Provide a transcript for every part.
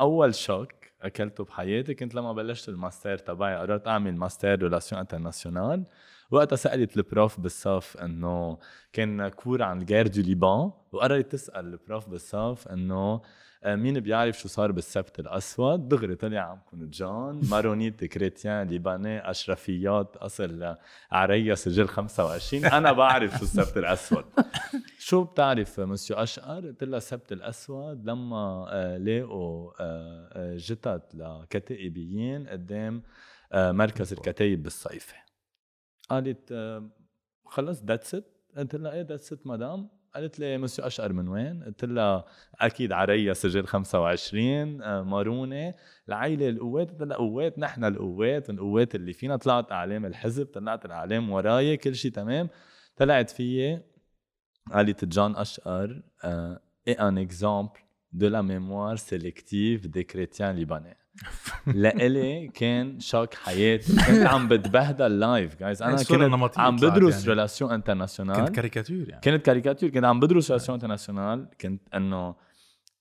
أول choc أكلته بحياتي كنت لما بلشت الماستر تبعي قررت أعمل master relations internationales. وقتها سألت ال prof بالصف إنه كان cours عن ال guerre du Liban وقررت تسأل ال prof بالصف إنه مين بيعرف شو صار بالسبت الأسود. دغري طلع عمكم جون maronite chrétien libanais أشرفيات أصل عريا سجل 25 أنا بعرف شو السبت الأسود. شو بتعرف مسيو أشقر؟ قلت لها السبت الأسود لما آه، لاقوا آه، جثث لكتائبيين قدام مركز الكتايب بالصيفة. قالت خلص that's it قلت لها إيه that's it madame قالت لي مسيو أشقر من وين؟ قلت لها أكيد عريا سجل 25 آه، مارونة العيلة القوات قلت لها قوات نحن القوات القوات اللي فينا طلعت أعلام الحزب طلعت الأعلام وراي كل شيء تمام طلعت فيي قالت جون أشقر est un exemple de la mémoire sélective des chrétiens libanais لإلي كان choc حياتي كنت عم بتبهدل live جايز أنا كنت عم بدرس يعني. relations internationales كنت كاريكاتير يعني كانت كاريكاتير كنت عم بدرس relations internationales كنت انه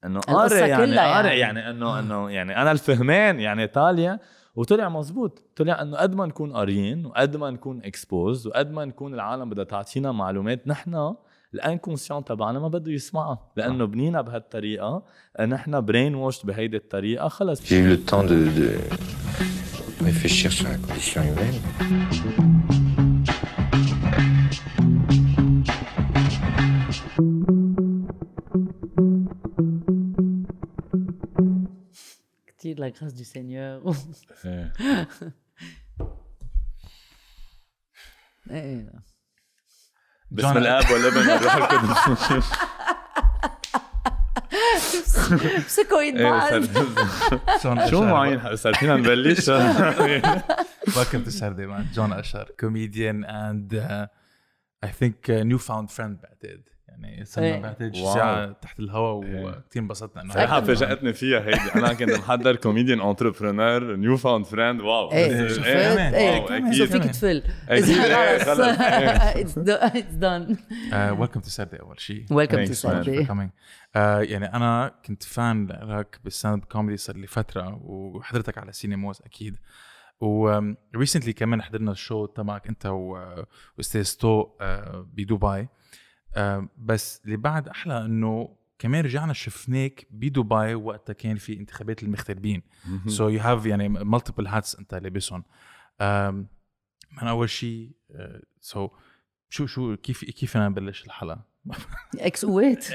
انه قاري يعني قاري يعني, يعني انه انه يعني أنا الفهمان يعني إيطاليا. وطلع مزبوط طلع إنه قد ما نكون قاريين وقد ما نكون exposed وقد ما نكون العالم بدها تعطينا معلومات. نحن ال inconscient تبعنا ما بده يسمعها. لأنه بنينا بهالطريقة نحن برين ووش بهيدي الطريقة خلص. J'ai eu le temps de, de réfléchir sur la condition humaine. كثير la grâce du Seigneur. إيه باسم الاب والابن والروح القدس امسكوا ايد بعض. شو معين صار فينا نبلش Welcome to Saturday man جون أشقر comedian and uh, I think uh, newfound friend بعتقد يعني صرنا إيه. بعتقد ساعة تحت الهواء وكثير انبسطنا إنه صراحة فاجأتني فيها هيدي. أنا كنت محضر comedian entrepreneur newfound friend wow. إيه. شفت؟ إيه. so فيك تفل أكيد. إيه، خلص it's done welcome to Saturday أول شيء welcome to. آه يعني أنا كنت fan لك بال stand-up comedy صار لي فترة وحضرتك على Cinemoz أكيد. و recently كمان حضرنا ال show تبعك أنت واستاذ تو آه بدبي. آه بس اللي بعد أحلى إنه كمان رجعنا شفناك بدبي وقتها كان في انتخابات المغتربين. سو يو هاف يعني مالتيبل هاتس أنت لابسهم. من أول شيء سو شو شو كيف كيف أنا نبلش الحلقة؟ إكس قوات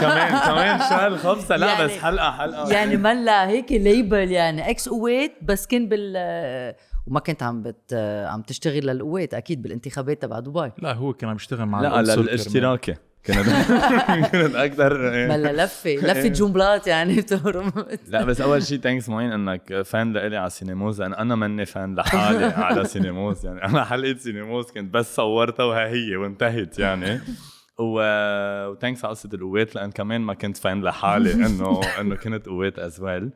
كمان كمان شهر خمسة. لا يعني- بس حلقة حلقة. يعني ملا هيك ليبل يعني. إكس قوات بس كان بال وما كنت عم بت عم تشتغل للقوات أكيد بالانتخابات تبع دبي. لا هو كان عم يشتغل مع لا للاشتراكي كانت كانت أكثر ملا لفة لفة جملات يعني بتهرم لا بس أول شيء thanks معين إنك fan لإلي على سينيموز لأن أنا ماني fan لحالي على سينيموز يعني أنا حلقة سينيموز كنت بس صورتها وها هي وانتهت يعني. و و thanks على قصة القوات لأن كمان ما كنت fan لحالي انه إنه كنت قوات as well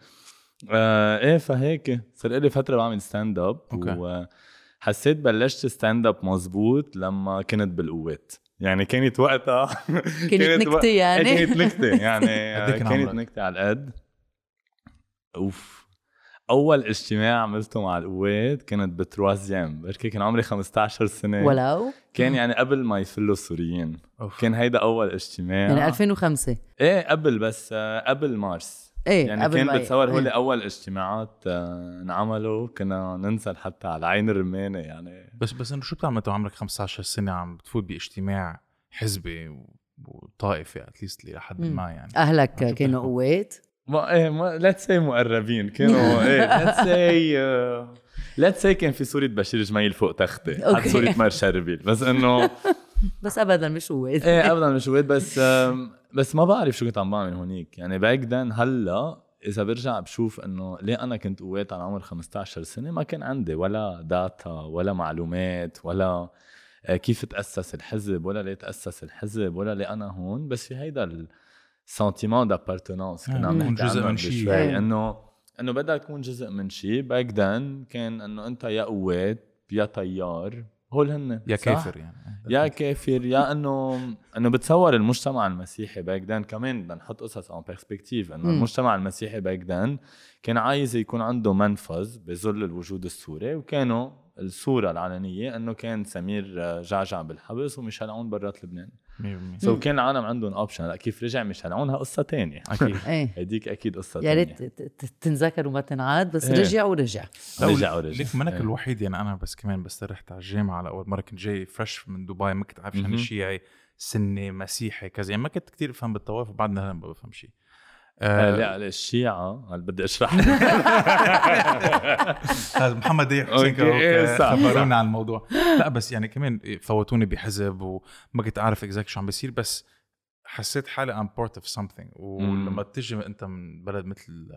آه إيه فهيك. صار لي فترة بعمل stand-up. وحسيت بلشت stand-up مزبوط لما كنت بالقوات. يعني كانت وقتها كانت نكتة يعني. إيه، كانت نكتة. يعني إيه كانت؟ نكتة على القد. أوف. أول اجتماع عملته مع القوات كانت بتروازيام بركي كان عمري 15 سنة. ولو؟ كان يعني قبل ما يفلوا السوريين. أوف. كان هيدا أول اجتماع. يعني 2005 إيه قبل بس آه، قبل مارس. إيه يعني قبل كان بتصور هول إيه. أول اجتماعات آه، انعملوا كنا ننزل حتى على عين الرمانة يعني. بس بس إنه شو بتعمل انت عمرك 15 سنة عم بتفوت باجتماع حزبي و- وطائفي at least لحد. ما يعني؟ أهلك كانوا؟ قوات. ما إيه ما let's say مقربين كانوا إيه let's say let's say كان في صورة بشير جميل فوق تختي. حط صورة مار شربل بس إنه بس ابدا مش قوات إيه ابدا مش ويت بس بس ما بعرف شو كنت عم بعمل هونيك. يعني back then هلأ إذا برجع بشوف إنه ليه أنا كنت قوات على عمر 15 سنة ما كان عندي ولا data ولا معلومات ولا آه، كيف تأسس الحزب ولا ليه تأسس الحزب ولا ليه أنا هون. بس في هيدا ال sentiment d'appartenance كنا عم تكون نحكي جزء من شي. شوي إيه. انه انه بدك تكون جزء من شيء back then كان انه انت يا قوات يا تيار هول هن يا؟ كافر يعني يا كافر يا انه انه بتصور المجتمع المسيحي back then كمان بدنا نحط قصص en perspective انه. المجتمع المسيحي back then كان عايز يكون عنده منفذ بظل الوجود السوري وكانوا الصورة العلنية إنه كان سمير آه، جعجع بالحبس وميشيل عون برات لبنان. 100% so so كان العالم عندهم option هلا كيف رجع ميشيل عون ها قصة تانية. أكيد. هديك أكيد قصة يا ريت تنذكر وما تنعاد بس إيه. رجع ورجع. رجع ورجع. ليك منك إيه. الوحيد يعني أنا بس كمان بس رحت على الجامعة لاول مرة كنت جاي fresh من دبي ما كنت عارف يعني. شيعي سني مسيحي كذا. يعني ما كنت كتير بفهم بالطوائف وبعدنا هلا ما بفهم شيء. آه، آه لا لا، الشيعة هل بدي أشرح. محمد okay، حسين كروك إيه، خبرونا عن الموضوع. لا بس يعني كمان فوتوني بحزب وما كنت عارف exact شو عم بيصير بس حسيت حالي I'm part of something ولما تجي أنت من بلد مثل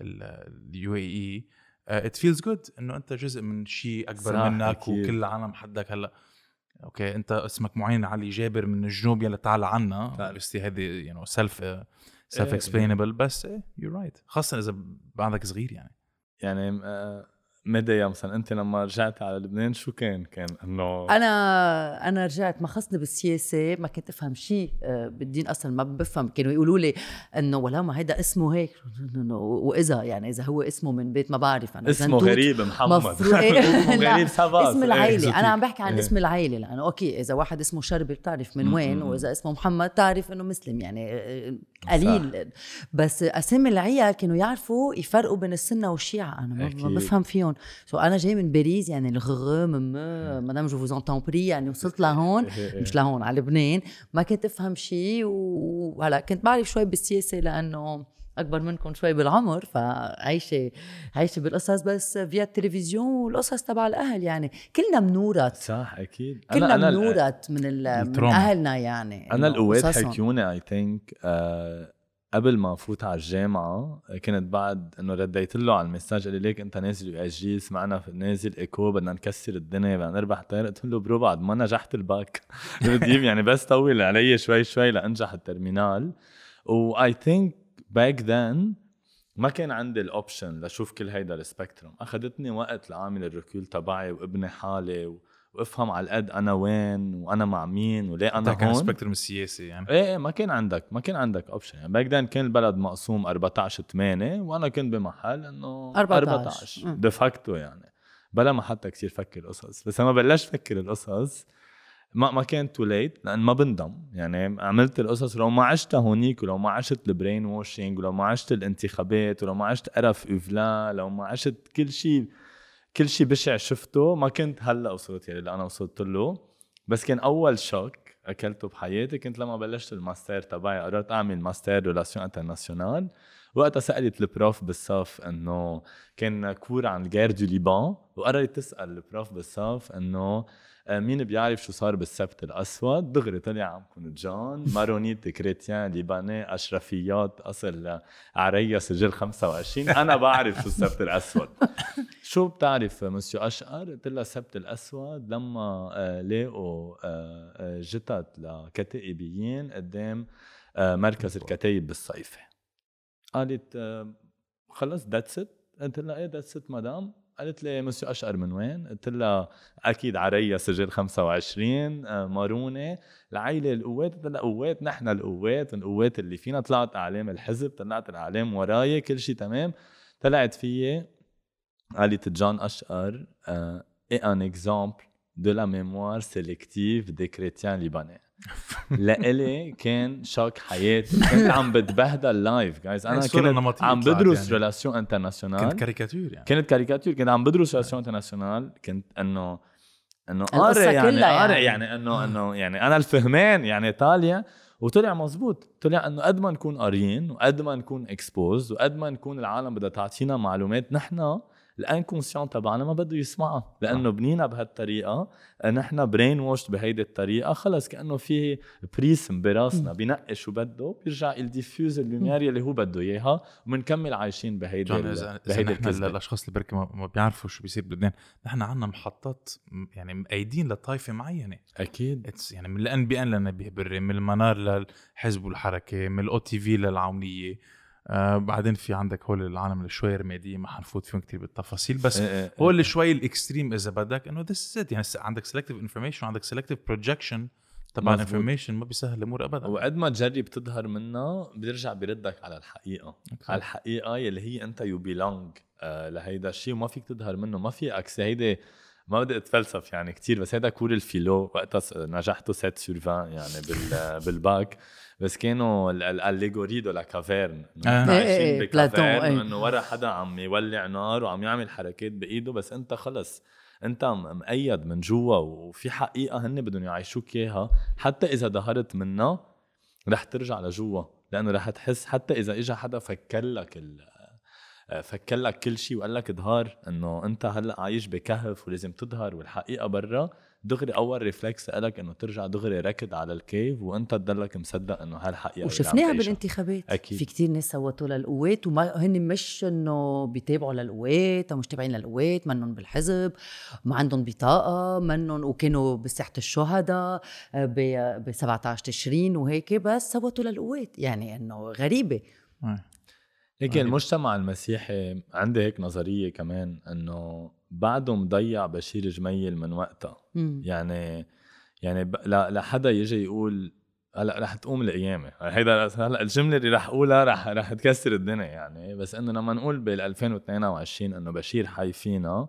ال UAE it feels good إنه أنت جزء من شيء أكبر منك أكيد. وكل العالم حدك هلأ. okay أنت اسمك معين علي جابر من الجنوب يلا تعال عنا. بس هذه you self self explainable بس إيه you're right خاصة إذا بعدك صغير يعني. يعني آه، مدى مثلا أنت لما رجعت على لبنان شو كان؟ كان إنه أنا أنا رجعت ما خصني بالسياسة ما كنت أفهم شيء آه، بالدين أصلا ما بفهم كانوا يقولوا لي إنه ولا ما هيدا اسمه هيك وإذا يعني إذا هو اسمه من بيت ما بعرف أنا اسمه غريب محمد مفروض إيه؟ غريب اسم إيه، العائلة زوتيك. أنا عم بحكي عن إيه. اسم العائلة لأنه أوكي إذا واحد اسمه شربي بتعرف من وين. وإذا اسمه محمد تعرف إنه مسلم يعني آه، قليل بس أسامي العيال كانوا يعرفوا يفرقوا بين السنة والشيعة أنا ما. بفهم فيهم سو أنا جاي من باريس يعني الغ مدام جو فوز انتون بري يعني وصلت لهون إيه، إيه. مش لهون على لبنان. ما كنت افهم شيء وهلا كنت بعرف شوي بالسياسة لأنه أكبر منكم شوي بالعمر فعايشة عايشة بالقصص. بس فيا التلفزيون والقصص تبع الأهل يعني كلنا منورت صح أكيد. كلنا منورت من من. أهلنا يعني أنا القوات. حكيوني I think قبل ما أفوت على الجامعة كنت بعد إنه رديت له على ال message قال لي ليك أنت نازل USJ سمعنا نازل إيكو بدنا نكسر الدنيا بدنا نربح. طير قلت له bro بعد ما نجحت الباك. يعني بس طول علي شوي شوي لأنجح ال terminale. و I think back then ما كان عندي ال option لشوف كل هيدا ال spectrum أخذتني وقت لعامل ال recul تبعي وابني حالي و... وافهم على القد أنا وين وأنا مع مين وليه أنا أنا كان هون. spectrum السياسي يعني. إيه إيه ما كان عندك ما كان عندك option يعني back then كان البلد مقسوم 14 8 وأنا كنت بمحل إنه 14. 14 مم. de facto يعني. بلا ما حتى كثير فكر قصص بس لما بلشت فكر القصص ما ما كان too late لأن ما بندم. يعني عملت القصص ولو ما عشتها هونيك ولو ما عشت ال brainwashing ولو ما عشت الانتخابات ولو ما عشت قرف اوفلا لو ما عشت كل شيء كل شيء بشع شفته ما كنت هلأ وصلت يعني اللي أنا وصلت له. بس كان أول choc أكلته بحياتي كنت لما بلشت الماستر تبعي قررت أعمل master relations internationales. وقتها سألت ال prof بالصف إنه كان cours عن ال guerre du Liban وقررت تسأل ال prof بالصف إنه مين بيعرف شو صار بالسبت الأسود؟ دغري طلع عمكم jeune maronite chrétien libanais أشرفيات أصل عريا سجل 25 أنا بعرف شو السبت الأسود. شو بتعرف مسيو أشقر؟ قلت لها السبت الأسود لما آه، لاقوا آه، آه، جثث لكتائبيين قدام آه، مركز الكتايب بالصيفي. قالت آه، خلص that's it قلت لها إيه that's it madame قالت لي مسيو اشقر من وين؟ قلت لها أكيد عريا سجل 25 آه، مارونة. العيله القوات قلت لها قوات نحن القوات القوات اللي فينا. طلعت أعلام الحزب طلعت الأعلام وراي كل شيء تمام. طلعت فيي قالت جون اشقر est un exemple de la mémoire sélective des chrétiens libanais. لإلي كان شوك حياتي. كنت عم بتبهدل live guys أنا الصورة كنت النمطية عم بدرس يعني. relations internationales كنت كاريكاتير يعني. كانت كاريكاتير كنت عم بدرس relations internationales كنت إنه إنه قاري يعني قاري يعني. يعني إنه إنه يعني أنا الفهمان يعني طالع وطلع مزبوط طلع إنه قد ما نكون قاريين وقد ما نكون exposed وقد ما نكون العالم بدها تعطينا معلومات نحن ال inconscient تبعنا ما بده يسمعها لأنه بنينا بهالطريقة نحن brainwashed بهيدي الطريقة خلص كأنه في prisme براسنا بينقي شو بده بيرجع ي diffuse ال lumière اللي هو بده إياها وبنكمل عايشين بهيدي بهيدي نحن الكذبه الأشخاص اللي بركي ما بيعرفوا شو بيصير بلبنان نحن عندنا محطات يعني مقيدين لطائفة معينة. أكيد. It's يعني من ال NBN لنبيه بري من المنار للحزب والحركة من ال OTV للعونية. آه بعدين في عندك هول العالم اللي شوي رماديين ما حنفوت فيهم كثير بالتفاصيل بس هو اللي شوي ال extreme إذا بدك إنه this يعني س- عندك selective information وعندك selective projection تبع. ال information ما بيسهل الأمور ابدا. وقد ما تجرب تظهر منها بيرجع بيردك على الحقيقة. okay. على الحقيقة يلي هي أنت you belong لهيدا الشيء وما فيك تظهر منه. ما في إكس هيدي ما بدي أتفلسف يعني كتير بس هيدا cours ال philo. وقتها نجحته 7 sur 20 يعني بال بالباك. بس كانوا ال allégorie de la caverne آه. إيه إيه إيه، بلاتون،. انه ورا حدا عم يولع نار وعم يعمل حركات بإيده بس أنت خلص أنت مقيد من جوا وفي حقيقة هن بدهم يعيشوك إياها حتى إذا ظهرت منها رح ترجع لجوا لأنه رح تحس حتى إذا اجى حدا فكر لك ال فكر لك كل شيء وقال لك ظهر إنه أنت هلأ عايش بكهف ولازم تظهر والحقيقة برا دغري أول ريفلكس لك إنه ترجع دغري ركض على الكيف وأنت تضلك مصدق إنه هالحقيقة وشفناها. بالانتخابات أكيد. في كتير ناس صوتوا للقوات وما هن مش إنه بيتابعوا للقوات أو مش تابعين للقوات منهم بالحزب ما عندهم بطاقة منهم وكانوا بساحة الشهداء ب 17 تشرين وهيك بس صوتوا للقوات يعني إنه غريبة. هيك غريب. المجتمع المسيحي عندي هيك نظرية كمان إنه بعده مضيع بشير جميل من وقتها. مم. يعني يعني لحدا يجي يقول هلأ رح تقوم القيامة. هيدا هلأ الجملة اللي رح أقولها رح رح تكسر الدنيا يعني. بس إنه لما نقول بال 2022 إنه بشير حي فينا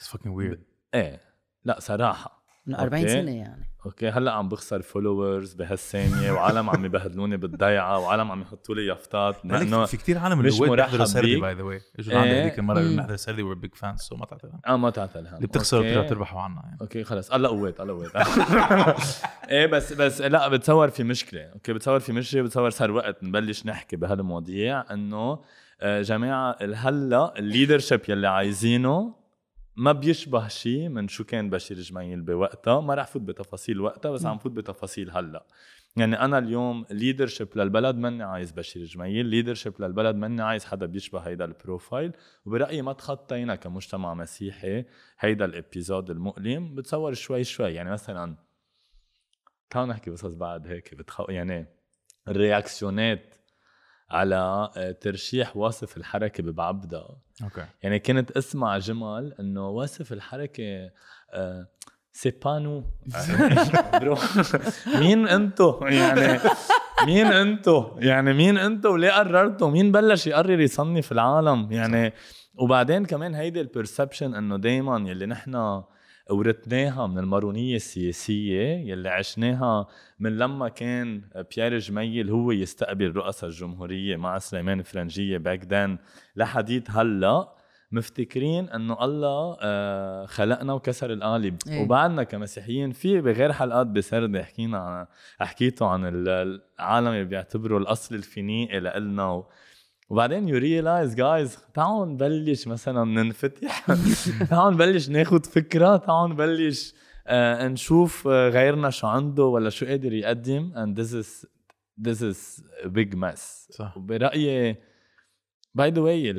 It's fucking weird. إيه لأ صراحة. من 40 okay. سنة يعني. okay هلأ عم بخسر followers بهالثانية وعالم عم يبهدلوني بالضيعة وعالم عم يحطوا لي يافطات لأنه في كثير عالم مش بيحضروا مرحب سردي. by the way اجوا لعندي إيه. هذيك المرة. بنحضر سردي we're big fans so ما تعتل آه ما تعتل اللي بتخسروا. بترجعوا تربحوا عنا يعني okay خلص الله قوات الله قوات إيه بس بس لأ بتصور في مشكلة okay بتصور في مشكلة بتصور صار وقت نبلش نحكي بهالمواضيع إنه آه، جماعة هلأ ال leadership يلي عايزينه ما بيشبه شيء من شو كان بشير جميل بوقتها. ما رح فوت بتفاصيل وقتها بس عم فوت بتفاصيل هلأ. يعني أنا اليوم leadership للبلد ماني عايز بشير جميل leadership للبلد ماني عايز حدا بيشبه هيدا ال profile. وبرأيي ما تخطينا كمجتمع مسيحي هيدا ال épisode المؤلم. بتصور شوي شوي يعني مثلا تعالوا نحكي قصص بعد هيك بتخو يعني ال réaction ات على آه، ترشيح واصف الحركة ببعبدا okay. يعني كنت أسمع جمل إنه واصف الحركة آه، c'est pas nous bro مين أنتو؟ يعني مين أنتو؟ يعني مين أنتو؟ وليه قررتوا؟ مين بلش يقرر يصنف العالم؟ يعني وبعدين كمان هيدي ال perception إنه دايما يلي نحن ورثناها من المارونية السياسية يلي عشناها من لما كان بيير جميل هو يستقبل رؤساء الجمهورية مع سليمان فرنجية back then لحديت هلأ مفتكرين إنه الله آه، خلقنا وكسر القالب. إيه. وبعدنا كمسيحيين في بغير حلقات بسردة حكينا عن حكيتوا عن ال- العالم اللي بيعتبروا الأصل الفينيقي لإلنا. و... وبعدين you realize guys تعالوا نبلش مثلا ننفتح. تعالوا نبلش ناخد فكرة. تعالوا نبلش آه نشوف آه، غيرنا شو عنده ولا شو قادر يقدم. And this is this is a big mess. صح. وبرأيي by the way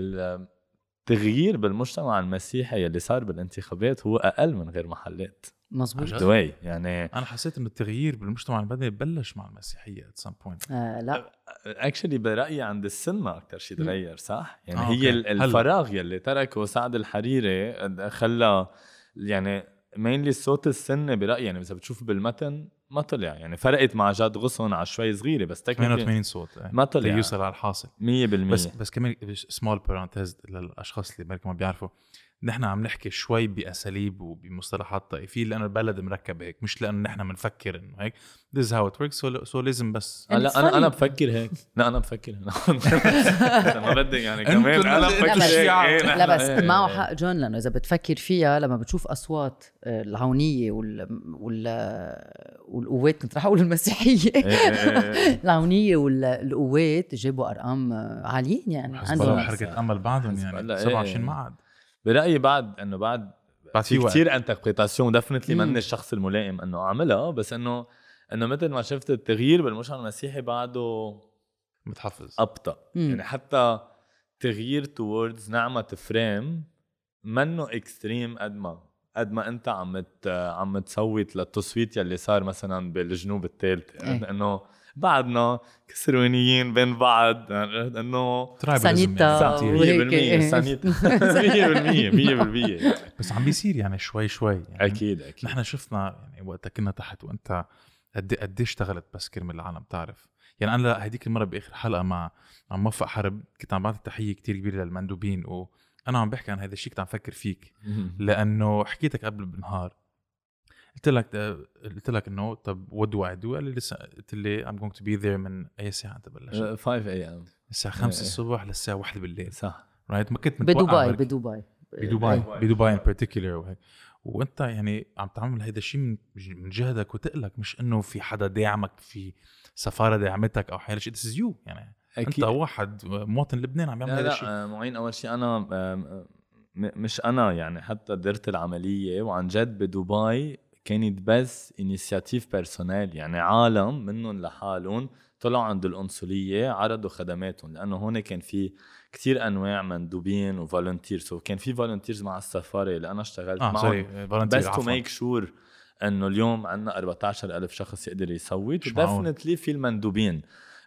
التغيير بالمجتمع المسيحي اللي صار بالانتخابات هو أقل من غير محلات مزبوط؟ the way يعني أنا حسيت انه التغيير بالمجتمع المدني بلش مع المسيحية ات سم point لا actually برأيي عند السنة أكثر شيء تغير صح؟ يعني آه، okay. هي هلا. الفراغ يلي تركه سعد الحريري خلى يعني mainly الصوت السني برأيي يعني إذا بتشوف بالمتن ما طلع يعني فرقت مع جاد غصن على شوي صغيرة بس technically 88 صوت إيه. ما طلع. يوصل على الحاصل 100% بس بس كمان small parenthèse للأشخاص اللي بركي ما بيعرفوا نحن عم نحكي شوي بأساليب وبمصطلحات طائفية لأنه البلد مركب هيك مش لأنه نحن بنفكر إنه هيك. This is how it works. so, so لازم بس. لا أنا أنا. بفكر هيك. لا أنا بفكر هيك. ما بدي يعني كمان. أنا بفكر لا بس- هيك إيه، لا بس إيه، معه. حق جون لأنه إذا بتفكر فيها لما بتشوف أصوات آه، العونيه وال وال والقوات كنت رح أقول المسيحية. إيه،. العونيه والقوات جابوا أرقام آه، عاليين يعني. عندهم وحركة أمل بعدهم يعني. الله، إيه. 27 معهد. برأيي بعد إنه بعد بعد في كثير انتربريتاسيون ديفنتلي مم. من الشخص الملائم إنه أعملها بس إنه إنه مثل ما شفت التغيير بالمجتمع المسيحي بعده متحفظ أبطأ مم. يعني حتى تغيير توردز نعمة فريم منه اكستريم قد ما قد ما أنت عم ت- عم تصوت للتصويت يلي صار مثلا بالجنوب الثالث إيه. إنه بعدنا كسروانيين بين بعض انه سانيتا صح 100% سانيتا. 100% 100% بس عم بيصير يعني شوي شوي يعني. أكيد أكيد. نحن شفنا يعني وقتها كنا تحت وأنت قد قد اشتغلت بس كرمال العالم تعرف يعني أنا هديك المرة بآخر حلقة مع مع موفق حرب كنت عم بعطي تحية كتير كبيرة للمندوبين وأنا عم بحكي عن هذا الشيء كنت عم فكر فيك. لأنه حكيتك قبل بنهار قلت لك قلت لك إنه طب what do I do؟ قال لي لسه قلت لي I'm going to be there من أي ساعة؟ انت بلشت؟ 5 ام الساعة 5 الصبح للساعة 1 بالليل. صح. right ما كنت بدبي بدبي. بدبي بدبي in particular وهيك. وأنت يعني عم تعمل هيدا الشيء من جهدك وتقلك مش إنه في حدا داعمك في سفارة داعمتك أو حاجة شيء this you يعني أكيد. أنت واحد مواطن لبنان عم يعمل هذا الشيء لا معين أول شيء أنا مش أنا يعني حتى درت العملية وعن جد بدبي كانت بس initiative personnelle يعني عالم منهم لحالهم طلعوا عند القنصليه عرضوا خدماتهم لأنه هون كان في كتير أنواع مندوبين و volunteers وكان في volunteers مع السفارة اللي أنا اشتغلت آه معهم. بس to make sure إنه اليوم عندنا 14000 شخص يقدر يصوت و definitely في المندوبين.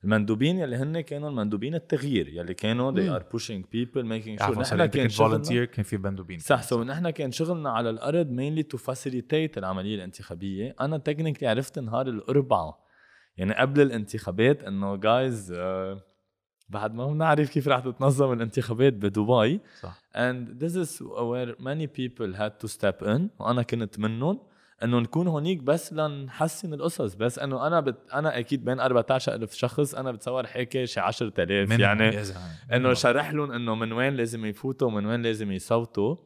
المندوبين يلي هن كانوا المندوبين التغيير يلي كانوا they are pushing people making sure نحن كان volunteer كان في مندوبين صح so نحن كان شغلنا على الأرض mainly to facilitate العملية الانتخابية. أنا technically عرفت نهار الأربعاء يعني قبل الانتخابات إنه جايز uh, بعد ما بنعرف كيف رح تتنظم الانتخابات بدبي. صح. And this is where many people had to step in وأنا كنت منهم. انه نكون هونيك بس لنحسن القصص. بس انه أنا بت... أنا أكيد بين 14000 شخص أنا بتصور حكي شي 10000 يعني انه شرح لهم انه من وين لازم يفوتوا ومن وين لازم يصوتوا.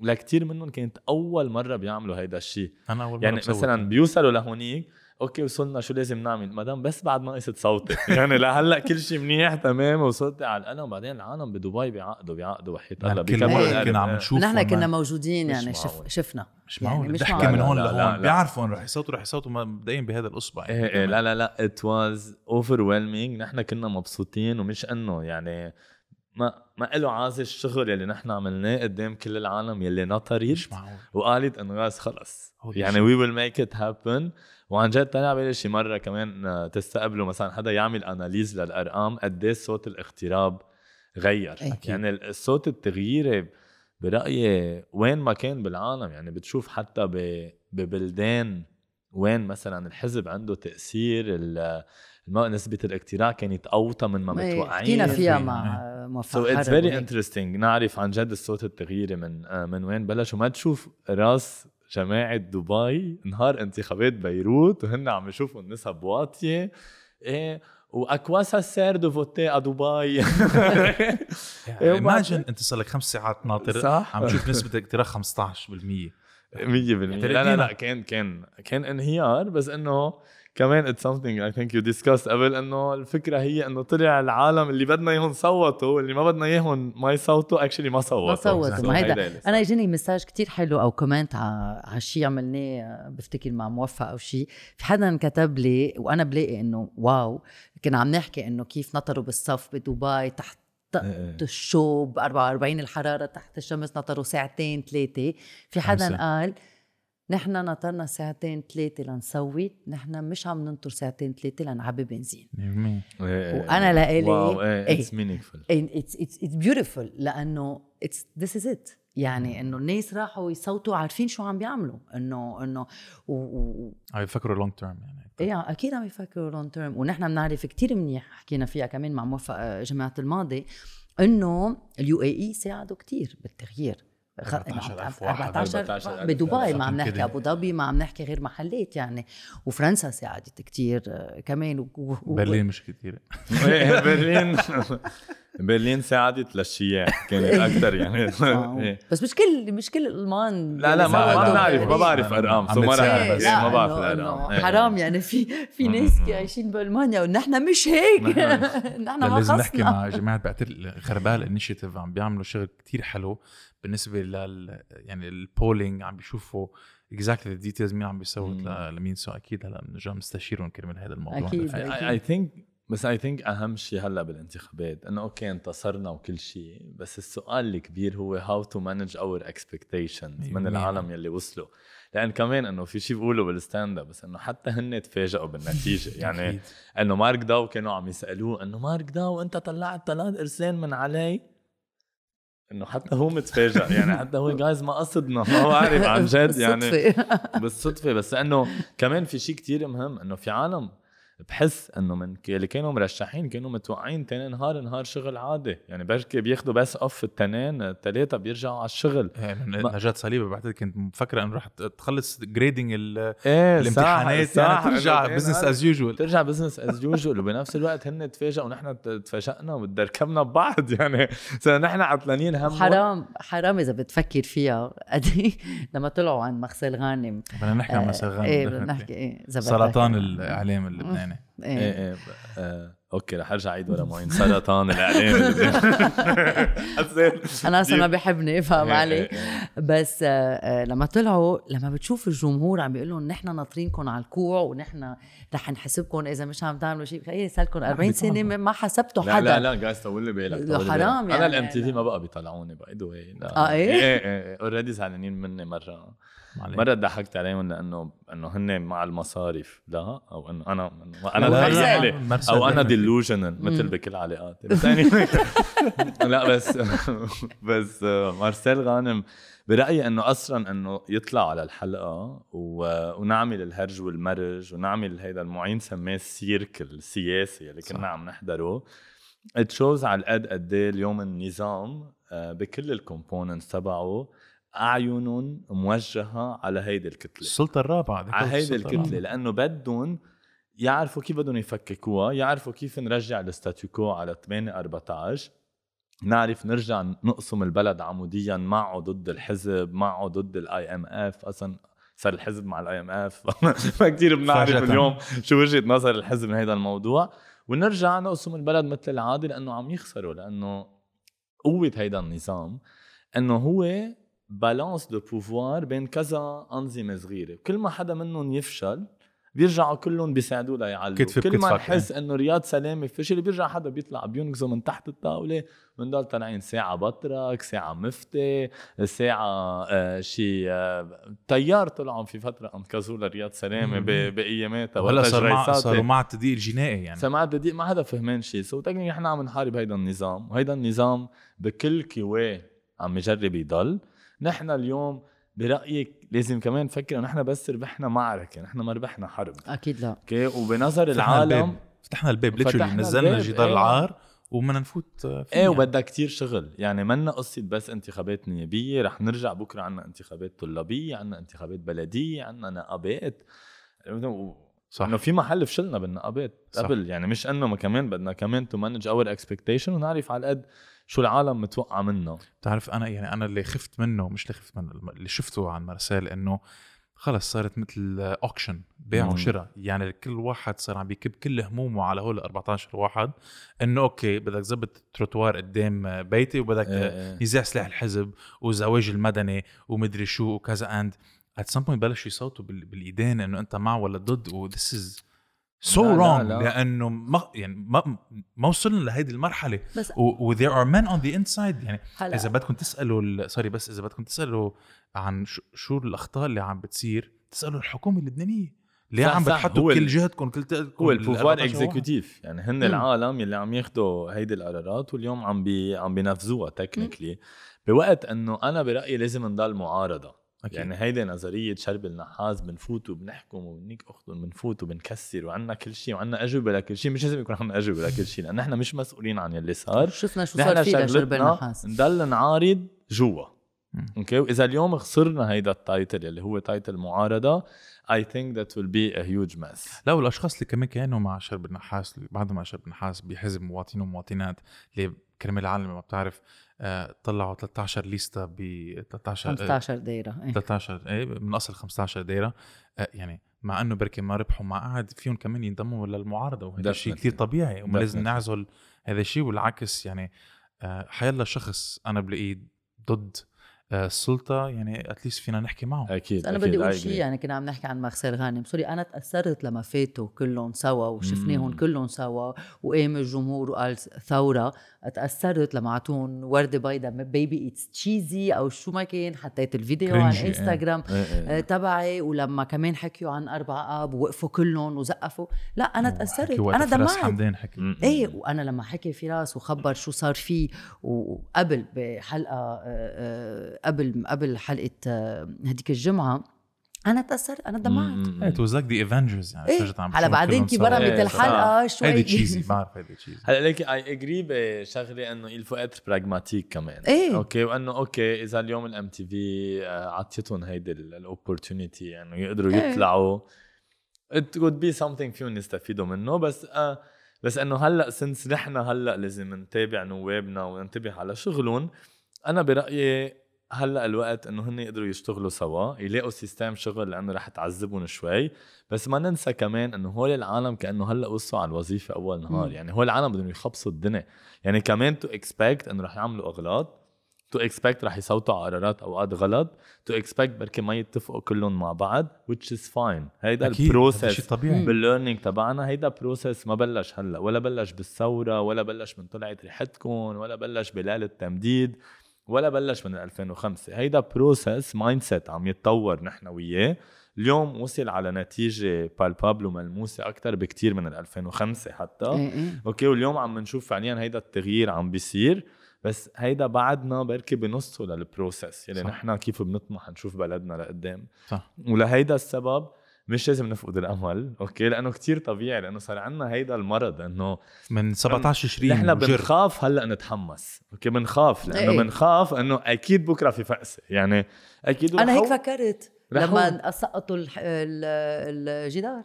لكتير منهم كانت أول مرة بيعملوا هيدا الشيء أنا أول مرة يعني مثلا بيوصلوا لهونيك okay وصلنا شو لازم نعمل؟ مدام بس بعد ناقص صوتي يعني لهلا كل شيء منيح تمام وصلتي على القلم. وبعدين العالم بدبي بيعقدوا بيعقدوا وحيد الله. بيكملوا كنا عم نشوف نحن كنا موجودين يعني شف شفنا. مش معقول. يعني بحكي من هون لهون. بيعرفوا إنه رح يصوتوا رح يصوتوا مبدئيا بهذا الأصبع. يعني إيه, إيه لا لا لا. it was over نحن كنا مبسوطين ومش إنه يعني ما ما له عازة الشغل يلي نحن عملناه قدام كل العالم يلي نطرت وقالت إنغاز خلص. يعني we will make it happen وعن جد طلع بالي شي مرة كمان آه، تستقبلوا مثلا حدا يعمل analyse للأرقام قد إيه صوت الاغتراب غير. أكيد. يعني الصوت التغييري برأيي وين ما كان بالعالم يعني بتشوف حتى ببلدان وين مثلا الحزب عنده تأثير نسبة الاقتراع كانت أوطى من ما متوقعين. حكينا فيها مع موفق so it's very interesting نعرف عن جد الصوت التغييري من آه، من وين بلش وما تشوف راس جماعة دبي نهار انتخابات بيروت وهن عم يشوفوا النسب واطية إيه و à quoi ça sert de voter à دبي. imagine أنت صار لك خمس ساعات ناطر صح. عم تشوف نسبة الاقتراع 15% 100% لا لا لا كان كان كان انهيار بس إنه كمان it's something I think you discussed قبل إنه الفكرة هي إنه طلع العالم اللي بدنا إياهم صوتوا واللي ما بدنا إياهم ما يصوتوا actually ما صوتوا. ما صوتوا ما هيدا. أنا إجاني message كتير حلو أو comment على شيء عملناه بفتكر مع موفق أو شيء في حدا كتب لي وأنا بلاقي إنه wow كنا عم نحكي إنه كيف نطروا بالصف بدبي تحت تحت إيه. الشوب 44 الحرارة تحت الشمس نطروا ساعتين ثلاثة. في حدا قال نحن نطرنا ساعتين ثلاثة لنسوي نحن مش عم ننطر ساعتين ثلاثة لنعبي بنزين. وأنا لإلي wow إيه it's meaningful it's it's beautiful لأنه اتس this is it يعني إنه الناس راحوا يصوتوا عارفين شو عم بيعملوا. انه إنه و... عم يفكروا long term يعني. إيه أكيد عم يفكروا long term ونحن بنعرف كتير منيح حكينا فيها كمان مع موفق جماعة الماضي إنه ال UAE ساعدوا كتير بالتغيير. 14 بدبي ما عم نحكي أبو ظبي ما عم نحكي غير محلات يعني. وفرنسا ساعدت كتير آه، كمان. و... و... برلين مش كتير. إيه، برلين. برلين ساعدت للشياع كانت أكثر يعني. آه. إيه. بس مش كل مش كل الألمان لا لا ما بعرف ما بعرف أرقام so ما رح بس ما بعرف الأرقام. إيه. حرام يعني. في في ناس عايشين بألمانيا ونحن مش هيك. نحن ما لازم نحكي مع جماعة بعتقد غربال Initiative عم بيعملوا شغل كتير حلو. بالنسبة لل يعني ال polling عم بيشوفوا exactly ال details مين عم بيصوت لمين so أكيد هلأ بنرجع نستشيرهم كرمال هذا الموضوع. أكيد I think بس I think أهم شيء هلأ بالانتخابات إنه okay انتصرنا وكل شيء بس السؤال الكبير هو how to manage our expectations من العالم يلي وصلوا. لأن كمان إنه في شيء بقوله بال stand up بس إنه حتى هن تفاجئوا بالنتيجة. يعني. إنه مارك داو كانوا عم يسألوه إنه مارك داو أنت طلعت طلال إرسلان من عاليه؟ إنه حتى هو متفاجئ. يعني حتى هو جايز ما قصدنا ما بعرف عن جد يعني. بالصدفة. بس إنه كمان في شيء كتير مهم إنه في عالم بحس إنه من ك- اللي كانوا مرشحين كانوا متوقعين تاني نهار نهار شغل عادي. يعني بركي بياخذوا بس off التنين الثلاثه بيرجعوا على الشغل. يعني ما- نجاة صليبة بعتقد كنت مفكرة إنه رح تخلص grading إيه الامتحانات. يعني ترجع business as usual ترجع business as usual وبنفس الوقت هن تفاجئوا ونحن تفاجئنا وتركبنا ببعض. يعني صرنا نحن عطلانين هم. حرام حرام إذا بتفكر فيها. قد إيه؟ لما طلعوا عن مغسل غانم. بدنا نحكي عن آه، مساء غانم إيه. بدنا نحكي إيه. سرطان الاعلام اللبناني. إيه. إيه إيه ب- آه، أوكي رح أرجع اعيد ورا معين. سرطان الإعلام. أنا أصلا ما بحبني فاهم إيه، علي؟ إيه، إيه. بس آه، آه، لما طلعوا لما بتشوف الجمهور عم بيقول لهم نحن ناطرينكم على الكوع ونحن رح نحسبكم إذا مش عم تعملوا شيء. خيي صار لكم 40 سنة ما- حسبتوا لا حدا. لا لا جايز طول لي بالك لا، حرام بالك. أنا يعني. ال MTV ما بقى بيطلعوني by the way آه، إيه؟ إيه already زعلانين مني مرة. مرة ضحكت عليهم لأنه انه هن مع المصارف لا أو إنه أنا أنا تخيلي أو أنا. delusional مثل بكل علاقاتي. بس يعني لا بس بس مارسيل غانم برأيي إنه أصلا إنه يطلع على الحلقة و... ونعمل الهرج والمرج ونعمل هيدا المعين سماه السيرك السياسي اللي كنا صح. عم نحضره. تشوز على القد قد إيه اليوم النظام آه، بكل ال components تبعه اعينهم موجهة على هيدي الكتلة. السلطة الرابعة على هيدي الكتلة. لأنه بدهم يعرفوا كيف بدهم يفككوها يعرفوا كيف نرجع ال status quo 8 14 نعرف نرجع نقسم البلد عموديا معه ضد الحزب معه ضد ال IMF أصلا صار الحزب مع ال IMF ما كثير بنعرف فجأة. اليوم شو وجهة نظر الحزب من هذا الموضوع. ونرجع نقسم البلد مثل العادة لأنه عم يخسروا لأنه قوة هيدا النظام إنه هو balance de pouvoir بين كذا أنظمة صغيرة. كل ما حدا منهم يفشل بيرجعوا كلهم بيساعدوه ليعلوا كتف كل ما نحس إنه رياض سلامه فشل بيرجع حدا بيطلع بينقذه من تحت الطاولة بنضل طالعين ساعة بطرك ساعة مفتي ساعة آه شي آه طيار طلعوا في فترة أنقذوه لرياض سلامه بأياماتها وهلا وقتها صار مع. صاروا مع التدقيق الجنائي يعني. سمعت دقيق ما حدا فهمان شيء so نحن عم نحارب هيدا النظام وهيدا النظام بكل قواه عم يجرب يضل. نحن اليوم برأيك لازم كمان نفكر إنه نحن بس ربحنا معركة نحن ما ربحنا حرب. أكيد لا. okay؟ وبنظر فتحنا العالم الباب فتحنا الباب. literally فتحنا نزلنا الباب، جدار إيه. العار وبدنا نفوت فيه إيه يعني. وبدها كتير شغل. يعني منا قصة بس انتخابات نيابية رح نرجع بكرة عنا انتخابات طلابية عنا انتخابات بلدية عنا نقابات. صح. إنه في محل فشلنا بالنقابات صح. قبل. يعني مش إنه ما كمان بدنا كمان to manage our expectation ونعرف على قد شو العالم متوقع منا بتعرف أنا يعني أنا اللي خفت منه مش اللي خفت منه اللي شفته عن مارسيل إنه خلص صارت مثل auction بيع. وشراء يعني كل واحد صار عم بيكب كل همومه على هول ال 14 واحد إنه okay بدك تظبط تروتوار قدام بيتي وبدك إيه إيه. نزع سلاح الحزب والزواج المدني ومدري شو وكذا and at some point بلشوا يصوتوا بال- بالإيدين إنه أنت مع ولا ضد و this is so لا، لا، wrong لا. لأنه ما يعني ما ما وصلنا لهيدي المرحلة بس و there are men on the inside يعني هلا إذا بدكم تسألوا ال- sorry بس إذا بدكم تسألوا عن شو, شو الأخطاء اللي عم بتصير تسألوا الحكومة اللبنانية ليه عم. بتحطوا كل جهدكم كل تقلكم هو ال pouvoir 14 واحد؟ exécutif يعني هن. العالم يلي عم ياخذوا هيدي القرارات واليوم عم بي عم بينفذوها technically بوقت إنه أنا برأيي لازم نضل معارضة أكيد. يعني هيدي نظرية شربل نحاس بنفوت وبنحكم وبنيك اختهم بنفوت وبنكسر وعنا كل شيء وعنا أجوبة لكل شيء مش لازم يكون عنا أجوبة لكل شيء لأن نحن مش مسؤولين عن يلي صار. شفنا شو صار في شربل نحاس؟ نضل نعارض جوا. okay؟ وإذا اليوم خسرنا هيدا ال title اللي هو title معارضة I think that will be a huge mess. لا والأشخاص اللي كمان كانوا مع شربل نحاس بعد ما شربل نحاس بحزب مواطنين ومواطنات اللي كرمال العالم ما بتعرف آه، طلعوا 13 ليستا ب 13 آه، 15 دايرة إيه. 13 إيه من أصل 15 دايرة آه، يعني مع إنه بركي ما ربحوا ما قعد فيهم كمان ينضموا للمعارضة وهذا شيء. كثير طبيعي وما لازم. نعزل هذا الشيء والعكس يعني آه، حيلا شخص أنا بلاقيه ضد آه، السلطة يعني اتليست فينا نحكي معهم أكيد أنا بدي أقول شيء. يعني كنا عم نحكي عن مغسل غانم سوري أنا تأثرت لما فاتوا كلهم سوا وشفناهم. كلهم سوا وقام الجمهور وقال ثورة تاثرت لما اعطون وردة بيضاء maybe it's cheesy أو شو ما كان حطيت الفيديو على Cringy، إيه. انستغرام إيه، إيه. آه، تبعي. ولما كمان حكيوا عن أربع آب ووقفوا كلهم وزقفوا. لا أنا تأثرت. أنا دمعت. حمدان حكي. إيه وأنا لما حكي فراس وخبر شو صار فيه وقبل بحلقة آه، آه، قبل قبل حلقة آه، هديك الجمعة أنا تأثرت أنا دمعت. it was like the Avengers يعني فجأة عم على بشوف بعدين كي. برمت إيه، الحلقة شوي. هيدي cheesy بعرف هيدي cheesy هلا ليك I agree بشغلة إنه faut être pragmatique كمان. إيه. okay وإنه okay إذا اليوم ال MTV عطيتهم هيدي ال opportunity انه يقدروا إيه. يطلعوا. It would be something فيهم يستفيدوا منه بس آه بس إنه هلأ since نحن هلأ لازم نتابع نوابنا وننتبه على شغلهم أنا برأيي هلأ الوقت إنه هن يقدروا يشتغلوا سوا يلاقوا system شغل لأنه رح تعذبهم شوي. بس ما ننسى كمان إنه هول العالم كأنه هلأ وصلوا على الوظيفة أول نهار. مم. يعني هول العالم بدهم يخبصوا الدنيا. يعني كمان to expect إنه رح يعملوا أغلاط to expect رح يصوتوا على قرارات أوقات غلط to expect بركي ما يتفقوا كلهم مع بعض which is fine. هيدا ال process طبيعي. بال learning تبعنا هيدا process ما بلش هلأ. ولا بلش بالثورة ولا بلش من طلعت ريحتكم ولا بلش بليلة التمديد. ولا بلش من 2005 هيدا process mindset عم يتطور نحن وياه. اليوم وصل على نتيجة palpable وملموسة أكثر بكتير من ال 2005 حتى. إيه إيه. okay واليوم عم نشوف فعليا هيدا التغيير عم بيصير. بس هيدا بعدنا بركي بنصه لل process يلي صح. نحن كيف بنطمح نشوف بلدنا لقدام. صح. ولهيدا السبب مش لازم نفقد الأمل okay لأنه كتير طبيعي لأنه صار عندنا هيدا المرض إنه من 17 20 نحن. بنخاف هلأ نتحمس أوكي بنخاف لأنه إيه. بنخاف إنه أكيد بكرة في فقسه يعني أكيد أنا هيك فكرت لما سقطوا الح- ال- الجدار.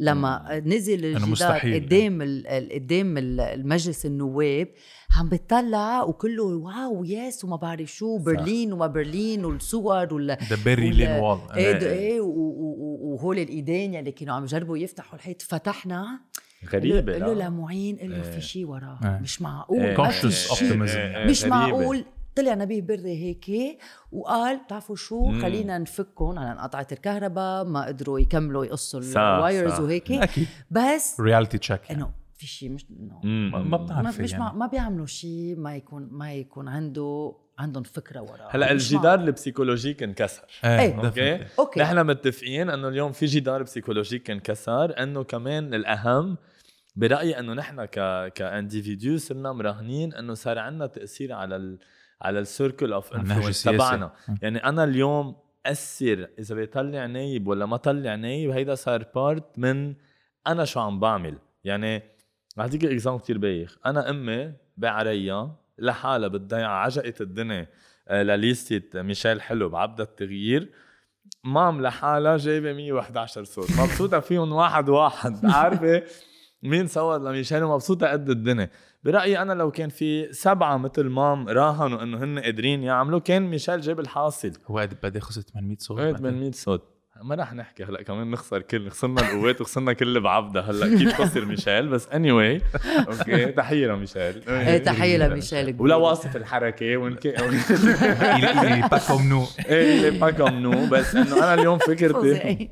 لما نزل الجدار مستحيل. قدام ال- ال- قدام ال- المجلس النواب عم بتطلع وكله واو يس وما بعرف شو برلين وما برلين والصور وال ذا بيري وال- لين وول إيه و- و- و- وهول الإيدين يلي كانوا عم يجربوا يفتحوا الحيط. فتحنا غريبة قال له لا لمعين قال له إيه. في شيء وراه. إيه. مش معقول. إيه. إيه، مش غريبة. معقول. طلع نبيه بري هيك وقال بتعرفوا شو مم. خلينا نفكهم على انقطعت الكهرباء ما قدروا يكملوا يقصوا ال wires صح. وهيك أكيد بس reality check إنه في شيء مش إنه. ما بتعرفي مش يعني ما, بيعملوا شيء ما يكون ما يكون عنده عندهم فكرة وراه هلأ الجدار ال psychologique انكسر إيه إيه. okay. okay نحن متفقين إنه اليوم في جدار psychologique انكسر إنه كمان الأهم برأيي إنه نحن ك individus صرنا مراهنين إنه صار عندنا تأثير على ال على ال circle of influence. تبعنا. يعني أنا اليوم اثر إذا بيطلع نايب ولا ما طلع نايب هيدا صار part من أنا شو عم بعمل. يعني بعطيك example كثير بايخ أنا أمي بعريا لحالها بتضيع عجقت الدنيا آه، لليستة ميشيل حلو بعبد التغيير. mom لحالها جايبة 111 صوت. مبسوطة فيهم واحد واحد. عارفة؟ مين صوت لميشيل ومبسوطة قد الدنيا. برأيي أنا لو كان في سبعة مثل mom راهنوا إنه هن قادرين يعملوا كان ميشيل جاب الحاصل. هو قد بعدين خسر 800 صوت وقت بعدين. 800 صوت. ما رح نحكي هلأ كمان نخسر كل خسرنا القوات وخسرنا كل اللي بعبدة هلأ. أكيد خسر ميشيل بس اني anyway. أوكي تحية لميشيل. إيه تحية لميشيل. ولا واصف الحركة وإن كان- pas comme nous. إيه اللي pas comme nous بس إنه أنا اليوم فكرتي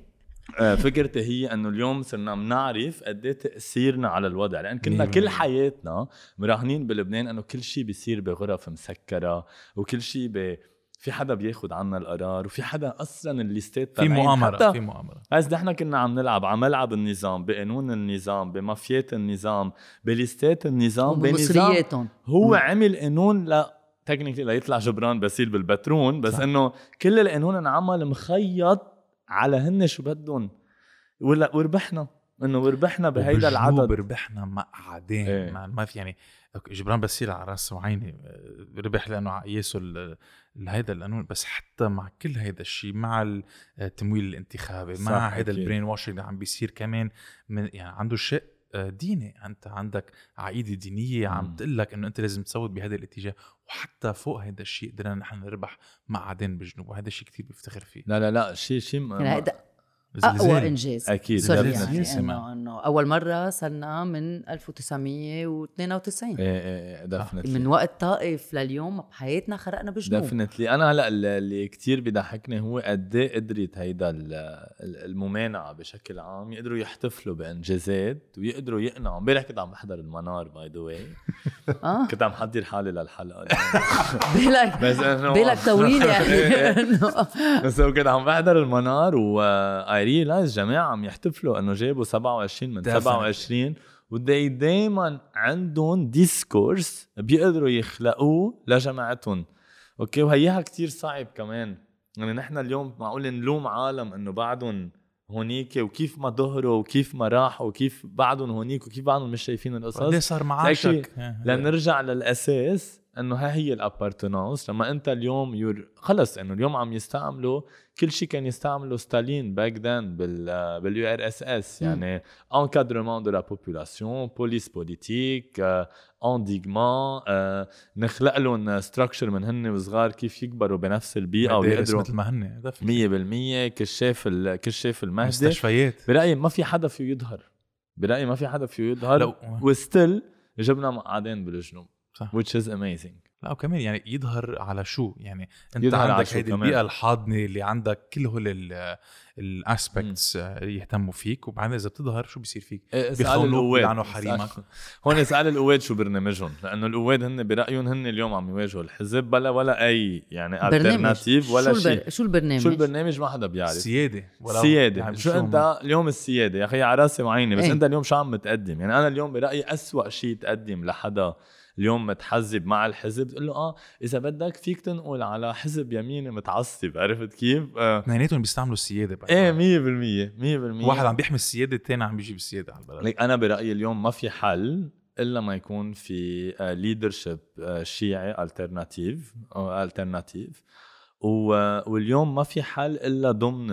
فكرتي هي إنه اليوم صرنا بنعرف قد إيه تأثيرنا على الوضع لأن كنا كل. حياتنا مراهنين بلبنان إنه كل شيء بيصير بغرف مسكرة وكل شيء ب... في حدا بياخد عنا القرار وفي حدا أصلا الليستات في مؤامرة حتى في مؤامرة بس نحن كنا عم نلعب على ملعب النظام بقانون النظام بمافيات النظام بليستات النظام بنظام ومصرياتهم هو مم. عمل قانون ل technically ليطلع جبران بسيل بالبترون بس. إنه كل القانون انعمل مخيط على هن شو بدهم ولا وربحنا إنه وربحنا بهيدا العدد ربحنا مقعدين إيه. ما, ما في يعني جبران بسيل على رأس وعيني آه، ربح لأنه قياسه هيدا القانون بس حتى مع كل هيدا الشيء مع التمويل الانتخابي صح، مع هيدا. ال brainwashing اللي عم بيصير كمان من يعني عنده شق آه، ديني أنت عندك عقيدة دينية مم. عم تقول لك إنه أنت لازم تصوت بهذا الاتجاه وحتى فوق هيدا الشيء قدرنا نحن نربح مقعدين بالجنوب وهذا الشيء كتير بفتخر فيه لا لا لا شيء شيء أقوى. إنجاز. أكيد sorry يعني إنه إنه أول مرة صرنا من 1992 إيه إيه definitely من وقت طائف لليوم بحياتنا خرقنا بجنوب definitely أنا هلأ اللي- كثير بيضحكني هو قد إيه قدرت هيدا ال- ال- الممانعة بشكل عام يقدروا يحتفلوا بإنجازات ويقدروا يقنعوا. امبارح كنت عم بحضر المنار by the way كنت عم حضر حالي للحلقة. بالك بس إنه بالك طويل يعني. إنه. بس هو كنت عم بحضر المنار و I realized جماعة عم يحتفلوا إنه جابوا 27 من Definitely. 27 ودي دايما عندهم discourse بيقدروا يخلقوه لجماعتهم. أوكي وهيها كتير صعب كمان. يعني نحن اليوم معقول نلوم عالم إنه بعدهم هونيك وكيف ما ظهروا وكيف ما راحوا وكيف بعدهم هونيك وكيف بعدهم مش شايفين ليه القصص صار معاشك؟ لنرجع للأساس. إنه ها هي ال appartenance لما أنت اليوم you're خلص إنه اليوم عم يستعملوا كل شيء كان يستعملوا ستالين back then بال بال URSS يعني encadrement de la population police politique انديغمون نخلق لهم structure من هن وصغار كيف يكبروا بنفس البيئة ويقدروا مثل ما هن definitely. 100% كشاف كشاف المهدي. مستشفيات. برأيي ما في حدا فيه يظهر. برأيي ما في حدا فيه يظهر. و still جبنا مقعدين بالجنوب. صح. which is amazing. لا وكمان يعني يظهر على شو؟ يعني انت يظهر على عندك هيدي. البيئة الحاضنة اللي عندك كل هول ال aspects اللي يهتموا فيك. وبعدين إذا بتظهر شو بيصير فيك؟ إيه،. بيلعنوا اسأل- حريمك. هون اسأل القواد شو برنامجهم لأنه القواد هن برأيهم هن اليوم عم يواجهوا الحزب بلا ولا أي يعني alternative ولا شو شيء. البر... شو البرنامج؟ شو البرنامج ما حدا بيعرف. سيادة. السيادة يعني شو أنت اليوم السيادة؟ يا أخي على رأسي وعيني بس إيه. أنت اليوم شو عم متقدم يعني أنا اليوم برأيي أسوأ شيء تقدم لحدا اليوم متحزب مع الحزب تقول له آه إذا بدك فيك تنقل على حزب يميني متعصب عرفت كيف؟ آه. اثنيناتهم بيستعملوا السيادة بعد. إيه 100% 100% واحد عم بيحمي السيادة الثاني عم بيجيب السيادة على البلد ليك أنا برأيي اليوم ما في حل إلا ما يكون في leadership شيعي alternative alternative واليوم ما في حل إلا ضمن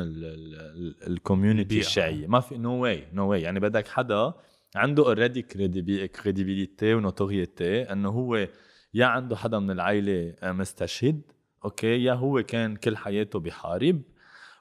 ال community. الشيعية ما في no way no way يعني بدك حدا عنده already credibility و notoriety إنه هو يا عنده حدا من العائله آه، مستشهد أوكي يا هو كان كل حياته بحارب.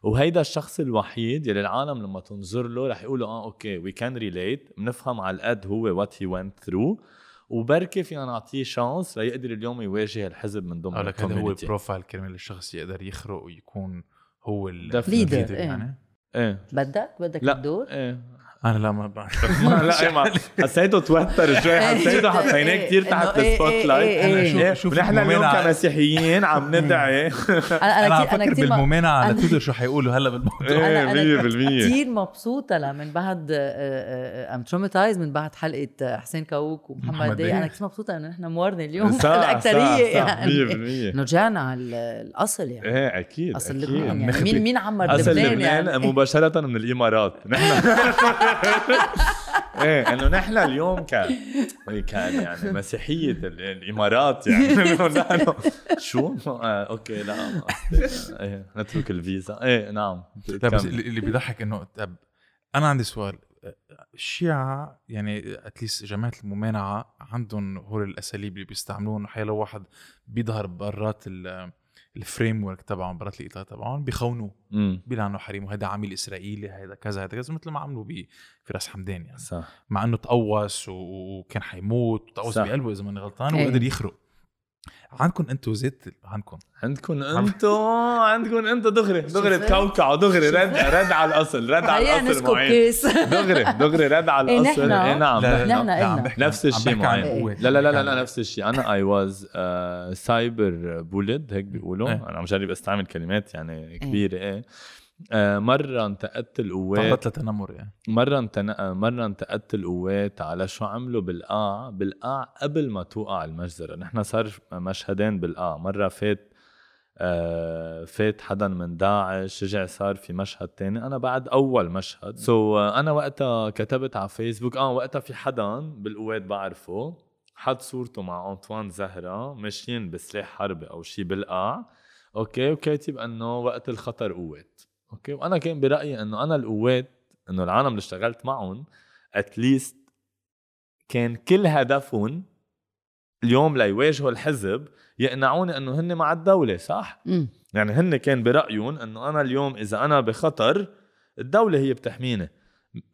وهيدا الشخص الوحيد يلي العالم لما تنظر له رح يقولوا آه أوكي we can relate بنفهم على القد هو what he went through وبركي فينا نعطيه chance ليقدر اليوم يواجه الحزب من ضمن أقول لك هذا هو ال profile كرمال الشخص يقدر يخرق ويكون هو ال Definitely. Leader، leader إيه. يعني إيه. بدك؟ بدك لا الدور؟ إيه. أنا لا ما بعرف. لا إيه، ما حسيته توتر شوي حسيته حطيناه كثير إنه تحت إيه، ال spot إيه، light إيه، إيه. إيه، شوف ونحن اليوم. كمسيحيين عم ندعي. أنا أنا أنا عم كثير أنا فكر كثير م- بالممانعه على أنا- تويتر شو حيقولوا هلا بالموضوع. إيه 100% كثير مبسوطة لمن بعد I'm traumatized من بعد حلقة آه، حسين كاوك محمد ومحمد دي. أنا كثير مبسوطة انه نحن موارنه اليوم الأكثرية صح، يعني. 100% إنه رجعنا على ال- الأصل يعني. إيه أكيد أصل أكيد. لبنان يعني. مين مين عمر أصل لبنان لبنان يعني؟ مباشرة من الإمارات. نحن إيه إنه نحن اليوم ك كان يعني مسيحية ال- الإمارات يعني نحن شو؟ آه أوكي لا. إيه نترك الفيزا إيه نعم لا بس كمل. اللي بيضحك إنه طب أنا عندي سؤال الشيعة يعني at least جماعة الممانعة عندهم هول الأساليب اللي بيستعملوهم حي لو واحد بيظهر برات ال- ال framework تبعهم برات الاطار تبعهم بيخونوه. أمم، بيلعنوا حريم وهذا عميل إسرائيلي هذا كذا هذا كذا مثل ما عملوا بفراس حمدان يعني. صح. مع إنه تقوص وكان حيموت وتقوص. بقلبه إذا ماني غلطان. وقدر يخرق. عندكم أنتم زيت عندكم. عندكم انتو عندكم انتو دغري دغري؟ تكوكعوا دغري رد رد على الأصل رد على الأصل معين. دغري دغري رد على إيه الأصل. إيه نعم. لا نحن- نفس الشيء بحكي عن معي. قوة. لا لا لا لا, نفس الشيء. أنا I was cyber bullied هيك بيقولوا. إيه. أنا عم جرب استعمل كلمات يعني كبيرة إيه. آه، مرة انتقدت القوات. تعرضت لتنمر يعني. مرة انتن... مرة انتقدت القوات على شو عملوا بالقاع. بالقاع قبل ما توقع المجزرة. نحن صار مشهدين بالقاع. مرة فات آه فات حدا من داعش رجع صار في مشهد تاني. أنا بعد أول مشهد. so, أنا وقتها كتبت على فيسبوك آه وقتها في حدا بالقوات بعرفه. حط صورته مع أنطوان زهرة. ماشيين بسلاح حربي أو شيء بالقاع. okay وكاتب إنه وقت الخطر قوات. okay وأنا كان برأيي إنه أنا القوات إنه العالم اللي اشتغلت معهم at least كان كل هدفهم اليوم ليواجهوا الحزب يقنعوني إنه هن مع الدولة صح؟ مم. يعني هن كان برأيهم إنه أنا اليوم إذا أنا بخطر الدولة هي بتحميني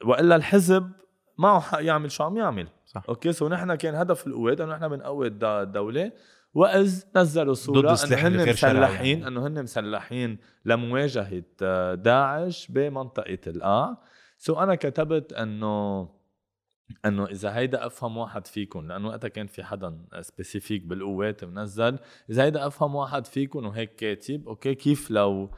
وإلا الحزب معه حق يعمل شو عم يعمل صح okay so نحن كان هدف القوات إنه نحن بنقوي الد- الدولة وإذ نزلوا صوره ضد أنه هن مسلحين. أنه هن مسلحين لمواجهة آه، داعش بمنطقة القاع so أنا كتبت أنه أنه إذا هيدا أفهم واحد فيكم لأنه وقتها كان في حدا specific بالقوات منزل إذا هيدا أفهم واحد فيكم وهيك كاتب okay كيف لو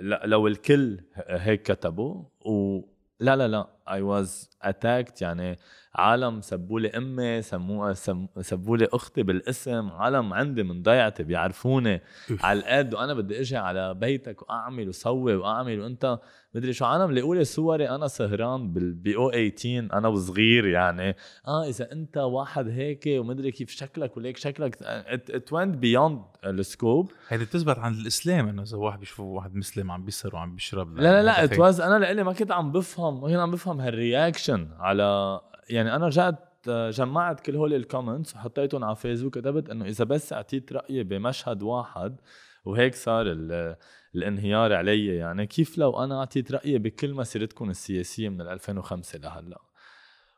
لو الكل هيك كتبوا؟ و لا لا لا. I was attacked يعني عالم سبوا لي أمي سموها سم سبوا لي أختي بالاسم. عالم عندي من ضيعتي بيعرفوني. على القد. وأنا بدي إجي على بيتك وأعمل وسوي وأعمل. وأنت مدري شو عالم ليقوا لي صوري أنا سهران بال أو 18 أنا وصغير يعني. آه إذا أنت واحد هيك ومدري كيف شكلك وليك شكلك it went beyond the scope هيدي بتثبت عن الإسلام إنه إذا واحد بيشوف واحد مسلم عم بيسر وعم بيشرب. لا لا لا. it was أنا لإلي ما كنت عم بفهم. ما كنت عم بفهم هال reaction على يعني أنا رجعت جمعت كل هول ال comments وحطيتهم على فيسبوك كتبت إنه إذا بس أعطيت رأيي بمشهد واحد وهيك صار ال- الانهيار علي يعني كيف لو أنا أعطيت رأيي بكل مسيرتكم السياسية من ال 2005 لهلأ؟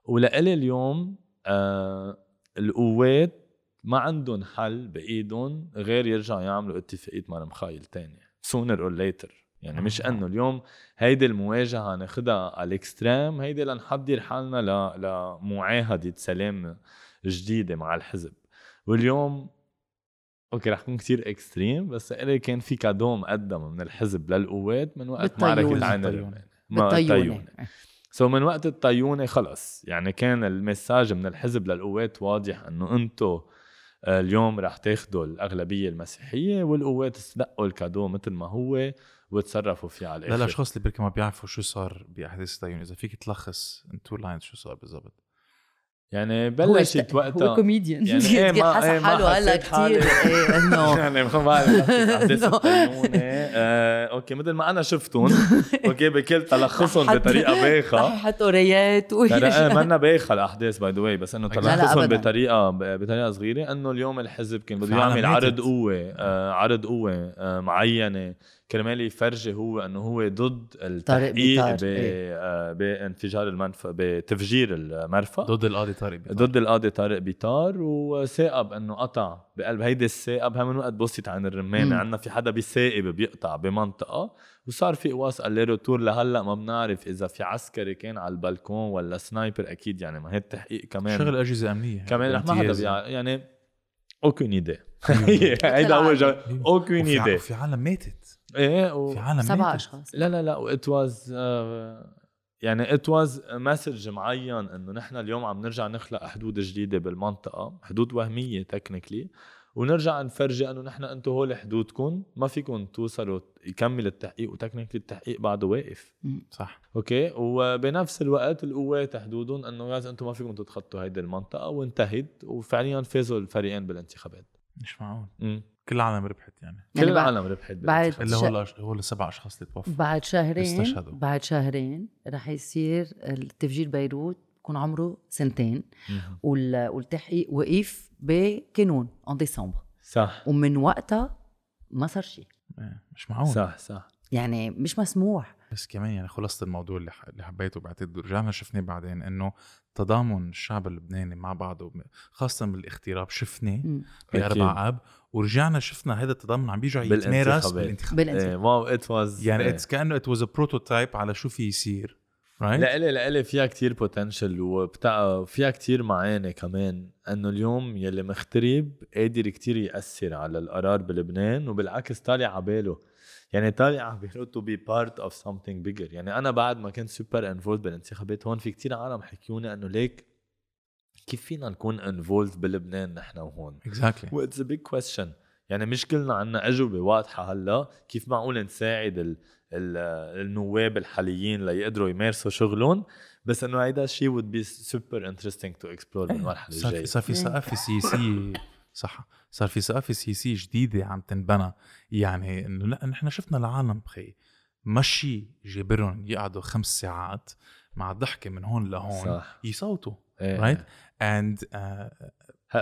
ولإلي اليوم آه القوات ما عندهم حل بإيدهم غير يرجعوا يعملوا اتفاقية مع ميخايل تانية sooner or later. يعني مش آه. إنه اليوم هيدي المواجهة ناخدها على ال extreme هيدي لنحضر حالنا ل... لمعاهدة سلام جديدة مع الحزب واليوم okay رح يكون كتير extreme بس إلي كان في cadeau مقدم من الحزب للقوات من وقت. معركه عين بالطيونة. الرماني ما- بالطيونة so من وقت الطيونة خلص يعني كان ال message من الحزب للقوات واضح إنه أنتم اليوم رح تاخذوا الأغلبية المسيحية والقوات استلقوا ال cadeau مثل ما هو وتصرفوا فيه على لا الآخر. الاشخاص اللي بركي ما بيعرفوا شو صار بأحداث التعيين. إذا فيك تلخص in two lines شو صار بالضبط. يعني هو بلشت اشت- هو وقتها. كوميديان يعني إيه ما- حاسه إيه ما حاله هلا. كثير إيه انه يعني ما بعرف أحداث آه، أوكي مثل ما أنا شفتهم. أوكي بكل تلخصهم حط- بطريقة بايخة. يحط أوريات إيه ويرجع منا بايخة الأحداث باي ذا واي بس إنه تلخصهم. بطريقه بطريقة صغيرة إنه اليوم الحزب كان بده يعمل عرض. قوة آه عرض قوة آه معينة. كرمال يفرجي هو إنه هو ضد التحقيق إيه. آه، بانفجار المنفى بتفجير المرفأ. ضد القاضي طارق بيطار. ضد القاضي طارق بيطار وثاقب إنه قطع بقلب. هيدي الثاقب هم من وقت بوستت عن الرمانه. عندنا في حدا بيثاقب بيقطع بمنطقة وصار في قواص قليرو تور لهلأ ما بنعرف إذا في عسكري كان على البلكون ولا سنايبر أكيد يعني ما هي التحقيق كمان. شغل أجهزة أمنية. كمان رح ما حدا يعني اوكين ايدي هيدا هو ع- ايدي في عالم ماتت. إيه و... في عالم سبع ماتت أشخاص. لا لا لا وات واز يعني ات واز مسج معين إنه نحن اليوم عم نرجع نخلق حدود جديدة بالمنطقة حدود وهمية تكنيكلي ونرجع نفرجي إنه نحن أنتم هول حدودكم ما فيكم توصلوا يكمل التحقيق و technically التحقيق بعده واقف. صح. okay؟ وبنفس الوقت القوات حدودهم إنه ياز أنتم ما فيكم تتخطوا هيدي المنطقة وانتهت وفعليا فازوا الفريقين بالانتخابات. مش معقول. كل العالم ربحت يعني. كل يعني بعد- العالم ربحت بعد. الا ش- هو هو السبع أشخاص اللي توفوا. بعد شهرين استشهدوا. بعد شهرين رح يصير التفجير بيروت يكون عمره سنتين. والتحقيق وقف بكانون in December صح. ومن وقتها ما صار شيء. إيه، مش معقول. صح صح. يعني مش مسموح. بس كمان يعني خلصت الموضوع اللي ح- اللي حبيته بعتقد رجعنا شفناه بعدين إنه تضامن الشعب اللبناني مع بعضه خاصة بالاغتراب شفناه. بأربع آب ورجعنا شفنا هذا التضامن عم بيرجع يتمارس بالانتخابات. بالانتخابات. بالانتخابات. wow it was يعني it's كانه it was prototype على شو في يصير right لإلي لإلي فيها كتير potential وبتاع فيها كتير معاني كمان إنه اليوم يلي مغترب قادر كتير يأثر على القرار بلبنان وبالعكس طالع عباله. يعني طالع عباله to be part of something bigger يعني أنا بعد ما كنت super involved بالانتخابات هون في كتير عالم حكيوني إنه ليك كيف فينا نكون involved بلبنان نحن وهون؟ exactly that's a big question يعني مش كلنا عنا أجوبة واضحة هلأ كيف معقول نساعد ال ال النواب الحاليين ليقدروا يمارسوا شغلهم. بس إنه هيدا الشيء would be super interesting to explore بالمرحلة صار الجاية. في صار في ثقافه سياسيه صح. صار في ثقافه سياسيه جديده عم تنبنى. يعني إنه لا نحن شفنا العالم بخي مشي جابرهم يقعدوا خمس ساعات مع ضحكة من هون لهون صح. يصوتوا. right and ه-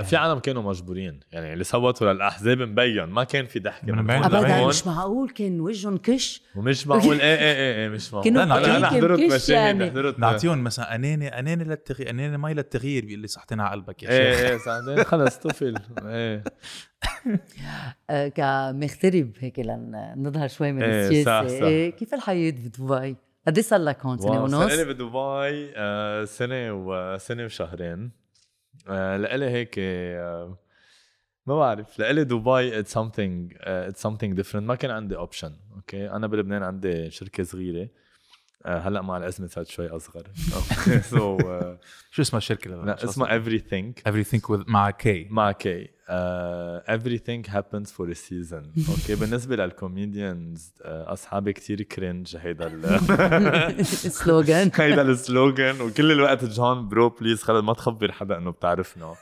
في عالم كانوا مجبورين. يعني اللي صوتوا للأحزاب مبين. ما كان في ضحكه من. ابدا. مش معقول كان وجههم كش. ومش معقول. إيه إيه إيه, إيه مش معقول. كانوا أنا حضرت مشاهد يعني. حضرت نعطيهم مثلا أناني أناني للتغيير أناني مي للتغيير بيقول لي صحتين على قلبك يا إيه شيخ. إيه سعدين خلص طفل. إيه. آه، كمغترب هيك لنظهر شوي من إيه، صح، السياسة. صح. إيه، كيف الحياة بدبي؟ قد إيه صار لك هون سنة ونص؟ لإلي بدبي آه، سنة وسنة وشهرين. لإلي هيك آه، ما بعرف لإلي دبي it's something it's something different. ما كان عندي option okay أنا بلبنان عندي شركة صغيرة. آه، هلا مع الأزمة صارت شوي أصغر. so شو اسمها الشركة لا اسمها everything. Everything with مع K مع K uh, everything happens for a season. okay بالنسبة لل comedians uh, أصحابي كتير cringe هيدا ال slogan هيدا ال slogan وكل الوقت جون bro please خلص ما تخبر حدا إنه بتعرفنا.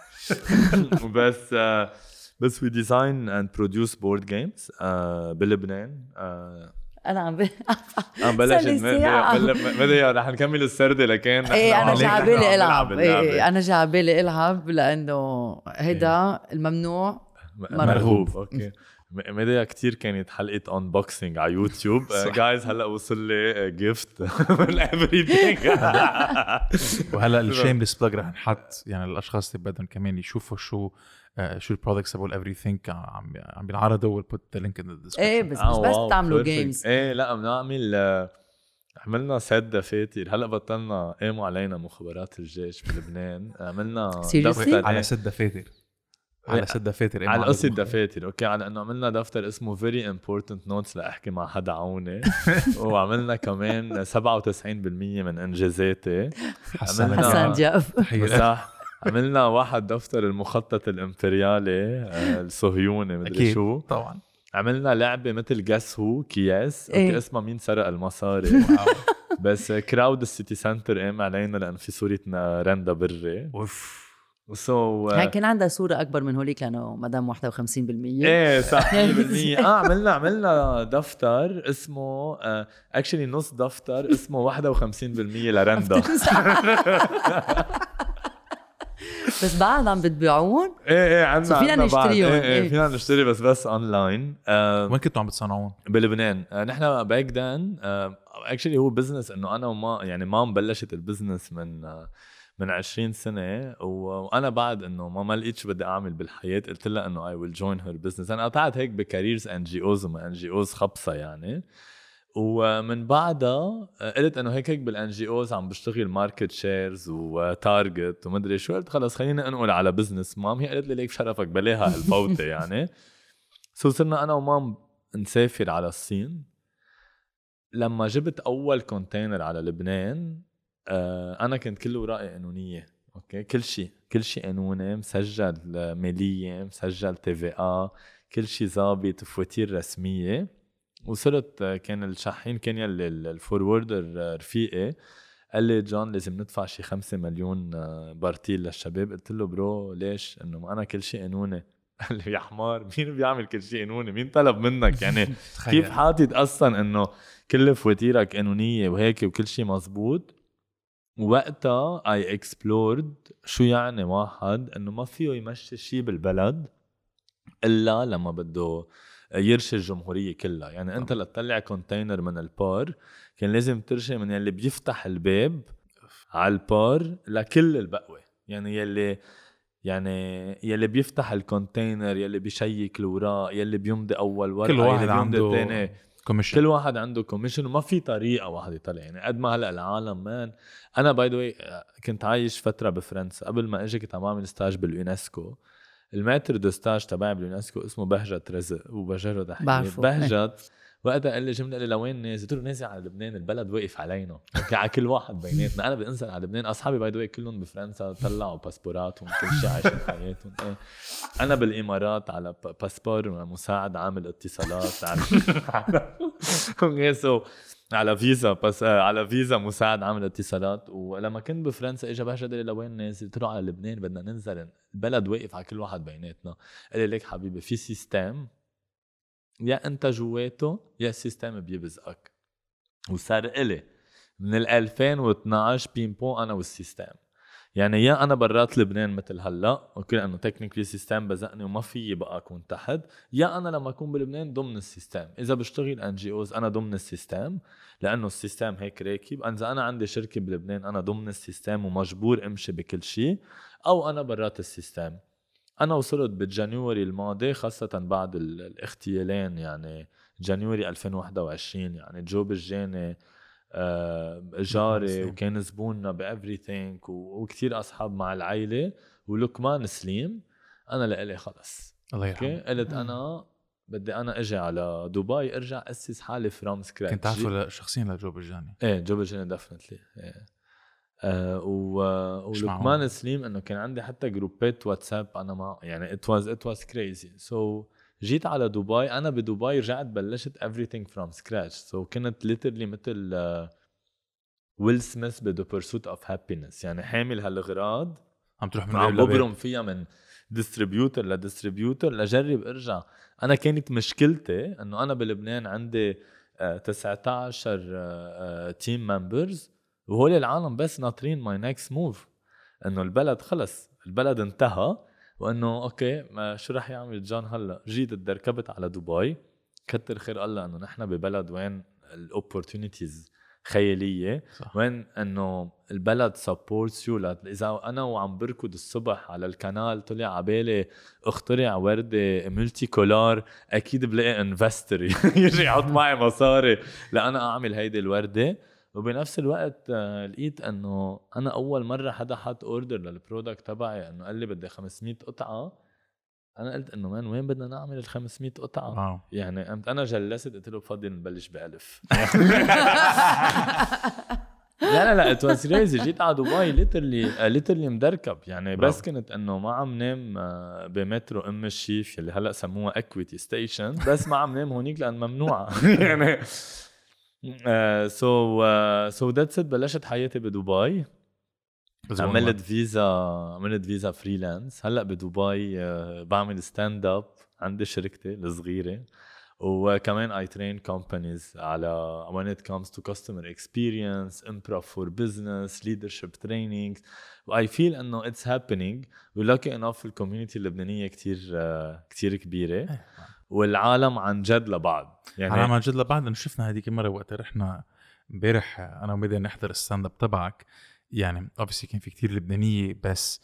بس uh, بس we design and produce board games بلبنان uh, أنا عم ب... عم ساعة. بدي رح نكمل السردة لكن إيه أنا نحن جا عم على بالي نلعب العب. إيه أنا جا على بالي إلعب لأنه هيدا الممنوع. مرغوب. okay. ميديا كتير كانت حلقة unboxing على يوتيوب. جايز هلأ وصل لي gift من everything. وهلأ ال shameless plug رح نحط يعني الأشخاص اللي بدهم كمان يشوفوا شو آه، شو ال products تبعوا everything. think عم عم بينعرضوا we'll put the link in the إيه بس آه، مش بس wow، تعملوا. games إيه لا بنعمل آه، عملنا سد دفاتر. هلأ بطلنا قاموا علينا مخابرات الجيش بلبنان عملنا؟ دفتر على إيه، ست دفاتر. على ست دفاتر. على قصة دفاتر. okay على إنه عملنا دفتر اسمه very important notes لأحكي مع حدا عوني. وعملنا كمان 97% من إنجازاتي. حسن عملنا- حسن تحية صح عملنا واحد دفتر المخطط الامبريالي آه، الصهيوني مدري أكيد شو. طبعا. عملنا لعبة مثل Guess Who كياس إيه. اسمها مين سرق المصاري؟ بس crowd ال City Centre قام علينا لأن في صوره رندا بري. أوف. so يعني كان عندها صورة أكبر من هوليك لأنه مدام 51% إيه صح 100% آه عملنا عملنا دفتر اسمه actually نص دفتر اسمه 51% لرندا بس بعد عم بتبيعون إيه إيه عندنا فينا. نشتريهم، إيه إيه إيه. فينا نشتري بس بس اونلاين آه وين كنتوا عم بتصنعون؟ بلبنان آه نحن back then actually هو business إنه أنا وما يعني mom بلشت ال business من آه من 20 سنة وأنا بعد إنه ما ما لقيت شو بدي أعمل بالحياة قلت لها إنه I will join her business أنا قطعت هيك ب careers NGOs وما NGOs خبصة يعني ومن بعدها آه، قلت إنه هيك هيك بال NGOs عم بشتغل market shares و target ومدري شو. قلت خلص خليني أنقل على business mom هي قالت لي ليك شرفك بلاها الفوتة يعني. so صرنا أنا و mom نسافر على الصين. لما جبت أول container على لبنان آه أنا كنت كله اوراقي قانونية okay؟ كل شيء كل شيء قانوني مسجل ماليه مسجل TVA كل شيء ظابط فواتير رسمية. وصرت آه، كان الشحين كان يلي ال- ال forwarder آه، رفيقي. قال لي جون لازم ندفع شي 5 مليون آه، برطيل للشباب. قلت له bro ليش؟ إنه ما أنا كل شيء قانوني. قال لي يا حمار مين بيعمل كل شيء قانوني؟ مين طلب منك؟ يعني كيف حاطط أصلا إنه كل فواتيرك قانونية وهيك وكل شيء مزبوط؟ وقتها I explored شو يعني واحد إنه ما فيه يمشي شيء بالبلد إلا لما بده يرشي الجمهورية كلها. يعني أنت لتطلع container من البور كان لازم ترشي من يلي بيفتح الباب على البور لكل البقوة. يعني يلي يعني يلي بيفتح ال container يلي بيشيك الوراق يلي بيمضي أول ورقة كل واحد يلي بيمضي عنده التاني. commission كل واحد عنده commission وما في طريقة واحد يطلع يعني قد ما هلأ العالم man. أنا by the كنت عايش فترة بفرنسا. قبل ما أجي كنت عم أعمل stage باليونسكو ال maître de stage تبعي باليونسكو اسمه بهجت رزق وبجره تحية بعرفه. بهجت وقتها قال لي جمله قال لي لوين نازل؟ قلت له نازل على لبنان البلد واقف علينا okay على كل واحد بيناتنا أنا بدي انزل على لبنان أصحابي by the كلهم بفرنسا طلعوا باسبوراتهم كل شيء عايشين حياتهم إيه. أنا بالإمارات على باسبور مساعد عامل اتصالات على okay so على فيزا بس آه، على فيزا مساعد عامل اتصالات. ولما كنت بفرنسا اجى قال لي لوين نازل؟ قلت له على لبنان بدنا ننزل. البلد واقف على كل واحد بيناتنا. قال لي ليك حبيبي في system يا أنت جواته يا ال system بيبزقك. وصار إلي من ال 2012 بيمبو أنا وال system. يعني يا أنا برات لبنان مثل هلأ okay لأنه technically system بزقني وما في بقى اكون تحت يا أنا لما أكون بلبنان ضمن ال system. إذا بشتغل NGOs أنا ضمن ال system لأنه ال system هيك راكب. إذا أنا عندي شركة بلبنان أنا ضمن ال system ومجبور أمشي بكل شيء أو أنا برات ال system. أنا وصلت ب January الماضي خاصة بعد الاغتيالين يعني January 2021 يعني جو بجاني آه، جاري وكان زبوننا بافري وكثير أصحاب مع العائله ولقمان سليم. أنا لإلي خلص. الله يرحمه. قلت أنا بدي أنا إجي على دبي أرجع أسس حالي from scratch كنت تعرفه شخصيا لجو بجاني إيه جو بجاني definitely إيه. آه و... ولقمان سليم إنه كان عندي حتى جروبات واتساب. أنا ما يعني it was it was crazy so جيت على دبي أنا بدبي رجعت بلشت everything from scratch. so so كنت literally مثل ويل سميث ب The Pursuit of Happyness يعني حامل هالاغراض عم تروح من عم ببرم فيها من distributor ل distributor لجرب ارجع. أنا كانت مشكلتي إنه أنا بلبنان عندي 19 team members وهول العالم بس ناطرين my next move إنه البلد خلص البلد انتهى. وإنه okay ما شو رح يعمل جون هلا؟ جيت تركبت على دبي كتر خير الله إنه نحن ببلد وين ال opportunities خيالية صح. وين إنه البلد supports you إذا أنا وعم بركض الصبح على ال canal طلع عبالي اخترع وردة multicolor أكيد بلاقي investor يجي يحط معي مصاري. لانا أعمل هيدي الوردة. وبنفس الوقت آه، لقيت إنه أنا أول مرة حدا حط order لل product تبعي إنه قال لي بدي 500 قطعة. أنا قلت إنه man وين بدنا نعمل ال 500 قطعة؟ wow. يعني قمت أنا جلست قلت له بفضل نبلش بألف. لا لا لا it was crazy جيت على دبي literally literally مدركب. يعني بس برافو. كنت إنه ما عم نام آه، بمترو أم الشيف يلي هلأ سموها Equiti station بس ما عم نام هونيك لأن ممنوعة. يعني so so that's it بلشت حياتي بدبي. عملت فيزا عملت فيزا freelance هلأ بدبي uh, بعمل stand up عندي شركتي الصغيرة. وكمان I train companies على when it comes to customer experience improv for business leadership trainings و I feel إنه it's happening و lucky enough ال community اللبنانية كتير uh, كتير كبيرة. إيه. والعالم عن جد لبعض. يعني العالم عن جد لبعض. انه شفنا هذيك المره وقت رحنا امبارح أنا وميديا نحضر ال stand up تبعك. يعني obviously كان في كتير لبنانية بس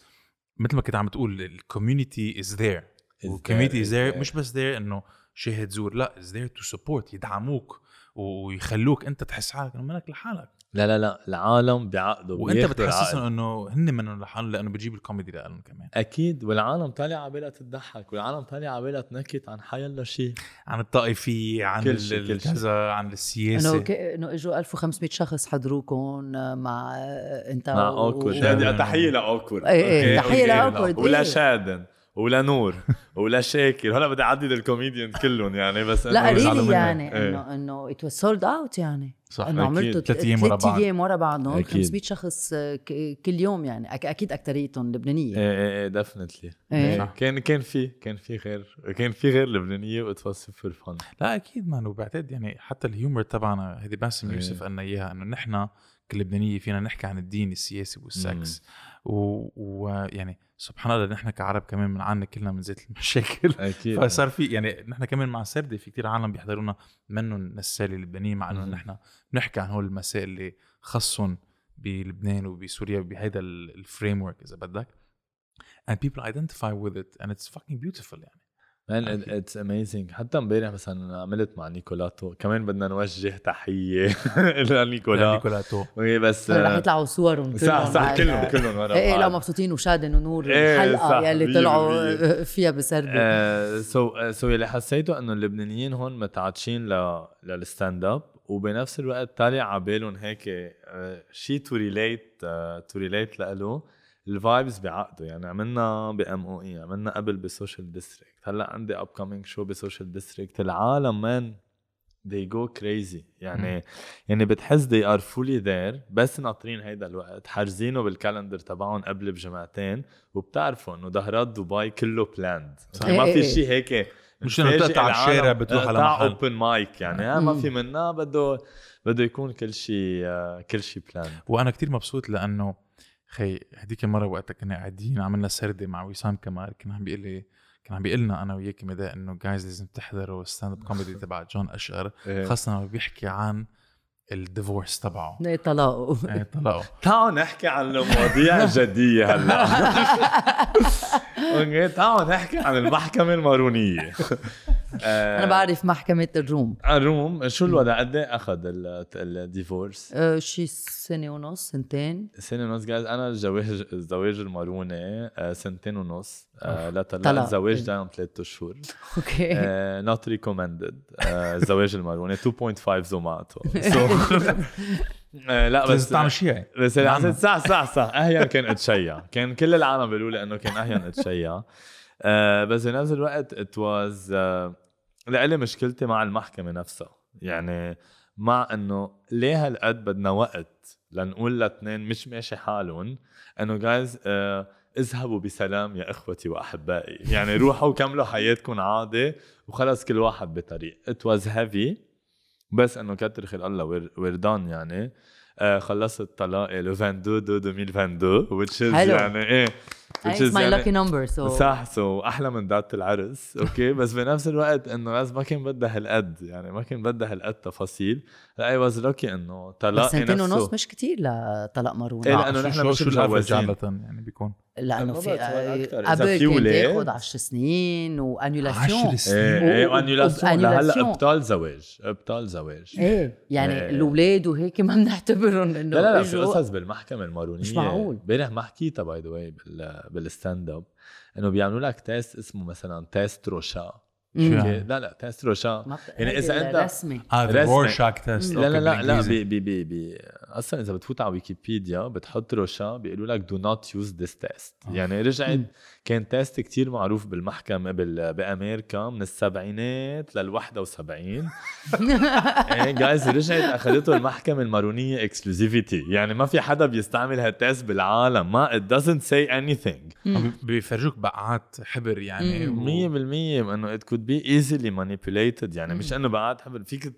مثل ما كنت عم تقول ال community is there ال community is there مش بس there إنه شاهد زور لا is there to support يدعموك ويخلوك أنت تحس حالك إنه منك لحالك. لا لا لا العالم بعقدوا وأنت بتحسسهم إنه هن منهم لحالهم لأنه بتجيب الكوميدي لهم كمان. أكيد والعالم طالع على بالها تضحك والعالم طالع على بالها تنكت عن حيلا شيء عن الطائفيه عن كل كذا عن السياسة. إنه إنه إجوا 1500 شخص حضروكم مع أنت مع أوكورد. و... تحية لأوكورد. إيه, إيه، تحية لأوكورد ولا شادن ولا نور ولا شاكر. هلا بدي أعدد الكوميديان كلهم يعني بس لا really يعني إيه. انه إنه it was sold out يعني. صح إنه عملته ثلاث أيام ورا بعض. أيام ورا بعضهم 500 شخص كل يوم يعني. أكيد اكثريتهم لبنانية. إيه إيه إيه definitely إيه. كان كان في كان في غير كان في غير لبنانية و it was super fun لا أكيد man وبعتقد يعني حتى ال humor تبعنا هيدي باسم يوسف قالنا إياها إنه نحن كلبنانية فينا نحكي عن الدين السياسة وال sex. ويعني سبحان الله نحن كعرب كمان بنعاني كلنا من زيت المشاكل. أكيد. فصار في يعني نحن كمان مع سردة في كتير عالم بيحضرونا منهم نسالي اللبنانيين مع إنه نحن بنحكي عن هول المسائل اللي خصهم بلبنان وبسوريا بهيدا ال framework إذا بدك. And people identify with it and it's fucking beautiful يعني. man it's amazing حتى امبارح مثلا عملت مع نيكولاتو كمان بدنا نوجه تحية لنيكولا. نيكولاتو بس رح يطلعوا صورهم صح صح كلهم كلهم ورا إيه لا مبسوطين وشادن ونور إيه الحلقة يلي طلعوا فيها بسردة so so يلي حسيته إنه اللبنانيين هون متعطشين لل stand up وبنفس الوقت طالع على بالهم هيك شيء to relate to relate لإله ال vibes بعقدوا. يعني عملنا بام أو اي عملنا قبل ب Social Distrikt هلأ عندي upcoming show ب Social Distrikt العالم man they go crazy. يعني يعني بتحس they are fully there بس ناطرين هيدا الوقت. حاجزينه بال calendar تبعهم قبل بجمعتين وبتعرفوا إنه ظهرات دبي كله planned يعني ما في شيء هيك مش انه تقطع على الشارع بتروح على محل. open mic يعني ما في منها بده بده يكون كل شيء كل شيء planned وأنا كتير مبسوط لأنه خي هديك المره وقتها كنا قاعدين عملنا سردة مع وسام كمال. كان عم بيقول لي كان عم بيقول لنا أنا وياك مدى إنه guys لازم تحضروا ال stand up comedy تبع جون أشقر إيه. خاصة لما بيحكي عن ال divorce تبعه. إيه، طلاقه. إيه طلقوا تعالوا نحكي عن المواضيع الجدية هلأ. okay تعالوا نحكي عن المحكمة المارونية. أنا بعرف محكمة الروم. الروم. شو الوضع؟ قد إيه أخذ ال- ال divorce؟ أه شي سنة ونص سنتين. سنة ونص جايز أنا الزواج الزواج الماروني آه، سنتين ونص. آه، لا طلع. الزواج. دايم ثلاثة أشهر. okay. not recommended الزواج الماروني 2.5 Zomato آه، لا بس تعمل شيء يعني. بس نعم. صح صح صح. اهين كان أتشيع. كان كل العالم بيقولوا لي إنه كان اهين أتشيع. آه بس بنفس الوقت it was لإلي مشكلتي مع المحكمة نفسها. يعني مع إنه ليه هالقد بدنا وقت لنقول لاثنين مش ماشي حالهم؟ إنه جايز آه اذهبوا بسلام يا إخوتي وأحبائي. يعني روحوا كملوا حياتكم عادي وخلص كل واحد بطريق. it was heavy بس إنه كتر خير الله we're done يعني. آه خلصت طلاقي لو 22 deux 2022 which is حلو. يعني إيه It's is my يعني lucky number so. صح so أحلى من date العرس okay بس بنفس الوقت إنه بس ما كان بدها هالقد يعني ما كان بدها هالقد تفاصيل. I was lucky إنه بس طلاقي سنتين نفسه. ونص مش كتير لطلاق مارون إيه، آه، لأنه شو- نحن شو- مش مجوزين. عادة يعني بيكون؟ لأنه في. إذا قبل في كان تاخذ 10 سنين و annulation. عشر سنين؟ إيه إيه و- و annulation. لهلا. أبطال زواج أبطال زواج. إيه يعني إيه. الأولاد وهيك ما بنعتبرهم إنه لا لا في قصص بالمحكمة المارونية؟ مش معقول. امبارح ما حكيتها by the way بال stand-up انه بيعملوا لك test اسمه مثلا test روشا؟ يعني؟ لا لا test روشا يعني إذا هيدي أنت- رسمي آه رسمي. رورشاك test لا لا لا لا بي بي بي بي أصلا إذا بتفوت على ويكيبيديا بتحط روشا بيقولوا لك do not use this test يعني رجعت كان test كتير معروف بالمحكمة بال... بأمريكا من السبعينات لل 71 إيه جايز رجعت أخذته المحكمة المارونية exclusivity يعني ما في حدا بيستعمل هال test بالعالم. ما it doesn't say anything. بيفرجوك بقعات حبر يعني مم. و- مية بالمية إنه it could be easily manipulated. يعني مش إنه بعد حبل فيك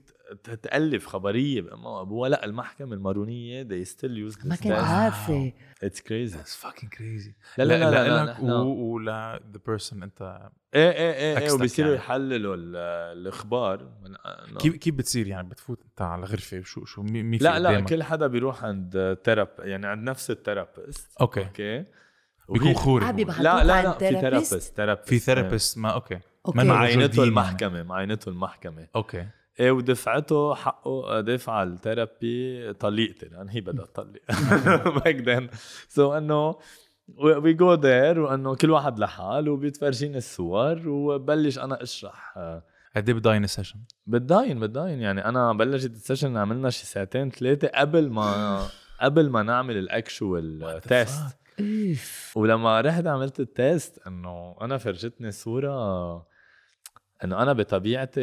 ت- ت- تألف خبرية بأمه وأبوها لا المحكمة المارونية they still use ما test. عارفه it's crazy That's fucking crazy لا لا لا لا, لا, لك ولا the person انت إيه إيه إيه, إيه وبيصيروا يعني. يحللوا ال- الاخبار من كيف كيف بتصير يعني بتفوت انت على غرفه شو شو مين لا لا قدامك؟ كل حدا بيروح عند therap يعني عند نفس ال therapist okay okay بيكون خوري آه، لا لا لا في؟ therapist في therapist ما okay okay. then المحكمة معينته المحكمة okay إيه ودفعته حقه دفع ال therapy طليقتي لأن هي بدها تطلق back then so إنه we go there وإنه كل واحد لحال وبيتفرجيني الصور وبلش أنا أشرح آه، قد إيه بتضاين ال session؟ بتضاين بتضاين. يعني أنا بلشت ال session عملنا شي ساعتين ثلاثة قبل ما قبل ما نعمل ال actual test ولما رحت عملت ال test إنه أنا فرجتني صورة إنه أنا بطبيعتي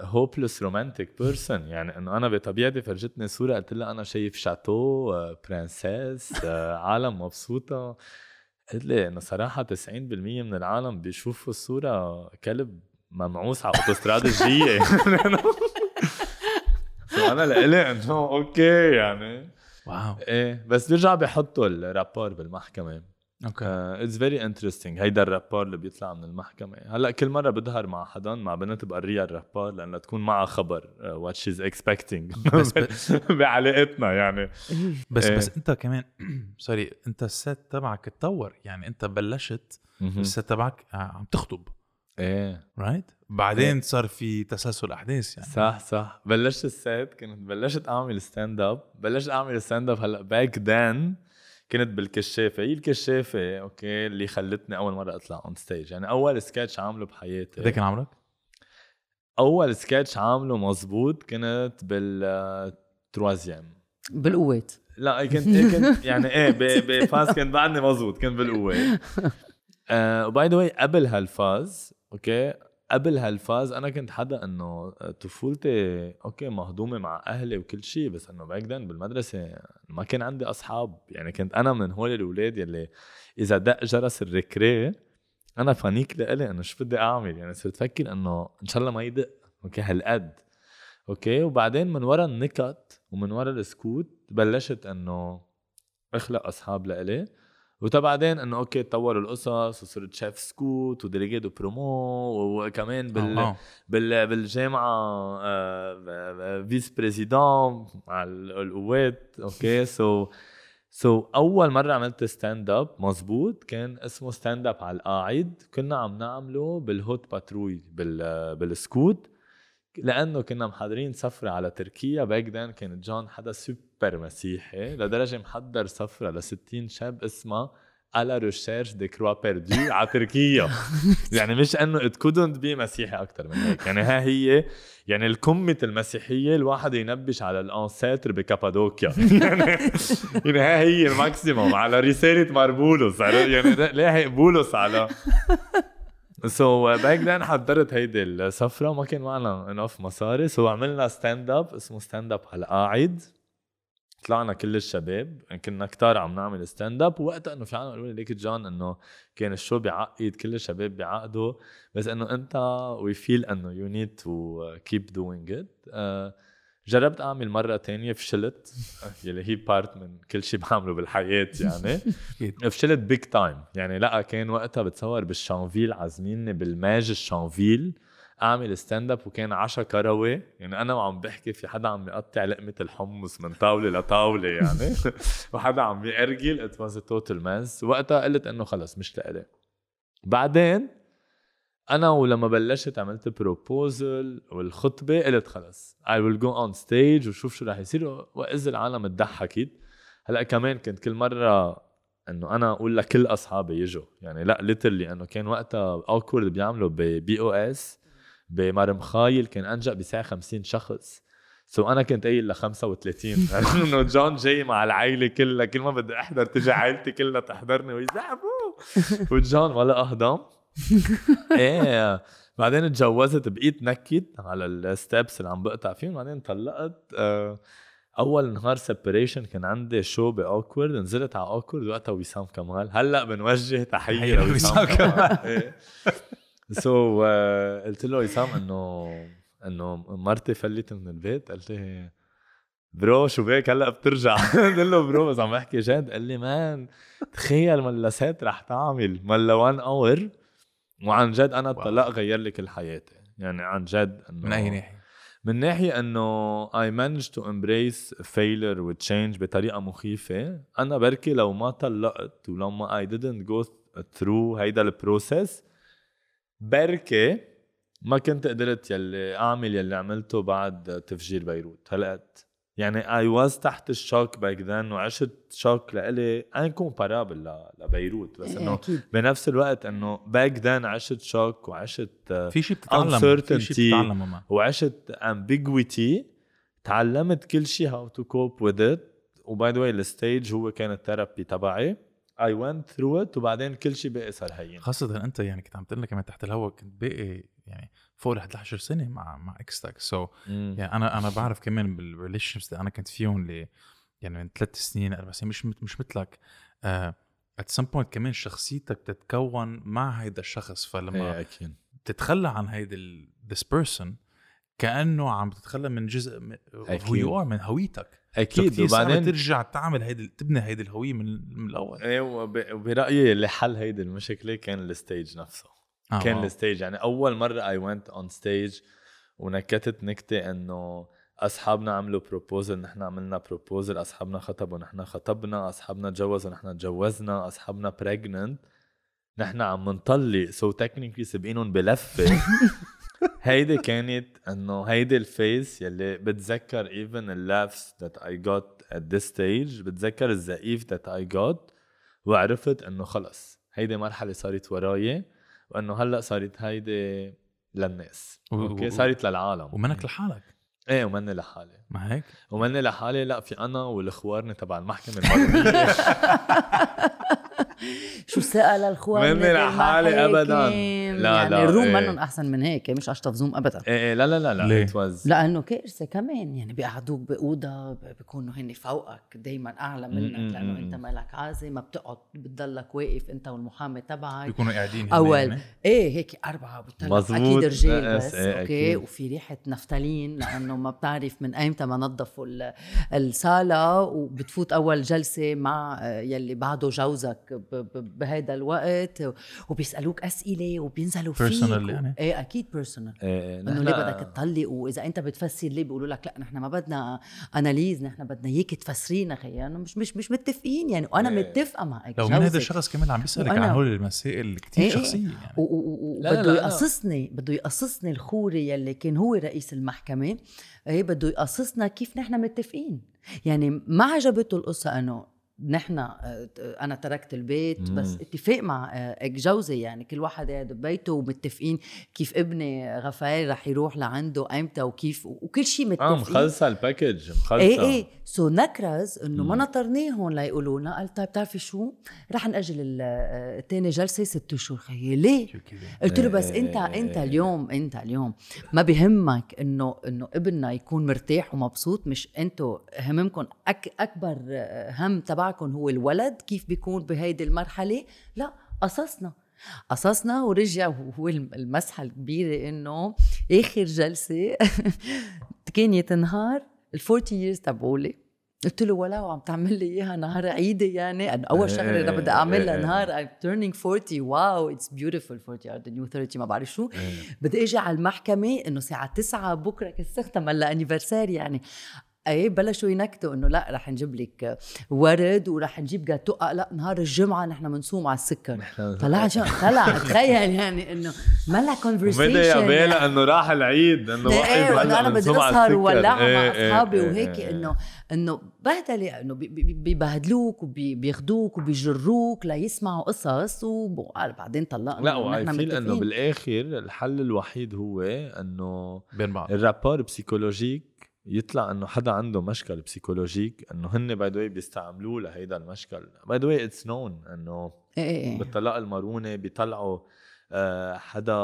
hopeless romantic person يعني إنه أنا بطبيعتي فرجتني صورة قلت لها أنا شايف château آه، princesse آه، عالم مبسوطة. قلت لي إنه صراحة 90% من العالم بيشوفوا الصورة كلب ممعوس على أوتوستراد الجية. فانا لإلي إنه okay يعني. wow. إيه بس بيرجع بيحطوا ال rapport بالمحكمة. okay. it's very interesting هيدا ال rapport اللي بيطلع من المحكمة. هلأ كل مرة بظهر مع حدا مع بنت بقريها ال rapport لأنها تكون معها خبر what she's expecting بعلاقتنا يعني. بس إيه. بس أنت كمان sorry أنت ال set تبعك اتطور. يعني أنت بلشت ال set تبعك آه، عم تخطب. إيه. right بعدين صار في تسلسل أحداث يعني. صح صح. بلشت ال set كنت بلشت أعمل stand-up بلشت أعمل stand-up هلأ back then كنت بالكشافة. هي الكشافة okay اللي خلتني أول مرة أطلع on stage يعني أول سكتش عامله بحياتي. قد إيه كان عمرك؟ أول سكتش عامله مزبوط كنت بال troisième بالقوات. لا كنت كنت يعني إيه ب- ب phase كنت بعدني مزبوط كنت بالقوه و by the way قبل هال phase okay قبل هال phase أنا كنت حدا إنه طفولتي okay مهضومة مع أهلي وكل شيء بس إنه back then بالمدرسة ما كان عندي أصحاب. يعني كنت أنا من هول الأولاد يلي إذا دق جرس ال récré أنا panique لإلي إنه شو بدي أعمل؟ يعني صرت فكر إنه إن شاء الله ما يدق. okay هالقد. okay وبعدين من ورا النكت ومن ورا ال scout بلشت إنه أخلق أصحاب لإلي. وتبعدين إنه okay تطوروا القصص وصرت chef scout و délégué de promo وكمان بال. بال بالجامعة آه، vice-président مع ال- القوات. okay؟ so so أول مرة عملت stand-up مزبوط كان اسمه stand-up على القاعد. كنا عم نعمله بال haute patrouille بال بال scout لأنه كنا محضرين سفرة على تركيا. back then كان جون حدا سوبر مسيحي لدرجه محضر سفره ل 60 شاب اسمها à la recherche des croix perdues على تركيا يعني مش إنه it couldn't be مسيحي أكثر من هيك. يعني ها هي يعني القمة المسيحية الواحد ينبش على ال ancêtres بكابادوكيا. يعني يعني ها هي ال maximum على رسالة ماربولوس يعني ده- لاحق بولس على so back then حضرت هيدي السفرة. وما كان معنا enough مصاري. so عملنا stand up اسمه stand up على القاعد طلعنا كل الشباب كنا كتار عم نعمل stand up ووقتها إنه في عنا قالوا لي ليك جون إنه كان ال show بيعقد كل الشباب بيعقدوا بس إنه and we feel إنه you need to keep doing it جربت أعمل مرة تانية فشلت. يلي هي part من كل شيء بعمله بالحياة يعني. فشلت big time يعني لا كان وقتها بتصور بالشانفيل عازميني بالماج الشانفيل. أعمل stand up وكان عشا كروي. يعني أنا وعم بحكي في حدا عم يقطع لقمة الحمص من طاولة لطاولة يعني. وحدا عم يأرجل it was total mess وقتها قلت إنه خلص مش لإلي. بعدين أنا ولما بلشت عملت proposal والخطبة قلت خلص. I will go on stage وشوف شو رح يصير واذا العالم تضحكت هلأ كمان كنت كل مرة إنه أنا أقول لكل أصحابي يجوا. يعني لأ literally إنه كان وقتها awk.word بيعملوا ببي أو اس بمار مخايل كان انجا بساعة 50 شخص. so أنا كنت قايل ل 35 إنه جون جاي مع العائله كلها كل ما بدي أحضر تجي عائلتي كلها تحضرني ويزعبوا وجون ولا أهضم. إيه بعدين تجوزت بقيت نكد على ال steps اللي عم بقطع فيهم بعدين طلقت. آه، أول نهار separation كان عندي show ب awk.word نزلت على awk.word وقتها وسام كمال. هلأ بنوجه تحية لوسام كمال. إيه. so قلت له وسام إنه إنه مرتي فلت من البيت. قلت لي bro شو بك هلأ بترجع. قلت له bro بس عم بحكي جد. قال لي man تخيل ملا set رح تعمل ملا 1 hour. وعن جد أنا الطلاق غير لي كل حياتي. يعني عن جد إنه من أي ناحية؟ من ناحية إنه I managed to embrace failure و change بطريقة مخيفة. أنا بركي لو ما طلقت ولو ما I didn't go through هيدا ال process بركي ما كنت قدرت يلي أعمل يلي عملته بعد تفجير بيروت. هلقت يعني I was تحت ال shock back then وعشت shock لإلي incomparable لبيروت. بس إنه أكيد. بنفس الوقت إنه back then عشت shock وعشت في شيء بتتعلم في. شيء بتتعلمه معه وعشت ambiguity. تعلمت كل شيء how to cope with it. و by the way ال stage هو كان ال therapy تبعي. I went through it وبعدين كل شيء بقي صار هين. خاصة أنت يعني كنت عم تقول لك كمان تحت الهواء كنت باقي يعني فوق ال 11 سنة مع مع ex تك. so so يعني أنا أنا بعرف كمان بال relation اللي أنا كنت فيهم ل يعني من ثلاث سنين أربع سنين مش مش مثلك. at some point كمان شخصيتك بتتكون مع هيدا الشخص فلما إيه أكيد. تتخلى عن هيدا this person كأنه عم تتخلى من جزء هو. you are من هويتك. أكيد. وبعدين ترجع تعمل هيدي تبني هيدي الهوية من, من الأول. إيه وب- وبرايي اللي حل هيدي المشكلة كان ال stage نفسه. آه كان. ال stage. يعني أول مرة I went on stage ونكتت نكتة إنه أصحابنا عملوا proposal نحن عملنا proposal أصحابنا خطبوا نحن خطبنا أصحابنا تجوزوا نحن تجوزنا أصحابنا pregnant نحن عم نطلق. so technically سابقينهم بلفة. هيدي كانت إنه هيدي ال phase يلي بتذكر even ال laughs that I got at this stage بتذكر الزقيف that I got وعرفت إنه خلص. هيدي مرحلة صارت وراي وإنه هلأ صارت هيدي للناس. و- okay؟ صارت للعالم. ومنك لحالك. إيه ومني لحالي. ما هيك؟ ومني لحالي لأ في أنا والخوارنة تبع المحكمة شو ثقة للخوان مني لحالي أبداً. لا، يعني لا، الروم إيه. منهم أحسن من هيك مش أشطف زوم ابدا إيه إيه لا لا لا لا was- لأنه كارثة كمان يعني بيقعدوك بأوضة بيكونوا هن فوقك دائما أعلى منك م- م- لأنه م- أنت مالك عازة ما بتقعد بتضلك واقف أنت والمحامي تبعك بيكونوا قاعدين اول يعني. إيه هيك أربعة بتطلع. أكيد رجال إيه، بس إيه، أوكي أكيد. وفي ريحة نفتالين لأنه ما بتعرف من أيمتى ما نظفوا ال- الصالة وبتفوت أول جلسة مع آه، يلي بعده جوزك ب- ب- بهيدا الوقت وبيسألوك أسئلة وبينزلوا فيك Personal يعني؟ إيه أكيد personal إيه، إيه، إنه ليه بدك تطلق وإذا أنت بتفسر ليه بيقولوا لك لا نحن ما بدنا analyze نحن بدنا اياك تفسرينا خيي أنا مش مش مش متفقين يعني وأنا إيه. متفقة معك لو من هذا. الشخص كمان عم بيسالك عن هول المسائل كثير إيه إيه. شخصية يعني وبده. يقصصني بده يقصصني الخوري يلي كان هو رئيس المحكمة إيه بده يقصصنا كيف نحن متفقين يعني ما عجبته القصة إنه نحن آه، أنا تركت البيت مم. بس اتفاق مع آه، جوزي يعني كل واحد قاعد ببيته ومتفقين كيف ابني غفايل رح يروح لعنده إمتى وكيف وكل شيء آه متفقين مخلصة ال package مخلصة إيه إيه so نكرز إنه ما. نطرناهم ليقولوا لنا قال طيب بتعرفي شو رح نأجل ال- آه، التاني جلسة ست اشهر خيي ليه؟ قلت له بس إيه أنت أنت. اليوم أنت اليوم ما بهمك إنه إنه ابننا يكون مرتاح ومبسوط مش أنتوا هممكم أك أكبر آه، هم تبعكم هو الولد كيف بيكون بهيدي المرحلة؟ لا قصصنا. قصصنا ورجع الم- المسحة الكبيرة إنه آخر جلسة كانت نهار ال 40 years تبعولي. قلت له ولو عم تعمل لي إياها نهار عيدي يعني. أنا أول شغله أنا بدي اعملها إيه. نهار I'm turning 40 wow it's beautiful 40 are the new 30 ما بعرف شو. إيه. بدي أجي على المحكمة إنه الساعة 9 بكرة كسختها ملا anniversary يعني. إيه بلشوا ينكتوا إنه لا رح نجيب لك ورد ورح نجيب جاتو آه لا نهار الجمعة نحن بنصوم على السكر. طلع شو؟ طلع تخيل يعني إنه ما لها conversation يا بيلا إنه راح العيد إنه إيه هلا أنا بدي أسهر. وولعها إيه، مع إيه، أصحابي إيه، وهيك إيه. إنه إنه بهدلة إنه بيبهدلوك وبياخدوك وبيجروك ليسمعوا قصص وبعدين طلقنا لا feel إنه. بالآخر الحل الوحيد هو إنه بين بعض. ال rapport psychologique يطلع إنه حدا عنده مشكل psychologique إنه هن by the بيستعملوه لهيدا المشكل by the it's known إنه إيه إيه إيه بالطلاق المرونة بيطلعوا آه، حدا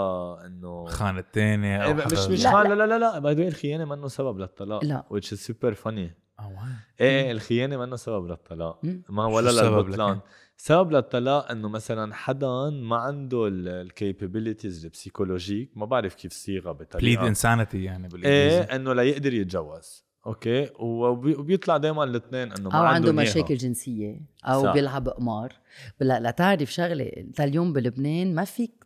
إنه خان الثاني إيه، أو مش حدا- مش خان لا. لا لا لا by the الخيانة منه سبب للطلاق لا. which is super funny آه واو. إيه الخيانة منه سبب للطلاق. ما ولا للبطلان؟ سبب للطلاق إنه مثلا حدا ما عنده ال capabilities ال psychologique ما بعرف كيف صيغة plead بطريقه insanity يعني إيه بالانجليزي انه ليقدر يتجوز. أوكي؟ وبي- وبيطلع دايما الاثنين إنه ما أو عنده. مشاكل جنسية أو صح. بيلعب قمار. لا لا تعرف شغلة أنت اليوم بلبنان ما فيك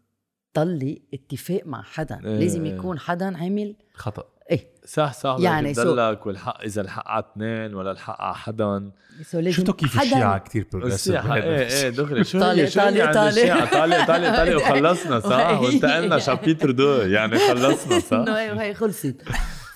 تطلق اتفاق مع حدا. إيه. لازم يكون حدا عامل خطأ. إيه. صح صح يعني يعني so- بتضلك والحق إذا الحق على اثنين ولا الحق على حدا so لازم شفتوا كيف الشيعة كثير progressive إيه إيه دغري شو طالع- شو طالع- طالع. الشيعة؟ طالع طالع طالع وخلصنا صح؟ وانتقلنا chapitre deux يعني خلصنا صح؟ انه هي وهي خلصت.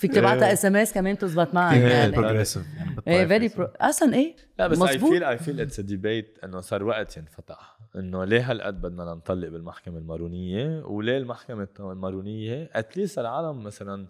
فيك تبعتها SMS كمان تزبط معك. إيه، يعني. Progressive يعني إيه. very pro أصلا إيه؟ لا بس اي مزبوط. feel I feel it's debate إنه صار وقت ينفتح. إنه ليه هالقد بدنا ننطلق بالمحكمة المارونية؟ وليه المحكمة المارونية؟ At least العالم مثلا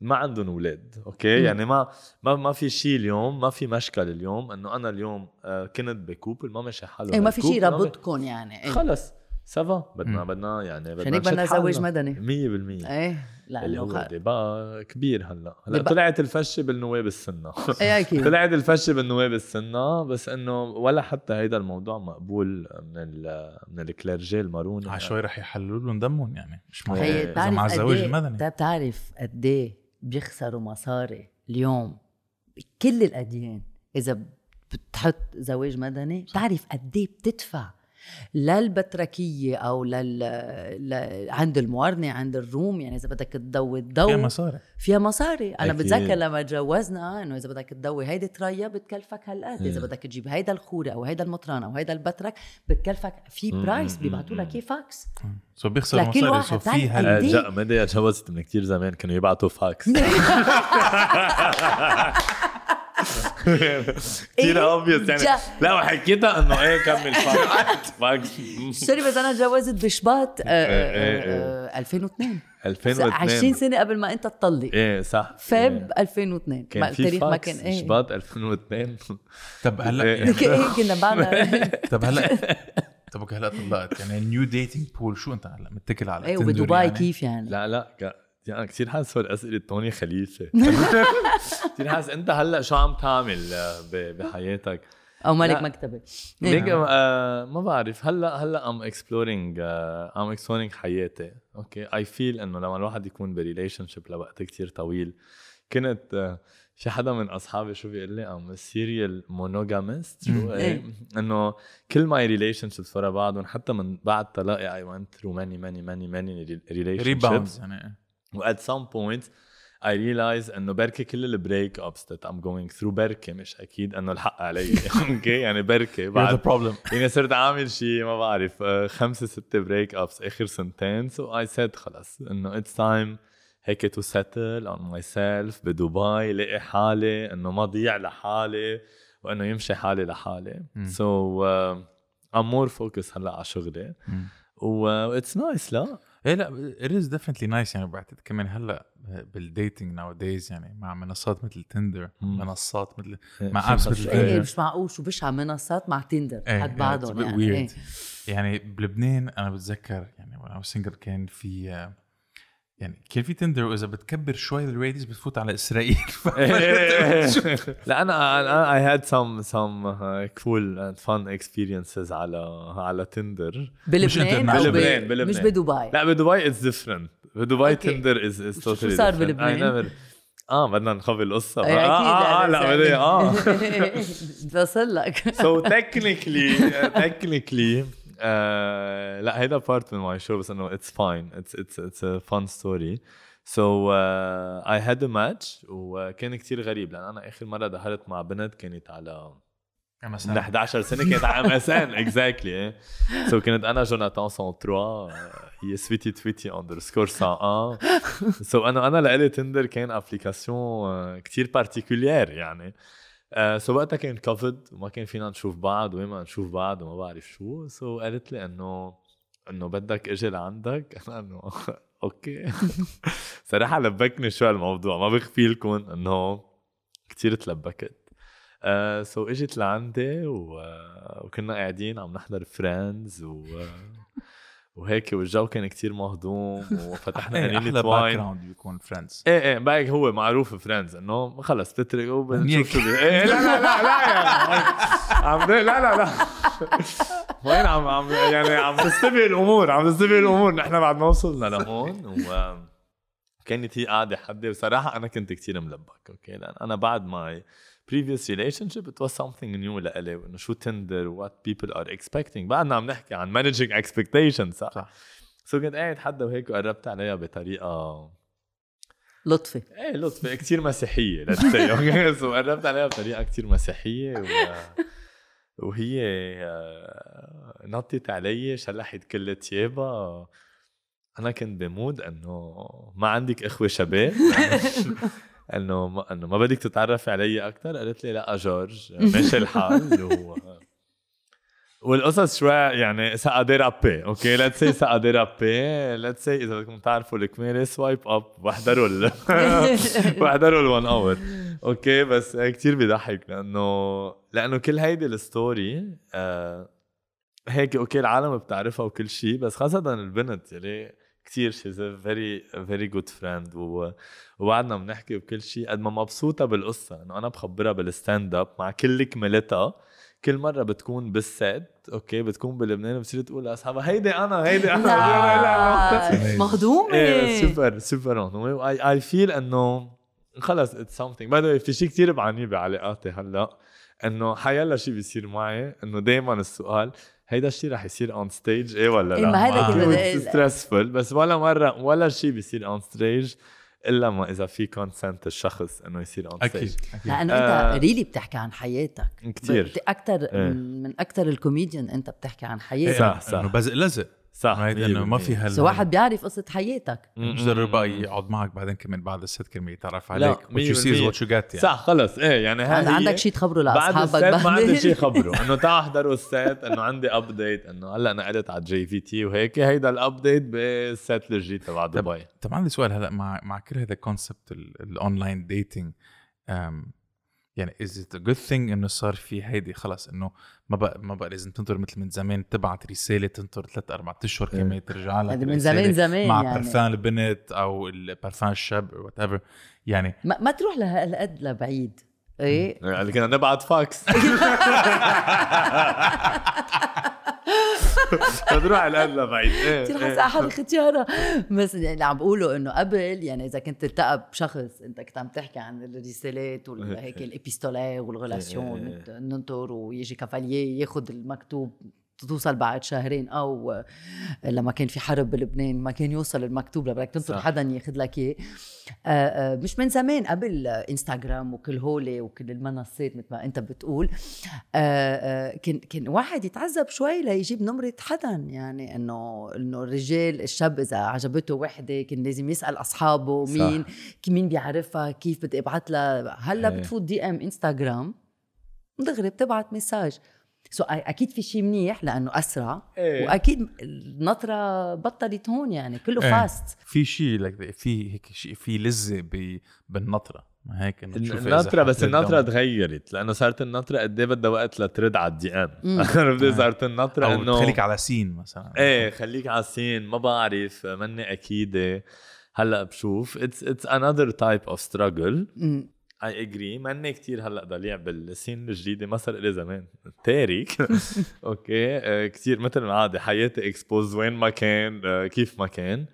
ما عندهم أولاد أوكي؟ مم. يعني ما ما ما في شيء اليوم ما في مشكل اليوم إنه أنا اليوم آه، كنت ب couple ما مشي حاله إيه ما في شيء يربطكم يعني إيه. خلص ça va بدنا مم. بدنا يعني بدنا عشان هيك بدنا زواج. مدني. 100% إيه اللي لأنه هو. débat كبير هلأ. هلأ ديبا- طلعت الفشه بالنواب السنة. إيه أكيد. طلعت الفشه بالنواب السنة بس إنه ولا حتى هيدا الموضوع مقبول من ال من ال clergy المارون على شوي رح يحللوا لهم دمهم يعني مش معقول إيه، مع الزواج قد المدني. إيه بتعرف قد إيه بيخسروا مصاري اليوم بكل الأديان. إذا بتحط زواج مدني بتعرف قد إيه بتدفع. للبتركيه أو لل... ل... عند المورنه عند الروم يعني إذا بدك تضوي فيها تضوي مصاري فيها مصاري أنا أكيد. بتذكر لما تجوزنا إنه إذا بدك تضوي هيدي تريا بتكلفك هالقد إذا. بدك تجيب هيدا الخورة أو هيدا المطران أو هيدا البترك بتكلفك في price بيبعتوا. لك اياه فاكس so بيخسروا لكل مصاري واحد so في هال؟ جا مدى تجوزت من كتير زمان كانوا يبعتوا فاكس كثير إيه؟ اوبيس يعني لا وحكيتها انه إيه كمل fuck sorry بس أنا تجوزت بشباط آه، إيه، آه، آه، 2002 2002 20 سنة قبل ما أنت تطلق إيه صح. Feb 2002 كان ما- في التاريخ ما كان إيه. شباط 2002 طب هلا إيه. يعني. إيه، كنا بعنا طب هلا. طب أوكي هلا طلقت يعني new dating pool شو أنت هلا متكل على إيه وبدبي يعني؟ كيف يعني؟ لا لا يعني كثير حاسس هول اسئله توني خليفة. كثير حاسس أنت هلأ شو عم تعمل آه، ب- بحياتك؟ أو مالك. مكتبه ليك آه ما بعرف. هلأ هلأ I'm exploring I'm exploring حياتي. أوكي I feel إنه لما الواحد يكون ب relationship لوقت كتير طويل كنت آه في حدا من أصحابي شو بيقول لي؟ I'm serial monogamist شو. إيه؟ إيه. إنه كل my relationships ورا بعضهم حتى من بعد طلاقي I went through many many many many relation rebounds و at some point I realize إنه بركي كل ال breakups that I'm going through بركي مش أكيد إنه الحق علي. أوكي يعني بركي بعد. problem. يعني صرت عامل شيء ما بعرف آه، خمسة ستة breakups آخر سنتين. so I said خلص إنه it's time هيك to settle on myself بدبي لاقي حالي إنه ما ضيع لحالي وإنه يمشي حالي لحالي. so I'm more focus هلأ على شغلي. و it's nice لأ. إيه لأ it is definitely nice يعني بعتقد كمان هلأ بال dating nowadays يعني مع منصات مثل تندر. منصات مثل إيه، مع خص- مثل إيه. مش معقول شو بشع منصات مع تندر إيه، حد يعني بعضهم يعني weird. يعني بلبنان أنا بتذكر يعني وأنا single كان في آه، يعني كان في تندر واذا بتكبر شوي ال radius بتفوت على إسرائيل. لا أنا أنا I had some some cool and فun experiences على على تندر. بلبنان بلبنان، بلبنان. مش بدبي. لا بدبي it's different بدبي. تندر is is شو- totally شو صار بلبنان؟ آه بدنا نخبي القصة إيه، آه آه, آه لا بدي آه. بوصل لك so technically uh, uh, لا هيدا part من my show بس إنه fine. It's it's it's a fun story. So uh, I had a match وكان كتير غريب لأن أنا آخر مرة ظهرت مع بنت كانت على من 11 سنة كانت على MSN Exactly so كنت أنا جوناثان 103 هي sweetie tweety underscore 101 so أنا أنا لإلي تندر كان application كتير particulière يعني. so وقتها كان كوفيد وما كان فينا نشوف بعض وين ما نشوف بعض وما بعرف شو so قالت لي إنه إنه بدك إجي لعندك. أنا إنه أوكي. صراحة لبكني شوي الموضوع ما بخفي لكم إنه كتير تلبكت. آه so إجت لعندي و... وكنا قاعدين عم نحضر Friends و... وهيك والجو كان كتير مهضوم وفتحنا أحلى قنينة wine background بيكون Friends إيه إيه بعد هو معروف Friends إنه خلص منيح. وبنشوف شو إيه لا لا لا لا يعني عم لا لا لا وين عم عم يعني عم تستبق الأمور عم تستبق الأمور. نحن بعد ما وصلنا لهون و كانت هي قاعدة حدي وصراحة أنا كنت كتير ملبك أوكي؟ لأن أنا بعد my previous relationship it was something new لإلي وانه شو تنطر what people are expecting. بعدنا عم نحكي عن managing expectations صح, صح. so كنت قاعد حدا وهيك وقربت عليها بطريقة لطفي إيه لطفي كثير مسيحية let's say أوكي so قربت عليها بطريقة كثير مسيحية و... وهي آه، نطت علي شلحت كل ثيابها أنا كنت ب mood إنه ما عندك إخوة شباب. إنه ما إنه ما بدك تتعرفي علي أكثر قالت لي لا جورج. ماشي الحال. و... والقصص شوي يعني ça a dérapé أوكي؟ let's say ça a dérapé let's say إذا بدكم تعرفوا الكميله swipe up واحضروا ال واحضروا ال one hour أوكي؟ بس كتير بيضحك لأنه لأنه كل هيدي ال story آه هيك أوكي العالم بتعرفها وكل شيء بس خاصة البنت يعني كثير she's very very good friend وبعدنا بنحكي وكل شيء قد ما مبسوطة بالقصة إنه أنا بخبرها بال stand up مع كل كملتها. كل مرة بتكون بال set أوكي بتكون بلبنان بتصير تقول لاصحابها هيدي أنا هيدي أنا. لا مهضومه إيه super super مهضومه I I feel إنه خلص it's something باي في شيء كثير بعانيه بعلاقاتي هلأ إنه حيلا شيء بيصير معي إنه دائما السؤال هيدا الشيء رح يصير on stage إيه ولا إيه، لا؟ ما هيدا كده- كثير stressful بس ولا مرة ولا شيء بيصير on stage إلا ما إذا في consent الشخص إنه يصير on stage أكيد لأنه آه. انت really بتحكي عن حياتك كتير. أكثر إيه. من أكثر الكوميديان أنت بتحكي عن حياتك صح صح إنه بزق لزق صح. هيدا انه ما في هال واحد بيعرف قصة حياتك. مش ضروري بقى يقعد معك بعدين كمان بعد ال set كرمال يتعرف عليك؟ See is 100% what you get يعني. صح خلص. إيه يعني هاي عندك شيء تخبره بعد لأصحابك ال set ما عندي. شيء خبره. إنه تعالوا احضروا ال set إنه عندي update إنه هلأ نقلت على JVT وهيك هيدا ال update بال set الجديد تبع دبي. طب عندي سؤال هلأ مع مع كل هذا ال concept ال online dating يعني is it good thing إنه صار في هيدي خلص إنه ما بقى ما بقى لازم تنطر مثل من زمان تبعت رسالة تنطر ثلاث أربع أشهر إيه. كمان ترجع لك من زمان زمان مع يعني. برفان البنت أو البرفان الشاب whatever يعني ما, ما تروح لهالقد لبعيد إيه يعني كنا نبعت فاكس بتروح لبعيد إيه كثير إيه. حاسه حالي ختيارة بس يعني اللي عم بقوله إنه قبل يعني إذا كنت تلتقى بشخص أنت كنت عم تحكي عن الرسالات وهيك ال épistolaire وال relation إيه. ننطر ويجي cavalier ياخذ المكتوب توصل بعد شهرين أو لما كان في حرب بلبنان ما كان يوصل المكتوب لبدك تنطر. حدا ياخذ لك إياه آه، آه، مش من زمان قبل إنستغرام وكل هولي وكل المنصات مثل ما أنت بتقول آه، آه، كان كان واحد يتعذب شوي ليجيب نمرة حدا يعني إنه إنه الرجال الشاب إذا عجبته وحدة كان لازم يسأل أصحابه صح. مين مين بيعرفها كيف بدي ابعت لها هلأ إيه. بتفوت DM إنستغرام دغري بتبعت message so أكيد في شيء منيح لأنه أسرع إيه. وأكيد النطرة بطلت هون يعني كله إيه. fast في شيء like في هيك شيء في لذة بالنطرة ما هيك انه النطرة بس دم. تغيرت لأنه صارت النطرة قد إيه بدها وقت لترد على ال DM. عرفت صارت النطرة أو إنه تخليك على seen مثلا إيه خليك على ال seen ما بعرف مني أكيدة هلأ بشوف it's it's another type of struggle. I agree ماني كتير هلأ ضليع بال scene الجديدة ما صار لي زمان. تارك أوكي. آه كثير مثل العاده حياتي exposed وين ما كان آه كيف ما كان.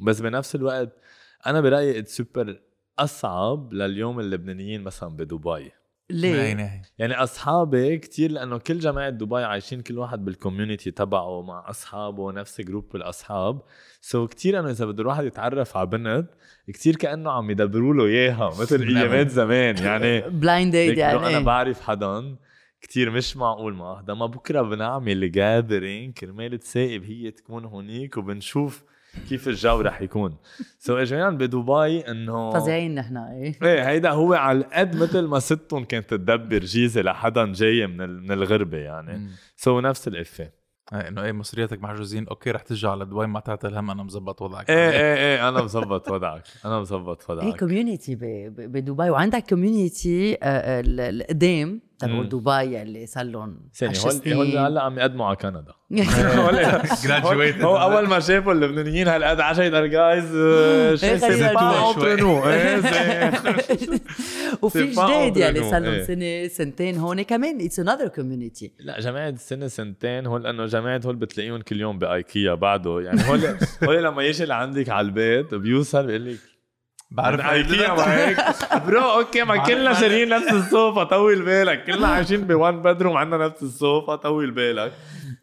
بس بنفس الوقت أنا برأيي سوبر أصعب لليوم اللبنانيين مثلا بدبي. ليه؟ ناحية؟ يعني أصحابي كتير لأنه كل جماعة دبي عايشين كل واحد بال community تبعه مع أصحابه نفس group الأصحاب so كتير إنه إذا بده الواحد يتعرف على بنت كتير كأنه عم يدبروا له إياها مثل من أيامات. زمان يعني blind date يعني يعني أنا؟ بعرف حدا كتير مش معقول مع هذا ما بكرة بنعمل gathering كرمال تصاقب هي تكون هونيك وبنشوف كيف الجو رح يكون. so اجينا بدبي إنه فظيعين نحن إيه. إيه هيدا هو على قد مثل ما ستهم كانت تدبر جيزة لحدا جاي من ال- من الغربة يعني. سو نفس الافيه إيه، إنه إيه مصرياتك محجوزين أوكي رح ترجع على دبي ما تعطي الهم أنا مظبط وضعك. إيه إيه إيه أنا مظبط وضعك أنا مظبط هي وضعك. community بدبي وعندك community القدام. تبعوا. دبي اللي صار لهم ثانية 10 هول هول سنين هلا عم يقدموا على كندا. Graduated. هو أول ما شافوا اللبنانيين هالقد عشان جايز إيه، نروح شوي وفي جديد يعني صار لهم إيه. سنه سنتين هون. كمان it's another community لا جماعة السنة سنتين هول لأنه جماعة هول بتلاقيهم كل يوم بأيكيا بعده. يعني هول هول لما يجي لعندك على البيت بيوصل بيقول لك بعرف ايكيا ما هيك bro أوكي ما كلنا شاريين نفس الصوفة طول بالك. كلنا عايشين ب one bedroom عندنا نفس الصوفة طول بالك.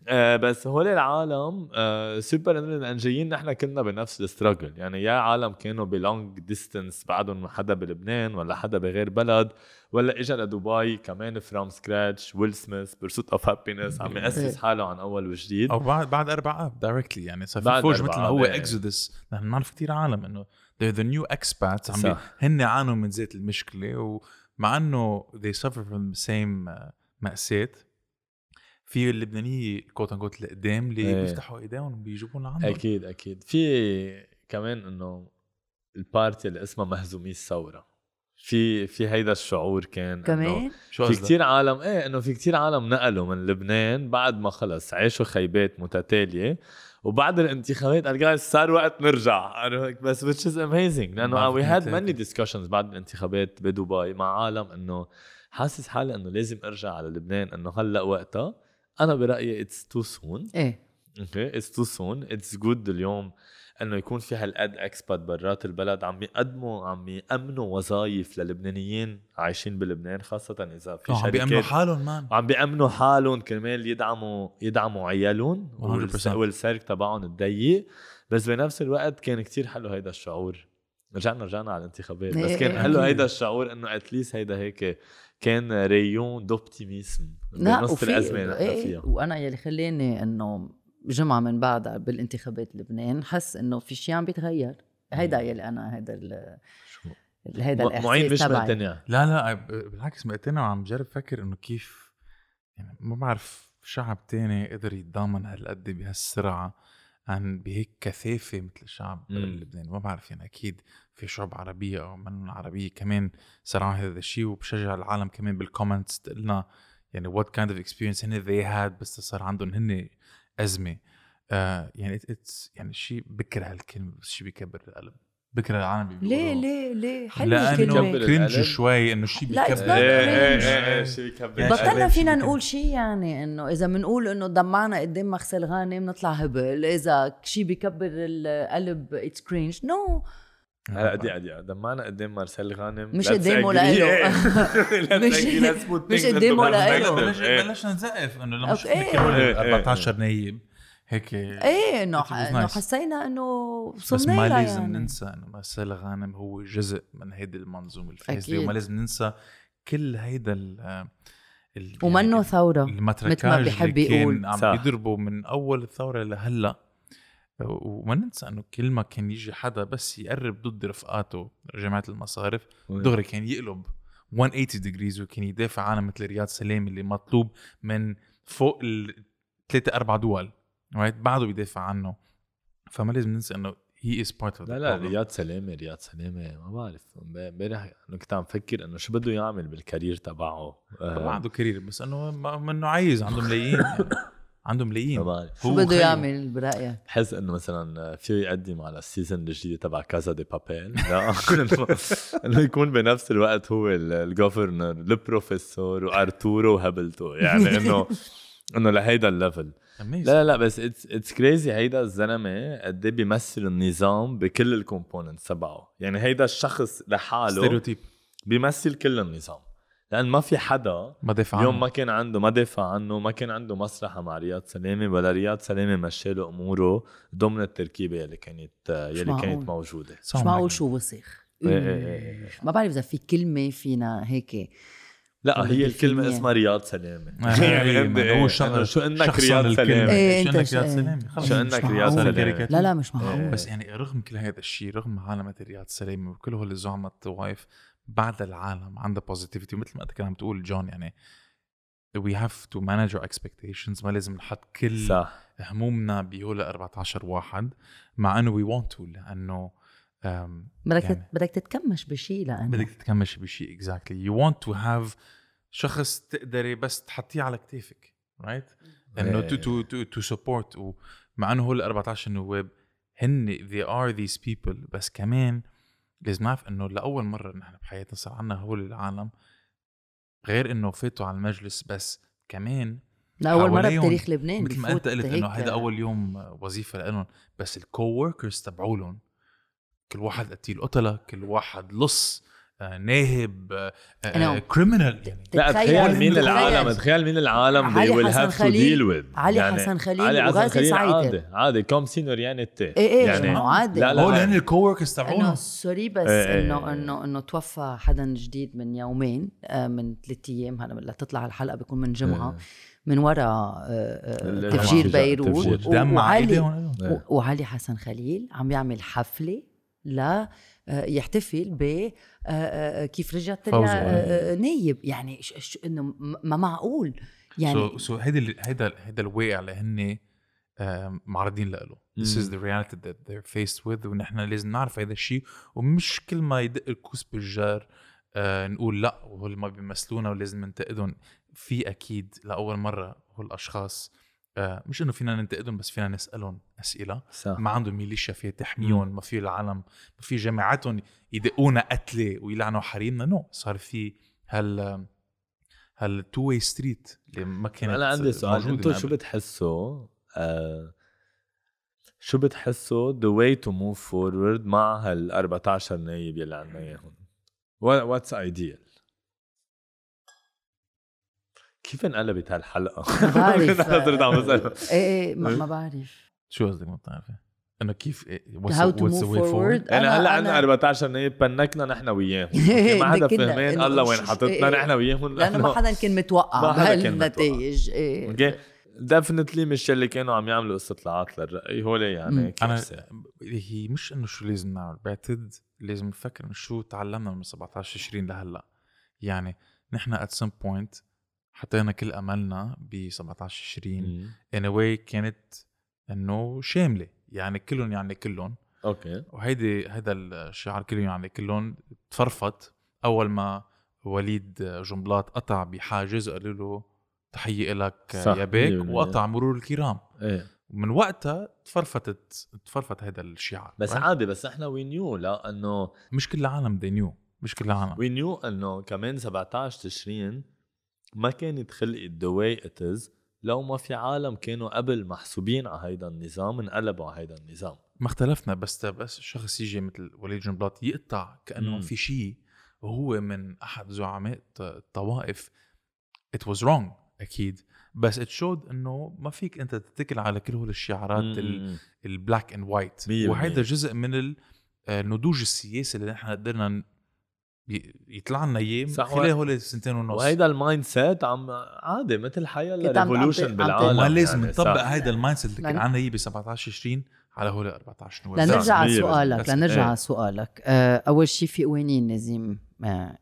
آه بس هول العالم آه سوبر انه جايين نحن كلنا بنفس ال struggle يعني يا عالم كانوا ب long distance بعدهم حدا بلبنان ولا حدا بغير بلد ولا اجى لدبي كمان from scratch Will Smith Pursuit of Happiness عم يأسس حاله عن أول وجديد. أو بعد بعد أربع اب directly يعني صار في فوج مثل ما هو. exodus نحن بنعرف كثير عالم إنه they're the new expats عم بي. هن عانوا من ذات المشكلة ومع إنه they suffer from the same uh, مأساة في اللبنانية quote unquote القدام اللي إيه. بيفتحوا إيديهم بيجيبون لعندهم أكيد أكيد في كمان إنه ال party اللي اسمها مهزومي الثورة في في هيدا الشعور كان كمان شو في؟ كتير عالم إيه إنه في كتير عالم نقلوا من لبنان بعد ما خلص عاشوا خيبات متتالية وبعد الانتخابات قال جايز صار وقت نرجع؟ بس which is amazing. لأنه had كنت many discussions بعد الانتخابات بدبي مع عالم إنه حاسس حالي إنه لازم أرجع على لبنان إنه هلأ وقتها. أنا برأيي it's too soon إيه. okay it's too soon it's good اليوم. إنه يكون في هالقد expats برات البلد عم يقدموا عم يأمنوا وظائف للبنانيين عايشين بلبنان خاصة إذا في آه، عم بيأمنوا شركات حالهم كمان. عم بيأمنوا حالهم كرمال يدعموا يدعموا عيالهم 100%. وال س- وال circle تبعهم الضيق. بس بنفس الوقت كان كتير حلو هيدا الشعور. رجعنا رجعنا على الانتخابات. بس إيه كان إيه. حلو. هيدا الشعور إنه اتليست هيدا هيك كان ريون دوبتيميزم لا بنص الازمه اللي نحن إيه فيها. وأنا يلي خلاني إنه جمعة من بعدها بالانتخابات لبنان حس إنه في شيء عم بيتغير. هيدا يلي أنا هيدا ال- شو؟ هيدا م- معين الاحساس مش مقتنع. لا لا بالعكس مقتنع وعم بجرب فكر إنه كيف يعني ما بعرف شعب تاني قدر يتضامن هالقد بهالسرعة عن بهيك كثافة مثل الشعب. اللبناني. ما بعرف يعني أكيد في شعوب عربية أو من عربية كمان صار معهم هذا الشيء وبشجع العالم كمان بال comments تقلنا يعني what kind of experience هن they had بس صار عندهم هن أزمة. آه يعني it's يعني شيء بكره هالكلمه بس شيء بيكبر القلب بكره العالم بيقولوا ليه ليه ليه؟ حلوة لأنه الكلمة. cringe. شوي إنه شيء لا، بيكبر it's not إيه. إيه إيه إيه شي بيكبر يعني بطلنا فينا نقول شيء يعني إنه إذا بنقول إنه دمعنا قدام مارسيل غانم نطلع هبل. إذا شيء بيكبر القلب it's cringe no هلا دقيقة دقيقة دمعنا قدام مارسيل غانم مش قدامه. لإله. مش- مش قدامه لإله. بلشنا نزقف إنه لما. شفنا كل هول إيه، إيه، 14 نايب هيك إيه إنه إنه. حسينا إنه بس وصلنا ما لها لازم يعني. ننسى إنه مارسيل غانم هو جزء من هيدي المنظومة الفاسده. وما لازم ننسى كل هيدا ال ومنه يعني ثورة مثل ما بيحب يقول. عم صح. بيضربوا من أول الثورة لهلأ وما ننسى إنه كل ما كان يجي حدا بس يقرب ضد رفقاته جماعة المصارف دغري كان يقلب 180 degrees وكان يدافع عنها مثل رياض سلام اللي مطلوب من فوق الثلاثة أربع دول right بعده بيدافع عنه. فما لازم ننسى إنه he is part of لا لا رياض سلامة رياض سلامة ما بعرف. امبارح انه كنت عم فكر إنه شو بده يعمل بال career تبعه. آه، بعده career بس إنه ما- منه عايز عنده ملايين. يعني. عنده ملايين. شو بده. يعمل برايك؟ بحس إنه مثلا فيه يقدم على ال season الجديد تبع Casa de Papel لا. إنه يكون بنفس الوقت هو ال- ال governor البروفيسور وأرتورو وهبلتو يعني انه إنه لهيدا ال level. لا لا لا بس it's it's crazy هيدا الزلمة قد إيه بيمثل النظام بكل ال components تبعه. يعني هيدا الشخص لحاله stereotype بيمثل كل النظام. لأن ما في حدا ما دافع اليوم عنه. ما كان عنده ما دافع عنه ما كان عنده مصلحة مع رياض سلامه ولا رياض سلامه مشاله أموره ضمن التركيبة اللي كانت يلي معقول. كانت موجودة مش. معقول شو وسخ إيه إيه إيه. ما بعرف إذا في كلمة فينا هيك لا هي الكلمة بالفيلم. اسمها رياض سلامه آه، يعني هو شو انك رياض الكلمة. إيه، شو انك رياض. سلامه خلص شو مش انك. رياض كاريكاتير. لا لا مش معقول بس يعني رغم كل هذا الشيء رغم عالمة رياض سلامة وكل هول الزعماء الطوائف بعد العالم عندها positivity مثل ما أنت كنت عم تقول جون يعني we have to manage our expectations. ما لازم نحط كل صح. همومنا بهول 14 واحد مع إنه we want to لأنه بدك يعني. بدك تتكمش بشيء لأنه. بدك تتكمش بشيء exactly. You want to have شخص تقدري بس تحطيه على كتافك right إنه to to to to support ومع إنه هول 14 نواب هن they are these people بس كمان لازم نعرف إنه لأول مرة نحن بحياتنا صار عنا هول العالم غير إنه فاتوا على المجلس بس كمان لأول مرة بتاريخ لبنان مثل ما أنت قلت إنه هيدا أول يوم وظيفة لهم بس الكو وركرز تبعولهم كل واحد قتيل قتلة كل واحد لص ناهب كريمنال يعني لا تخيل مين العالم تخيل مين العالم علي they will حسن have to خليل- deal with. علي حسن خليل علي حسن وغازي خليل سعيدة. عادي عادي كوم سينوريانيتي إيه إيه يعني يعني عادي. لا، لا، هول لا. هن الكو وركرز انه تبعولهم سوري بس إيه، إيه، إنه. إنه إنه توفى حدا جديد من يومين آه، من ثلاث أيام. هلا لما تطلع الحلقة بيكون من جمعة. إيه. من وراء آه، آه، تفجير بيروت. وعلي وعلي حسن خليل عم يعمل حفلة لا يحتفل ب آه، آه، كيف. آه، آه، نايب. يعني ش- ش- إنه ما معقول. يعني so so هيدا هيدا هيدا الواقع اللي هن معرضين له This is the reality that they're faced with ونحن لازم نعرف هذا الشيء. ومش كل ما يدق الكوس بالجار آه نقول لأ وهول ما بيمثلونا ولازم ننتقدهم. في أكيد لأول مرة هول الأشخاص آه مش إنه فينا ننتقدهم بس فينا نسألهم أسئلة. صح. ما عندهم ميليشيا فيها تحميهم ما في العالم ما في جماعاتهم يدقونا قتلة ويلعنوا حريمنا. no صار في هال هال two-way street اللي ما كانت أنا عندي سؤال. أنتم شو. بتحسوا؟ آه شو بتحسوا the way to move forward مع هال 14 نايب يلي عنا إياهم؟ what's the deal كيف انقلبت هالحلقة؟ ما بعرف. أنا صرت عم بسال إيه إيه ما, ما بعرف. شو قصدك ما بتعرفي؟ إنه كيف إيه- way forward. يعني أنا- هلأ عندنا 14 نايب بنكنا نحن وياهم ما حدا فهمان. الله وين حاطتنا إيه. نحن وياهم. لأنه ما حدا كان متوقع ما حدا كان بهالنتائج إيه okay. definitely مش اللي كانوا عم يعملوا استطلاعات للرأي هول يعني. أنا. هي مش إنه شو لازم نعمل. بعتقد لازم نفكر إنه شو تعلمنا من 17 20 لهلأ. يعني نحن at some point حطينا كل أملنا ب 17 20 مم. in a way كانت إنه شاملة. يعني كلهم يعني كلهم. okay. وهيدي هذا الشعار كلهم يعني كلهم تفرفط أول ما وليد جنبلاط قطع بحاجز وقالوا له تحية لك يا بيك. وقطع مرور الكرام. إيه. من وقتها تفرفتت تفرفت هذا الشعار بس right? عادي بس إحنا we knew لا إنه مش كل العالم they knew. مش كل العالم. we knew إنه كمان 17 تشرين ما كانت خلقت the way it is لو ما في عالم كانوا قبل محسوبين على هيدا النظام انقلبوا على هيدا النظام ما اختلفنا بس بس شخص يجي مثل وليد جنبلاط يقطع كأنه مم. في شيء وهو من أحد زعماء الط- الطوائف it was wrong أكيد بس it showed إنه ما فيك أنت تتكل على كل هول الشعارات. ال black and white وهيدا. جزء من ال- آه، النضوج السياسي اللي نحن قدرنا يطلع لنا اياه صح، خلال هول السنتين ونص وهيدا ال mindset عم عادي مثل حيلا كنت عم- عم revolution ت- عم ت- بالعالم وما لازم يعني، نطبق صح. هيدا ال mindset اللي كان عنا اياه ب 17 20 على هول 14 نوفمبر لنرجع على سؤالك. لنرجع إيه. على سؤالك آه، أول شيء في قوانين لازم آه،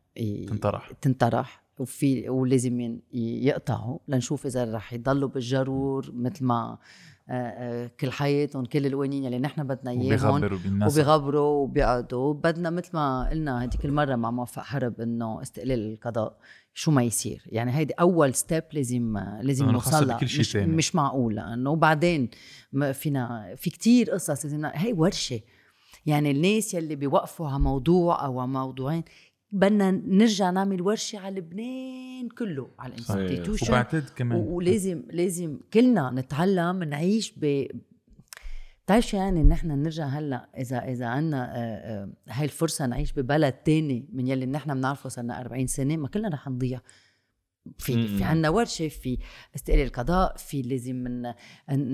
تنطرح. تنطرح وفي ولازم يقطعوا لنشوف إذا رح يضلوا بالجرور مثل ما كل حياتهم كل القوانين اللي نحن بدنا إياهم وبيغبروا وبيقعدوا. بدنا مثل ما قلنا هذيك المرة مع موفق حرب إنه استقلال القضاء شو ما يصير. يعني هيدي أول step لازم لازم نوصل لها مش, تاني. مش معقول لأنه وبعدين فينا في كتير قصص لازم هي ورشة. يعني الناس يلي بيوقفوا على موضوع أو موضوعين بدنا نرجع نعمل ورشة على لبنان كله على ال institution وبعتقد كمان. ولازم لازم كلنا نتعلم نعيش ب بتعرف شو يعني نحن نرجع هلا اذا إذا عنا آه، آه، هاي الفرصة نعيش ببلد تاني من يلي نحن بنعرفه صار لنا 40 سنة ما كلنا رح نضيع. في مم. في عنا ورشة في استقلال القضاء في لازم من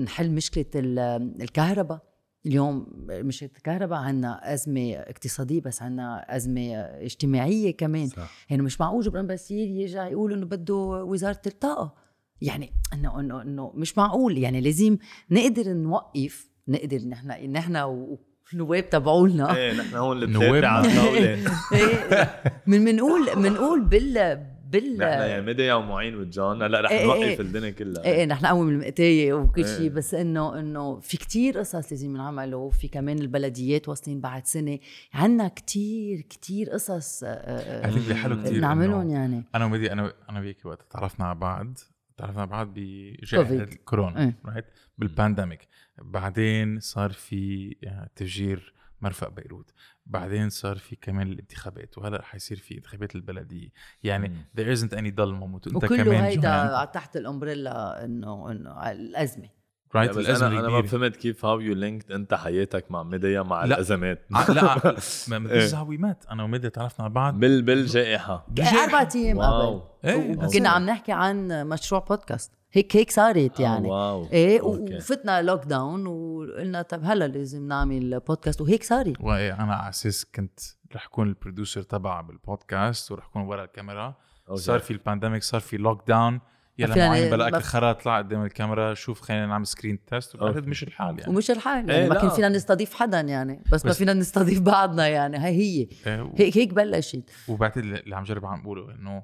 نحل مشكلة ال- الكهرباء. اليوم مشكله الكهرباء عنا أزمة اقتصادية بس عنا أزمة اجتماعية كمان. صح. يعني مش معقول جبران باسيل يرجع يقول إنه بده وزارة الطاقة. يعني إنه إنه إنه مش معقول. يعني لازم نقدر نوقف نقدر نحن نحن والنواب تبعولنا. إيه نحن هون نواب. البلاد على الطاولة. إيه، من بنقول بنقول بال بال نحن يعني ميديا ومعين وجان هلا رح إيه، نوقف إيه. الدنيا كلها. إيه إيه نحن نقوم المقتاية وكل إيه. شيء. بس إنه إنه في كتير قصص لازم ينعملوا. في كمان البلديات واصلين بعد سنة. عنا كتير كتير قصص آه، آه، هذيك اللي حلو كثير نعملهم يعني. أنا ومدي أنا أنا وياك وقت تعرفنا على بعض. تعرفنا على بعض. بجائحة الكورونا إيه. right بال pandemic. بعدين صار في آه، تفجير مرفق بيروت. بعدين صار في كمان الانتخابات وهلأ رح يصير في انتخابات البلدية. يعني مم. there isn't any dull moment. وإنت وكله كمان هيدا تحت ال umbrella إنه إنه الأزمة. right بس الأزمة أنا أنا ما فهمت كيف how you linked أنت حياتك مع ميديا مع لا. الأزمات. لا ما ما إيه. تزعويمات أنا ومدي تعرفنا على بعض. بال بالجائحة. أربع أيام قبل. إيه، كنا عم نحكي عن مشروع بودكاست هيك هيك صارت يعني. آه، wow. إيه okay. وفتنا lockdown وقلنا طب هلا لازم نعمل بودكاست وهيك صارت. وايه أنا على أساس كنت رح أكون ال producer تبعها بالبودكاست ورح أكون ورا الكاميرا. okay. صار في البانديميك صار في لوك داون يلا معين بلاك ما- الخرا طلع قدام الكاميرا. شوف خلينا نعمل سكرين تيست وبعتقد. مش الحال يعني. ومش الحال يعني ما لا. كان فينا نستضيف حدا يعني. بس, ما بس- فينا نستضيف بعضنا يعني هي هي. إيه، و- هيك هيك بلشت. وبعتقد اللي عم جرب عم بقوله إنه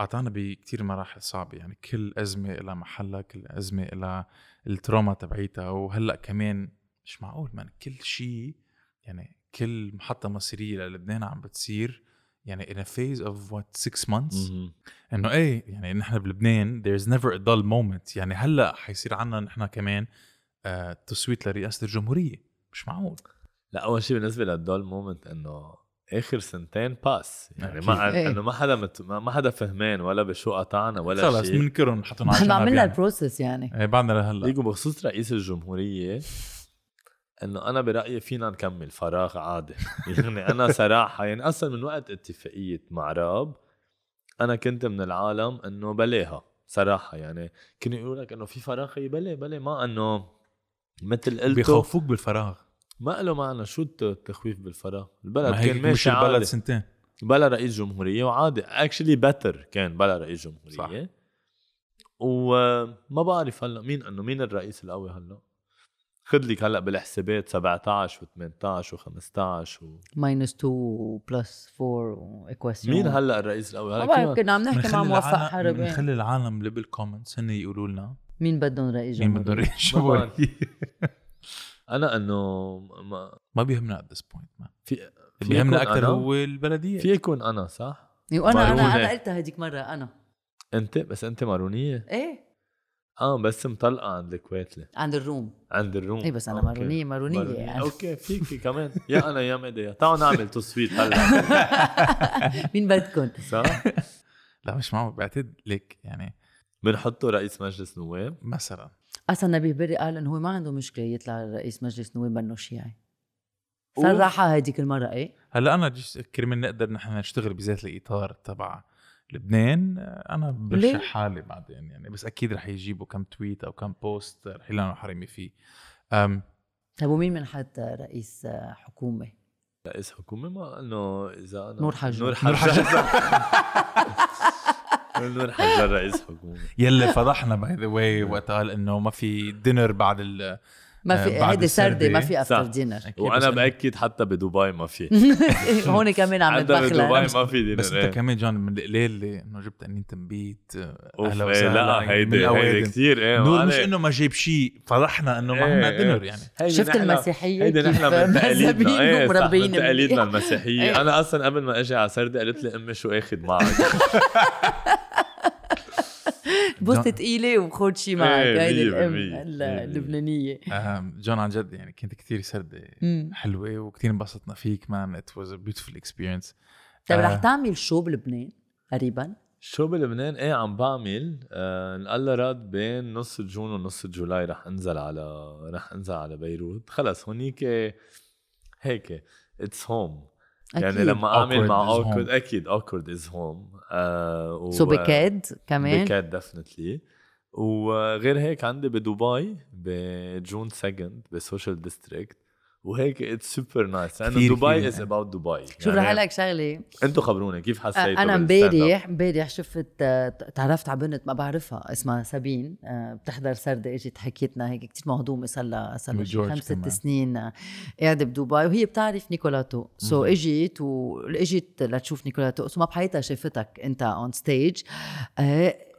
أم، قطعنا بكتير مراحل صعبة يعني كل أزمة لها محلها كل أزمة لها التروما تبعيتها وهلأ كمان مش معقول من كل شيء يعني كل محطة مصيرية للبنان عم بتصير يعني in a phase of what six months. إنه إيه يعني نحن بلبنان there's never a dull moment يعني هلأ حيصير عنا نحن كمان آه تصويت لرئاسة الجمهورية مش معقول لا أول شيء بالنسبة لل dull moment إنه آخر سنتين باس يعني أكيد. ما إيه. إنه ما حدا مت... ما حدا فهمان ولا بشو قطعنا ولا خلص شيء. بنكرهم نحطهم على جنب عملنا. ال process يعني. إيه بعدنا لهلا. ليكو بخصوص رئيس الجمهورية إنه أنا برأيي فينا نكمل فراغ عادي. يعني أنا صراحة يعني أصلا من وقت اتفاقية معراب أنا كنت من العالم إنه بلاها صراحة. يعني كانوا يقولوا لك إنه في فراغ بلا بلا ما إنه مثل قلتوا بيخوفوك بالفراغ. ما له معنى شو الت- التخويف بالفراغ البلد ما كان هيك مش ماشي البلد عادي. سنتين. بلا رئيس جمهورية وعادي. actually better كان بلا رئيس جمهورية. صح. وما بعرف هلا مين إنه مين الرئيس القوي هلا. خد لك هلا بالحسابات 17 و18 و15 و... minus 2 plus 4 و équation مين هلا الرئيس القوي؟ ما هلا كنا عم نحكي مع موفق العالم- حرب إيه. بنخلي العالم اللي بال comments هن يقولوا لنا مين بدهم رئيس مين بدهم رئيس ما جمهورية. أنا إنه ما ما بيهمنا at this point في اللي في بيهمنا يكون أكثر أنا؟ هو البلدية. في يكون أنا صح؟ وأنا أنا. أنا قلتها هذيك مرة أنا. أنت؟ بس أنت مارونية؟ إيه. آه بس مطلقة عند الكويتله عند الروم. عند الروم. إيه بس أنا okay. مارونية مارونية يعني. okay فيكي كمان. يا أنا يا ميديا تعالوا نعمل تصويت هلا. مين بدكم؟ صح؟ لا مش معقول بعتقد ليك يعني بنحطه رئيس مجلس نواب. مثلا. أصلا نبيه بري قال إنه هو ما عنده مشكلة يطلع رئيس مجلس نواب منه شيعي أوف. صرحها هذيك المره إيه؟ هلأ أنا جيش كرمال نقدر نحن نشتغل بذات الإطار تبع لبنان أنا؟ برشح حالي بعدين يعني بس أكيد رح يجيبوا كم tweet أو كم post رح يلعنوا حريمي فيه. أم. طيب ومين بنحط رئيس حكومة؟ رئيس حكومة؟ ما انه إذا أنا. نور حجر. نور حجر. نور حجر رئيس حكومة يلي فضحنا باي ذا واي وقت قال إنه ما في دينر بعد ال ما في آه، هيدي سردة. ما في. افتر دينر وأنا بأكد حتى بدبي ما في هون كمان عم حتى بدبي ما في دينر بس إيه. انت كمان جون من القليل اللي إنه جبت انين تنبيت أوف، أهلا إيه، وسهلا لا هيدي هيدي. كثير إيه نور ما مش. إنه ما جايب شيء فضحنا إنه ما إيه، عملنا إيه. دينر يعني شفت المسيحية هيدي نحن من تقاليدنا ومربيين من تقاليدنا إيه. أنا أصلا قبل ما أجي على سردة قالت لي أمي شو أخذ معك بوسة تقيلة وخد شي معك إيه، هيدي مية الأم بالمية. ال- مية بالمية. اللبنانية آم، جون عن جد يعني كنت كتير سردة مم. حلوة وكتير انبسطنا فيك man it was a beautiful experience طيب رح آه. تعمل شو بلبنان قريبا شو بلبنان إيه عم بعمل آه راد بين نص June ونص July رح أنزل على رح أنزل على بيروت خلص هونيك هيك it's home يعني أكيد. لما أعمل مع Awkword. أكيد Awkword is home so بكاد كمان بكات definitely وغير هيك عندي بدبي ب June 2 ب Social District وهيك it's super nice لأنه دبي is about دبي. شوف رح أقول لك شغلة؟ أنتم خبروني كيف حسيتوا أنا؟ امبارح امبارح شفت آه، تعرفت على بنت ما بعرفها اسمها سابين آه، بتحضر سردة إجت حكيتنا هيك كثير مهضومة صار لها صار لها خمس ست. سنين آه، قاعدة بدبي. وهي بتعرف نيكولاتو so مهم. إجت واجت لتشوف نيكولاتو so ما بحياتها شافتك أنت on stage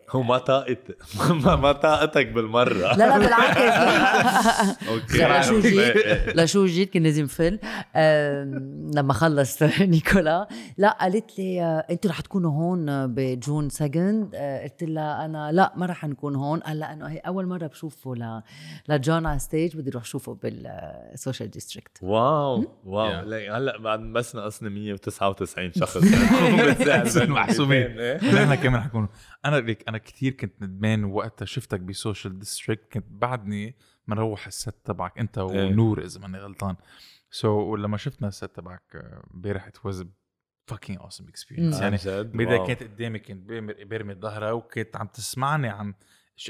هو ما طاقت. ما ما طاقتك بالمرة. لا لا بالعكس. okay. لا، شو جيت؟ إيه، إيه. لشو جيت؟ كان لازم فل لما خلص نيكولا. لا قالت لي آه، أنتوا رح تكونوا هون آه، ب June second قلت لها أنا لا ما رح نكون هون. قال لها إنه هي أول مرة بشوفه ل لجون على stage بدي أروح اشوفه بال Social District wow wow. هلا بعد بس ناقصنا 199 شخص. بين محسوبين. الميتين، إيه. نحن كمان حكون أنا ليك أنا كثير كنت ندمان وقتها شفتك ب Social District كنت بعدني مروح ال set تبعك أنت إيه. ونور إذا ماني غلطان so, ولما شفنا ال set تبعك امبارح it was fucking awesome experience مم. يعني wow. كانت قدامي كنت بيرمي- بيرمي ظهرها وكنت عم تسمعني عم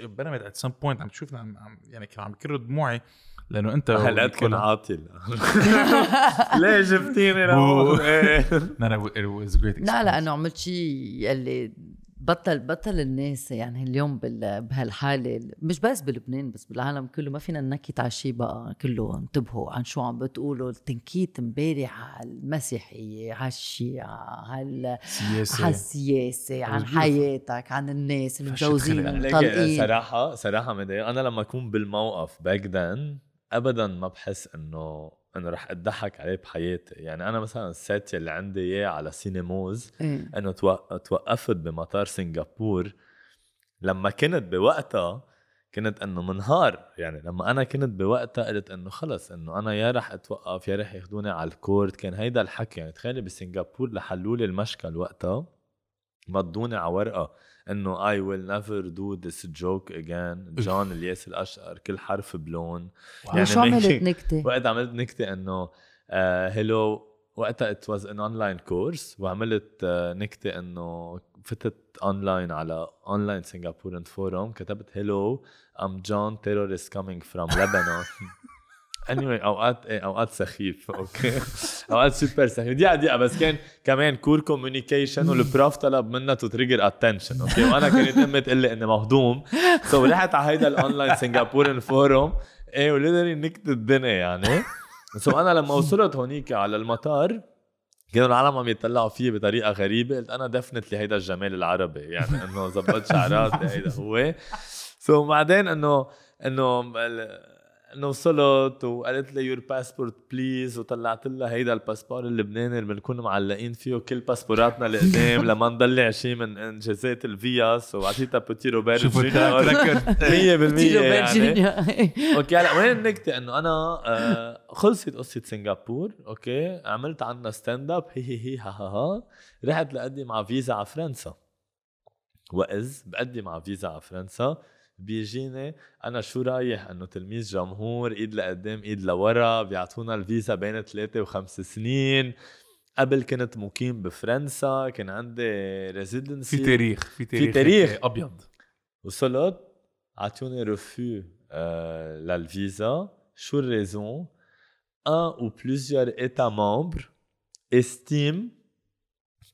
برمت at some point عم تشوفني عم, عم يعني كان عم يكرر دموعي لأنه أنت هالقد كان ونيكولا- عاطل ليه جبتيني؟ إيه. لا لا لا عملت شيء يلي بطل بطل الناس يعني اليوم بال- بهالحالة مش بس بلبنان بس بالعالم كله. ما فينا ننكت على شيء بقى كله. انتبهوا عن شو عم بتقولوا. التنكيت امبارح على المسيحيه على الشيعة على على سياسة السياسة عن. حياتك عن الناس المتجوزين المطلقين صراحة صراحة مدي أنا لما أكون بالموقف back then أبدا ما بحس إنه إنه رح أضحك عليه بحياتي. يعني أنا مثلا ال set اللي عندي إياه على سينيموز إيه. إنه توق- توقفت بمطار سنغافور. لما كنت بوقتها كنت إنه منهار. يعني لما أنا كنت بوقتها قلت إنه خلص إنه أنا يا رح أتوقف يا رح ياخذوني على ال court. كان هيدا الحكي. يعني تخيلي بسنغافور لحلوا لي المشكل وقتها مضوني على ورقة. إنه I will never do this joke again. جون الياس الأشقر كل حرف بلون. يعني شو عملت نكتة؟ وقت عملت نكتة إنه hello وقتها it was an online course وعملت آه، نكتة إنه فتت اونلاين على online Singaporean forum كتبت hello I'm John terrorist coming from لبنان anyway أوقات إيه أوقات سخيف okay؟ أوقات سوبر سخيف. دقيقه دقيقه بس كان كمان cours communication وال prof طلب منا to trigger attention okay؟ وأنا كانت امي تقول لي إني مهضوم. so رحت على هيدا ال online Singaporean forum إيه وليدري نكت الدنيا يعني. so أنا لما وصلت هونيك على المطار كانوا العالم عم يطلعوا فيي بطريقة غريبة. قلت أنا definitely هيدا الجمال العربي يعني إنه زبطت شعراتي هيدا هو. so بعدين إنه إنه انه وصلت وقالت لي your passport please وطلعت لها هيدا ال passeport اللبناني اللي بنكون معلقين فيه كل باسبوراتنا اللي قدام لما نضلع شيء من انجازات الفياس وعطيتها Petit Robert Junior 100% يعني. okay هلا وين النكتة؟ إنه أنا آه خلصت قصة سنغافور okay عملت عنا stand up هي هي هي ها ها ها. رحت لقدم على فيزا على فرنسا. واذ بقدم على فيزا على فرنسا. بيجيني انا شو رايح انه تلميذ جمهور ايد لقدام ايد لورا بيعطونا الفيزا بين ثلاثة وخمس سنين قبل كنت مقيم بفرنسا كان عندي ريزيدنسي في تاريخ في تاريخ في تاريخ ابيض وصلت عطوني رفو آه للفيزا شو الريزون un ou plusieurs États membres estiment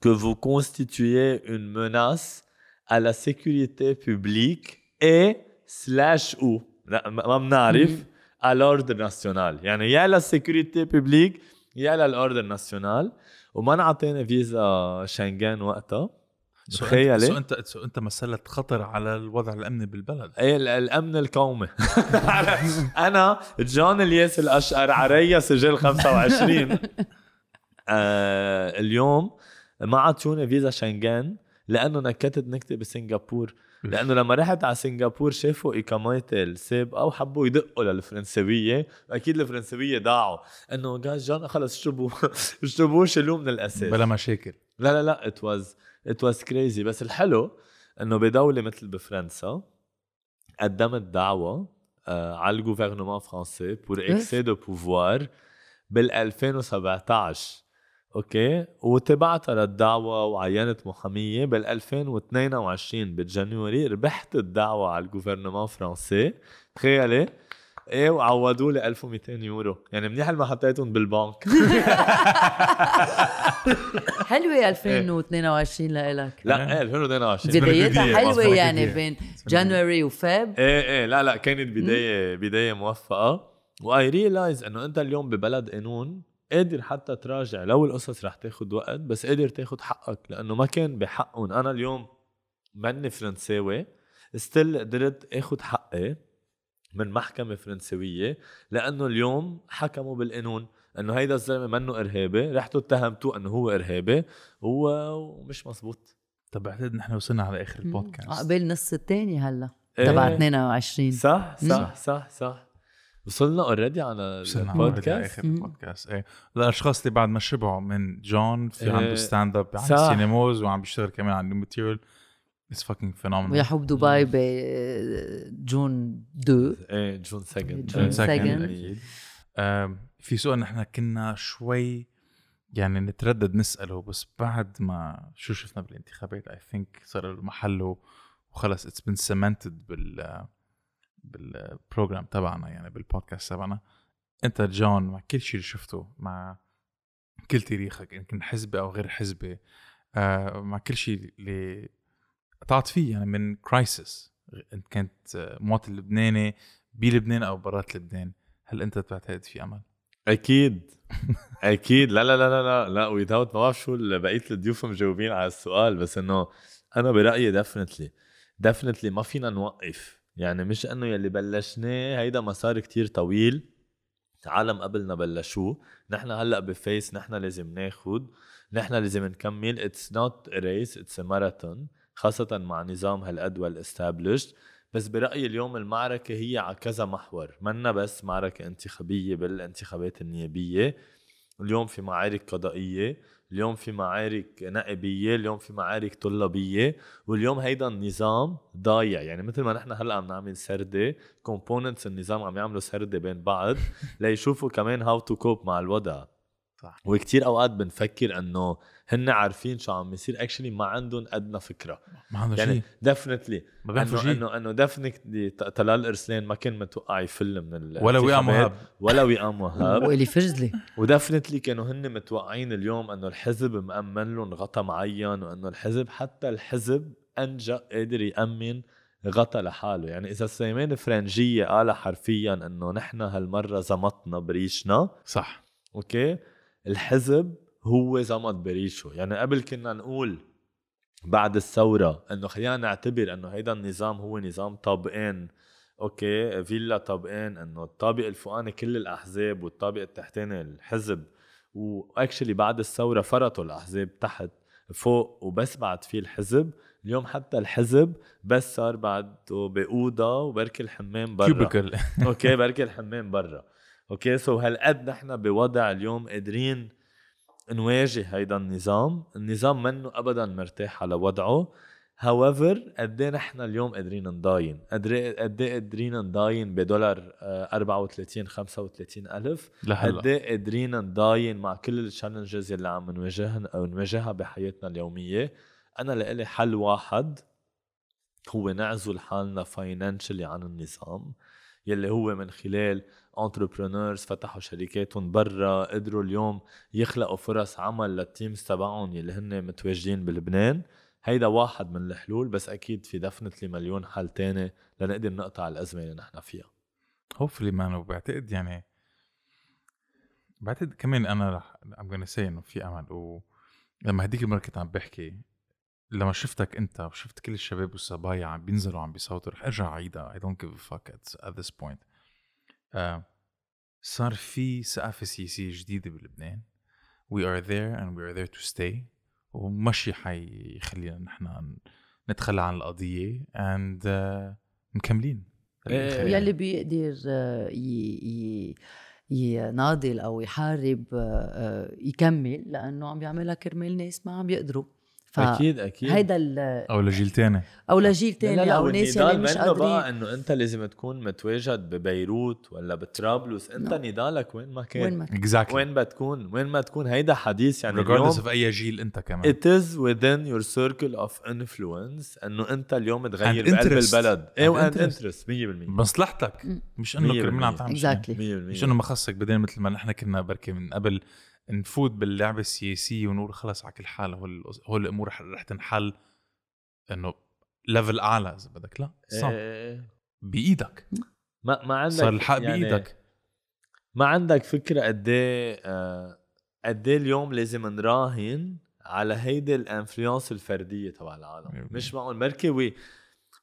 que vous constituez une menace à la sécurité publique اي سلاش أو لا ما بنعرف على ال ordre national يعني يا لل sécurité publique يا لل ordre national وما انعطينا فيزا شنغن وقتها تخيلي so انت so انت مسألة خطر على الوضع الامني بالبلد إيه الامن القومي أنا جون الياس الاشقر عريا سجل 25 آه اليوم ما عطوني فيزا شنغن لأنه نكتت نكته بسنغافور لأنه لما رحت على سنغافور شافوا اقاماتي السابقه وحبوا يدقوا للفرنسويه أكيد الفرنسويه ضاعوا. إنه جاز جون خلص اشربوا اشربوا شيلوه من الأساس. بلا مشاكل. لا لا لا it was it was crazy بس الحلو إنه بدولة مثل بفرنسا قدمت دعوة آه على ال gouvernement français pour excès de pouvoir بال 2017 okay؟ وتبعتها للدعوة وعينت محامية بال 2022 ب January ربحت الدعوة على ال gouvernement français. تخيلي. إيه وعوضوا لي 1200 يورو. يعني منيح ما حطيتهم بالبنك؟ حلوة 2022 لإلك. لا إيه 2022 بدايتها حلوة يعني بين January و Feb إيه إيه لا لا كانت بداية بداية موفقة. و I realize إنه أنت اليوم ببلد قانون قادر حتى تراجع لو القصص رح تاخد وقت بس قادر تاخد حقك لأنه ما كان بحقهم. أنا اليوم مني فرنساوي still قدرت آخد حقي من محكمة فرنسوية لأنه اليوم حكموا بالقانون إنه هيدا الزلمة منه إرهابي رحتوا اتهمتوه إنه هو إرهابي هو مش مزبوط طب بعتقد نحن وصلنا على آخر البودكاست. قبل نص الثاني هلا تبع 22 صح صح صح صح. وصلنا already على البودكاست آخر البودكاست إيه. الأشخاص اللي بعد ما شبعوا من جون في عنده إيه. stand up عن سينموز وعم بيشتغل كمان على new material it's fucking phenomenal ويحب دبي بجون 2 إيه جون 2 جون 2 في سؤال نحن كنا شوي يعني نتردد نسأله بس بعد ما شو شفنا بالانتخابات I think صار محله وخلص. it's been cemented بال بال program تبعنا يعني بالبودكاست تبعنا. أنت جون مع كل شيء اللي شفته مع كل تاريخك يمكن حزبي أو غير حزبي آه مع كل شيء اللي قطعت فيه يعني من crisis أنت كنت مواطن لبناني بلبنان أو برات لبنان. هل أنت بتعتقد في أمل؟ أكيد. أكيد. لا لا لا لا لا لا without ما بعرف شو بقية الضيوف مجاوبين على السؤال بس إنه أنا برأيي definitely definitely ما فينا نوقف يعني مش إنه يلي بلشناه هيدا مسار كتير طويل عالم قبلنا بلشوه. نحن هلأ ب phase نحن لازم ناخد نحن لازم نكمل. it's not race it's marathon خاصة مع نظام هالقد وال established بس برأيي اليوم المعركة هي على كذا محور. منا بس معركة انتخابية بالانتخابات النيابية. اليوم في معارك قضائية. اليوم في معارك نائبية اليوم في معارك طلابية واليوم هيدا النظام ضايع. يعني مثل ما نحن هلأ عم نعمل سردة components النظام عم يعملوا سردة بين بعض ليشوفوا كمان how to cope مع الوضع. صح. وكتير أوقات بنفكر إنه هن عارفين شو عم يصير actually ما عندهم أدنى فكرة. ما عنده يعني شيء. definitely ما بيعرفوا شيء. انه انه definitely طلال ارسلان ما كان متوقع يفل من ال ولا وئام وهاب. ولا وئام وهاب. وإيلي فرزلي و definitely كانوا هن متوقعين اليوم انه الحزب مأمن لهم غطا معين وانه الحزب حتى الحزب أنجا قادر يأمن غطا لحاله. يعني إذا سليمان فرنجية قال حرفيا انه نحن هالمرة زمطنا بريشنا. صح. okay؟ الحزب هو زمط بريشه يعني قبل كنا نقول بعد الثورة إنه خلينا نعتبر إنه هيدا النظام هو نظام طابقين okay فيلا طابقين إنه الطابق الفوقاني كل الأحزاب والطابق التحتاني الحزب. و actually بعد الثورة فرطوا الأحزاب تحت فوق وبس بعد في الحزب. اليوم حتى الحزب بس صار بعده بأوضة وبركي الحمام برا. cubicle okay بركي الحمام برا. okay so هالقد نحن بوضع اليوم قادرين نواجه هيدا النظام. النظام منه ابدا مرتاح على وضعه. however قد إيه نحن اليوم قادرين نضاين؟ قد إيه إيه قادرين نضاين بدولار آه، 34 35 ألف؟ قد إيه قادرين نضاين مع كل ال challenges اللي عم نواجهها أو نواجهها بحياتنا اليومية؟ أنا لإلي حل واحد هو نعزل حالنا financially عن النظام. يلي هو من خلال entrepreneurs فتحوا شركاتهم برا قدروا اليوم يخلقوا فرص عمل لل teams تبعهم يلي هن متواجدين بلبنان. هيدا واحد من الحلول بس أكيد في دفنتلي مليون حل تاني لنقدر نقطع الأزمة اللي نحن فيها. هوفلي مان وبعتقد يعني بعتقد كمان أنا رح ام gonna say إنه في أمل. ولما هديك المره كنت عم بحكي لما شفتك انت وشفت كل الشباب والصبايا عم بينزلوا عم بيصوتوا رح ارجع أعيدها. I don't give a fuck at, at this point. آه صار في ثقافة سياسية جديدة بلبنان. We are there and we are there to stay. ومشي حيخلينا نحن نتخلى عن القضية. And uh, مكملين. إيه. ويلي بيقدر آه، ي- يناضل أو يحارب آه، آه، يكمل لأنه عم يعملها كرمال ناس ما عم يقدروا. أكيد أكيد هيدا ال- أو لجيل تاني أو لجيل تاني لا لا أو ناس يلي مش منه بقى قادرين إنه أنت لازم تكون متواجد ببيروت ولا بطرابلس أنت نعم. نضالك وين ما كان وين ما كان. exactly وين ما تكون وين ما تكون هيدا حديث يعني regardless اليوم of أي جيل أنت كمان it is within your circle of influence إنه أنت اليوم تغير And بقلب. البلد إيه And وان interest. interest 100% مصلحتك. مش إنه كرمال عم بالمية. تعمل شيء 100% Exactly. مش إنه ما خصك بعدين مثل ما نحن كنا بركي من قبل نفوت باللعبة السياسية ونقول خلص على كل حال هو ال- هو الأمور رح- رح تنحل إنه level أعلى إذا بدك. لا صح إيه. بإيدك. ما ما عندك صار الحق يعني بإيدك. ما عندك فكرة قد إيه آه، قد إيه اليوم لازم نراهن على هيدي ال influence الفردية تبع العالم. مش معقول. بركي we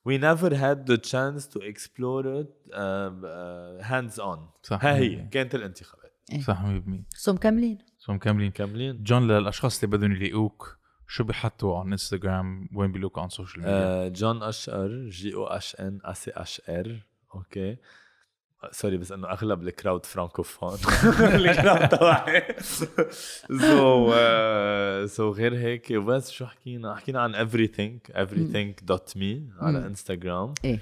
we never had the chance to explore it uh, uh, hands on. صح ها هي كانت الانتخابات. صح 100% so مكملين so مكملين كاملين. جون للأشخاص اللي بدهم يلاقوك شو بيحطوا على انستغرام وين بيلاقوك على السوشيال ميديا آه، جون أشقر J O H N A C H R okay. sorry بس إنه أغلب ال crowd francophone. ال crowd تبعي. so so غير هيك. بس شو حكينا؟ حكينا عن everything everything dot me على. انستغرام إيه.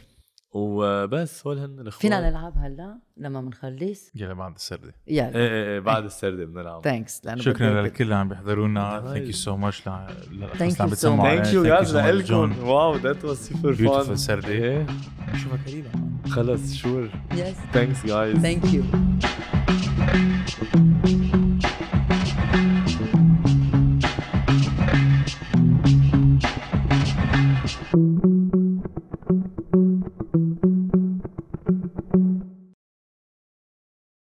وبس هول هن الإخوان. فينا نلعب هلا لما بنخلص يلا بعد السردة. إيه يلا. إيه إيه، بعد السردة بنلعب. thanks شكرا للكل اللي عم بيحضرونا. thank you so much للاشخاص اللي عم بتسمعوا. thank you. guys لكم. wow that was super fun سردة نشوفك قريبا. خلص شور يس ثانكس جايز ثانك يو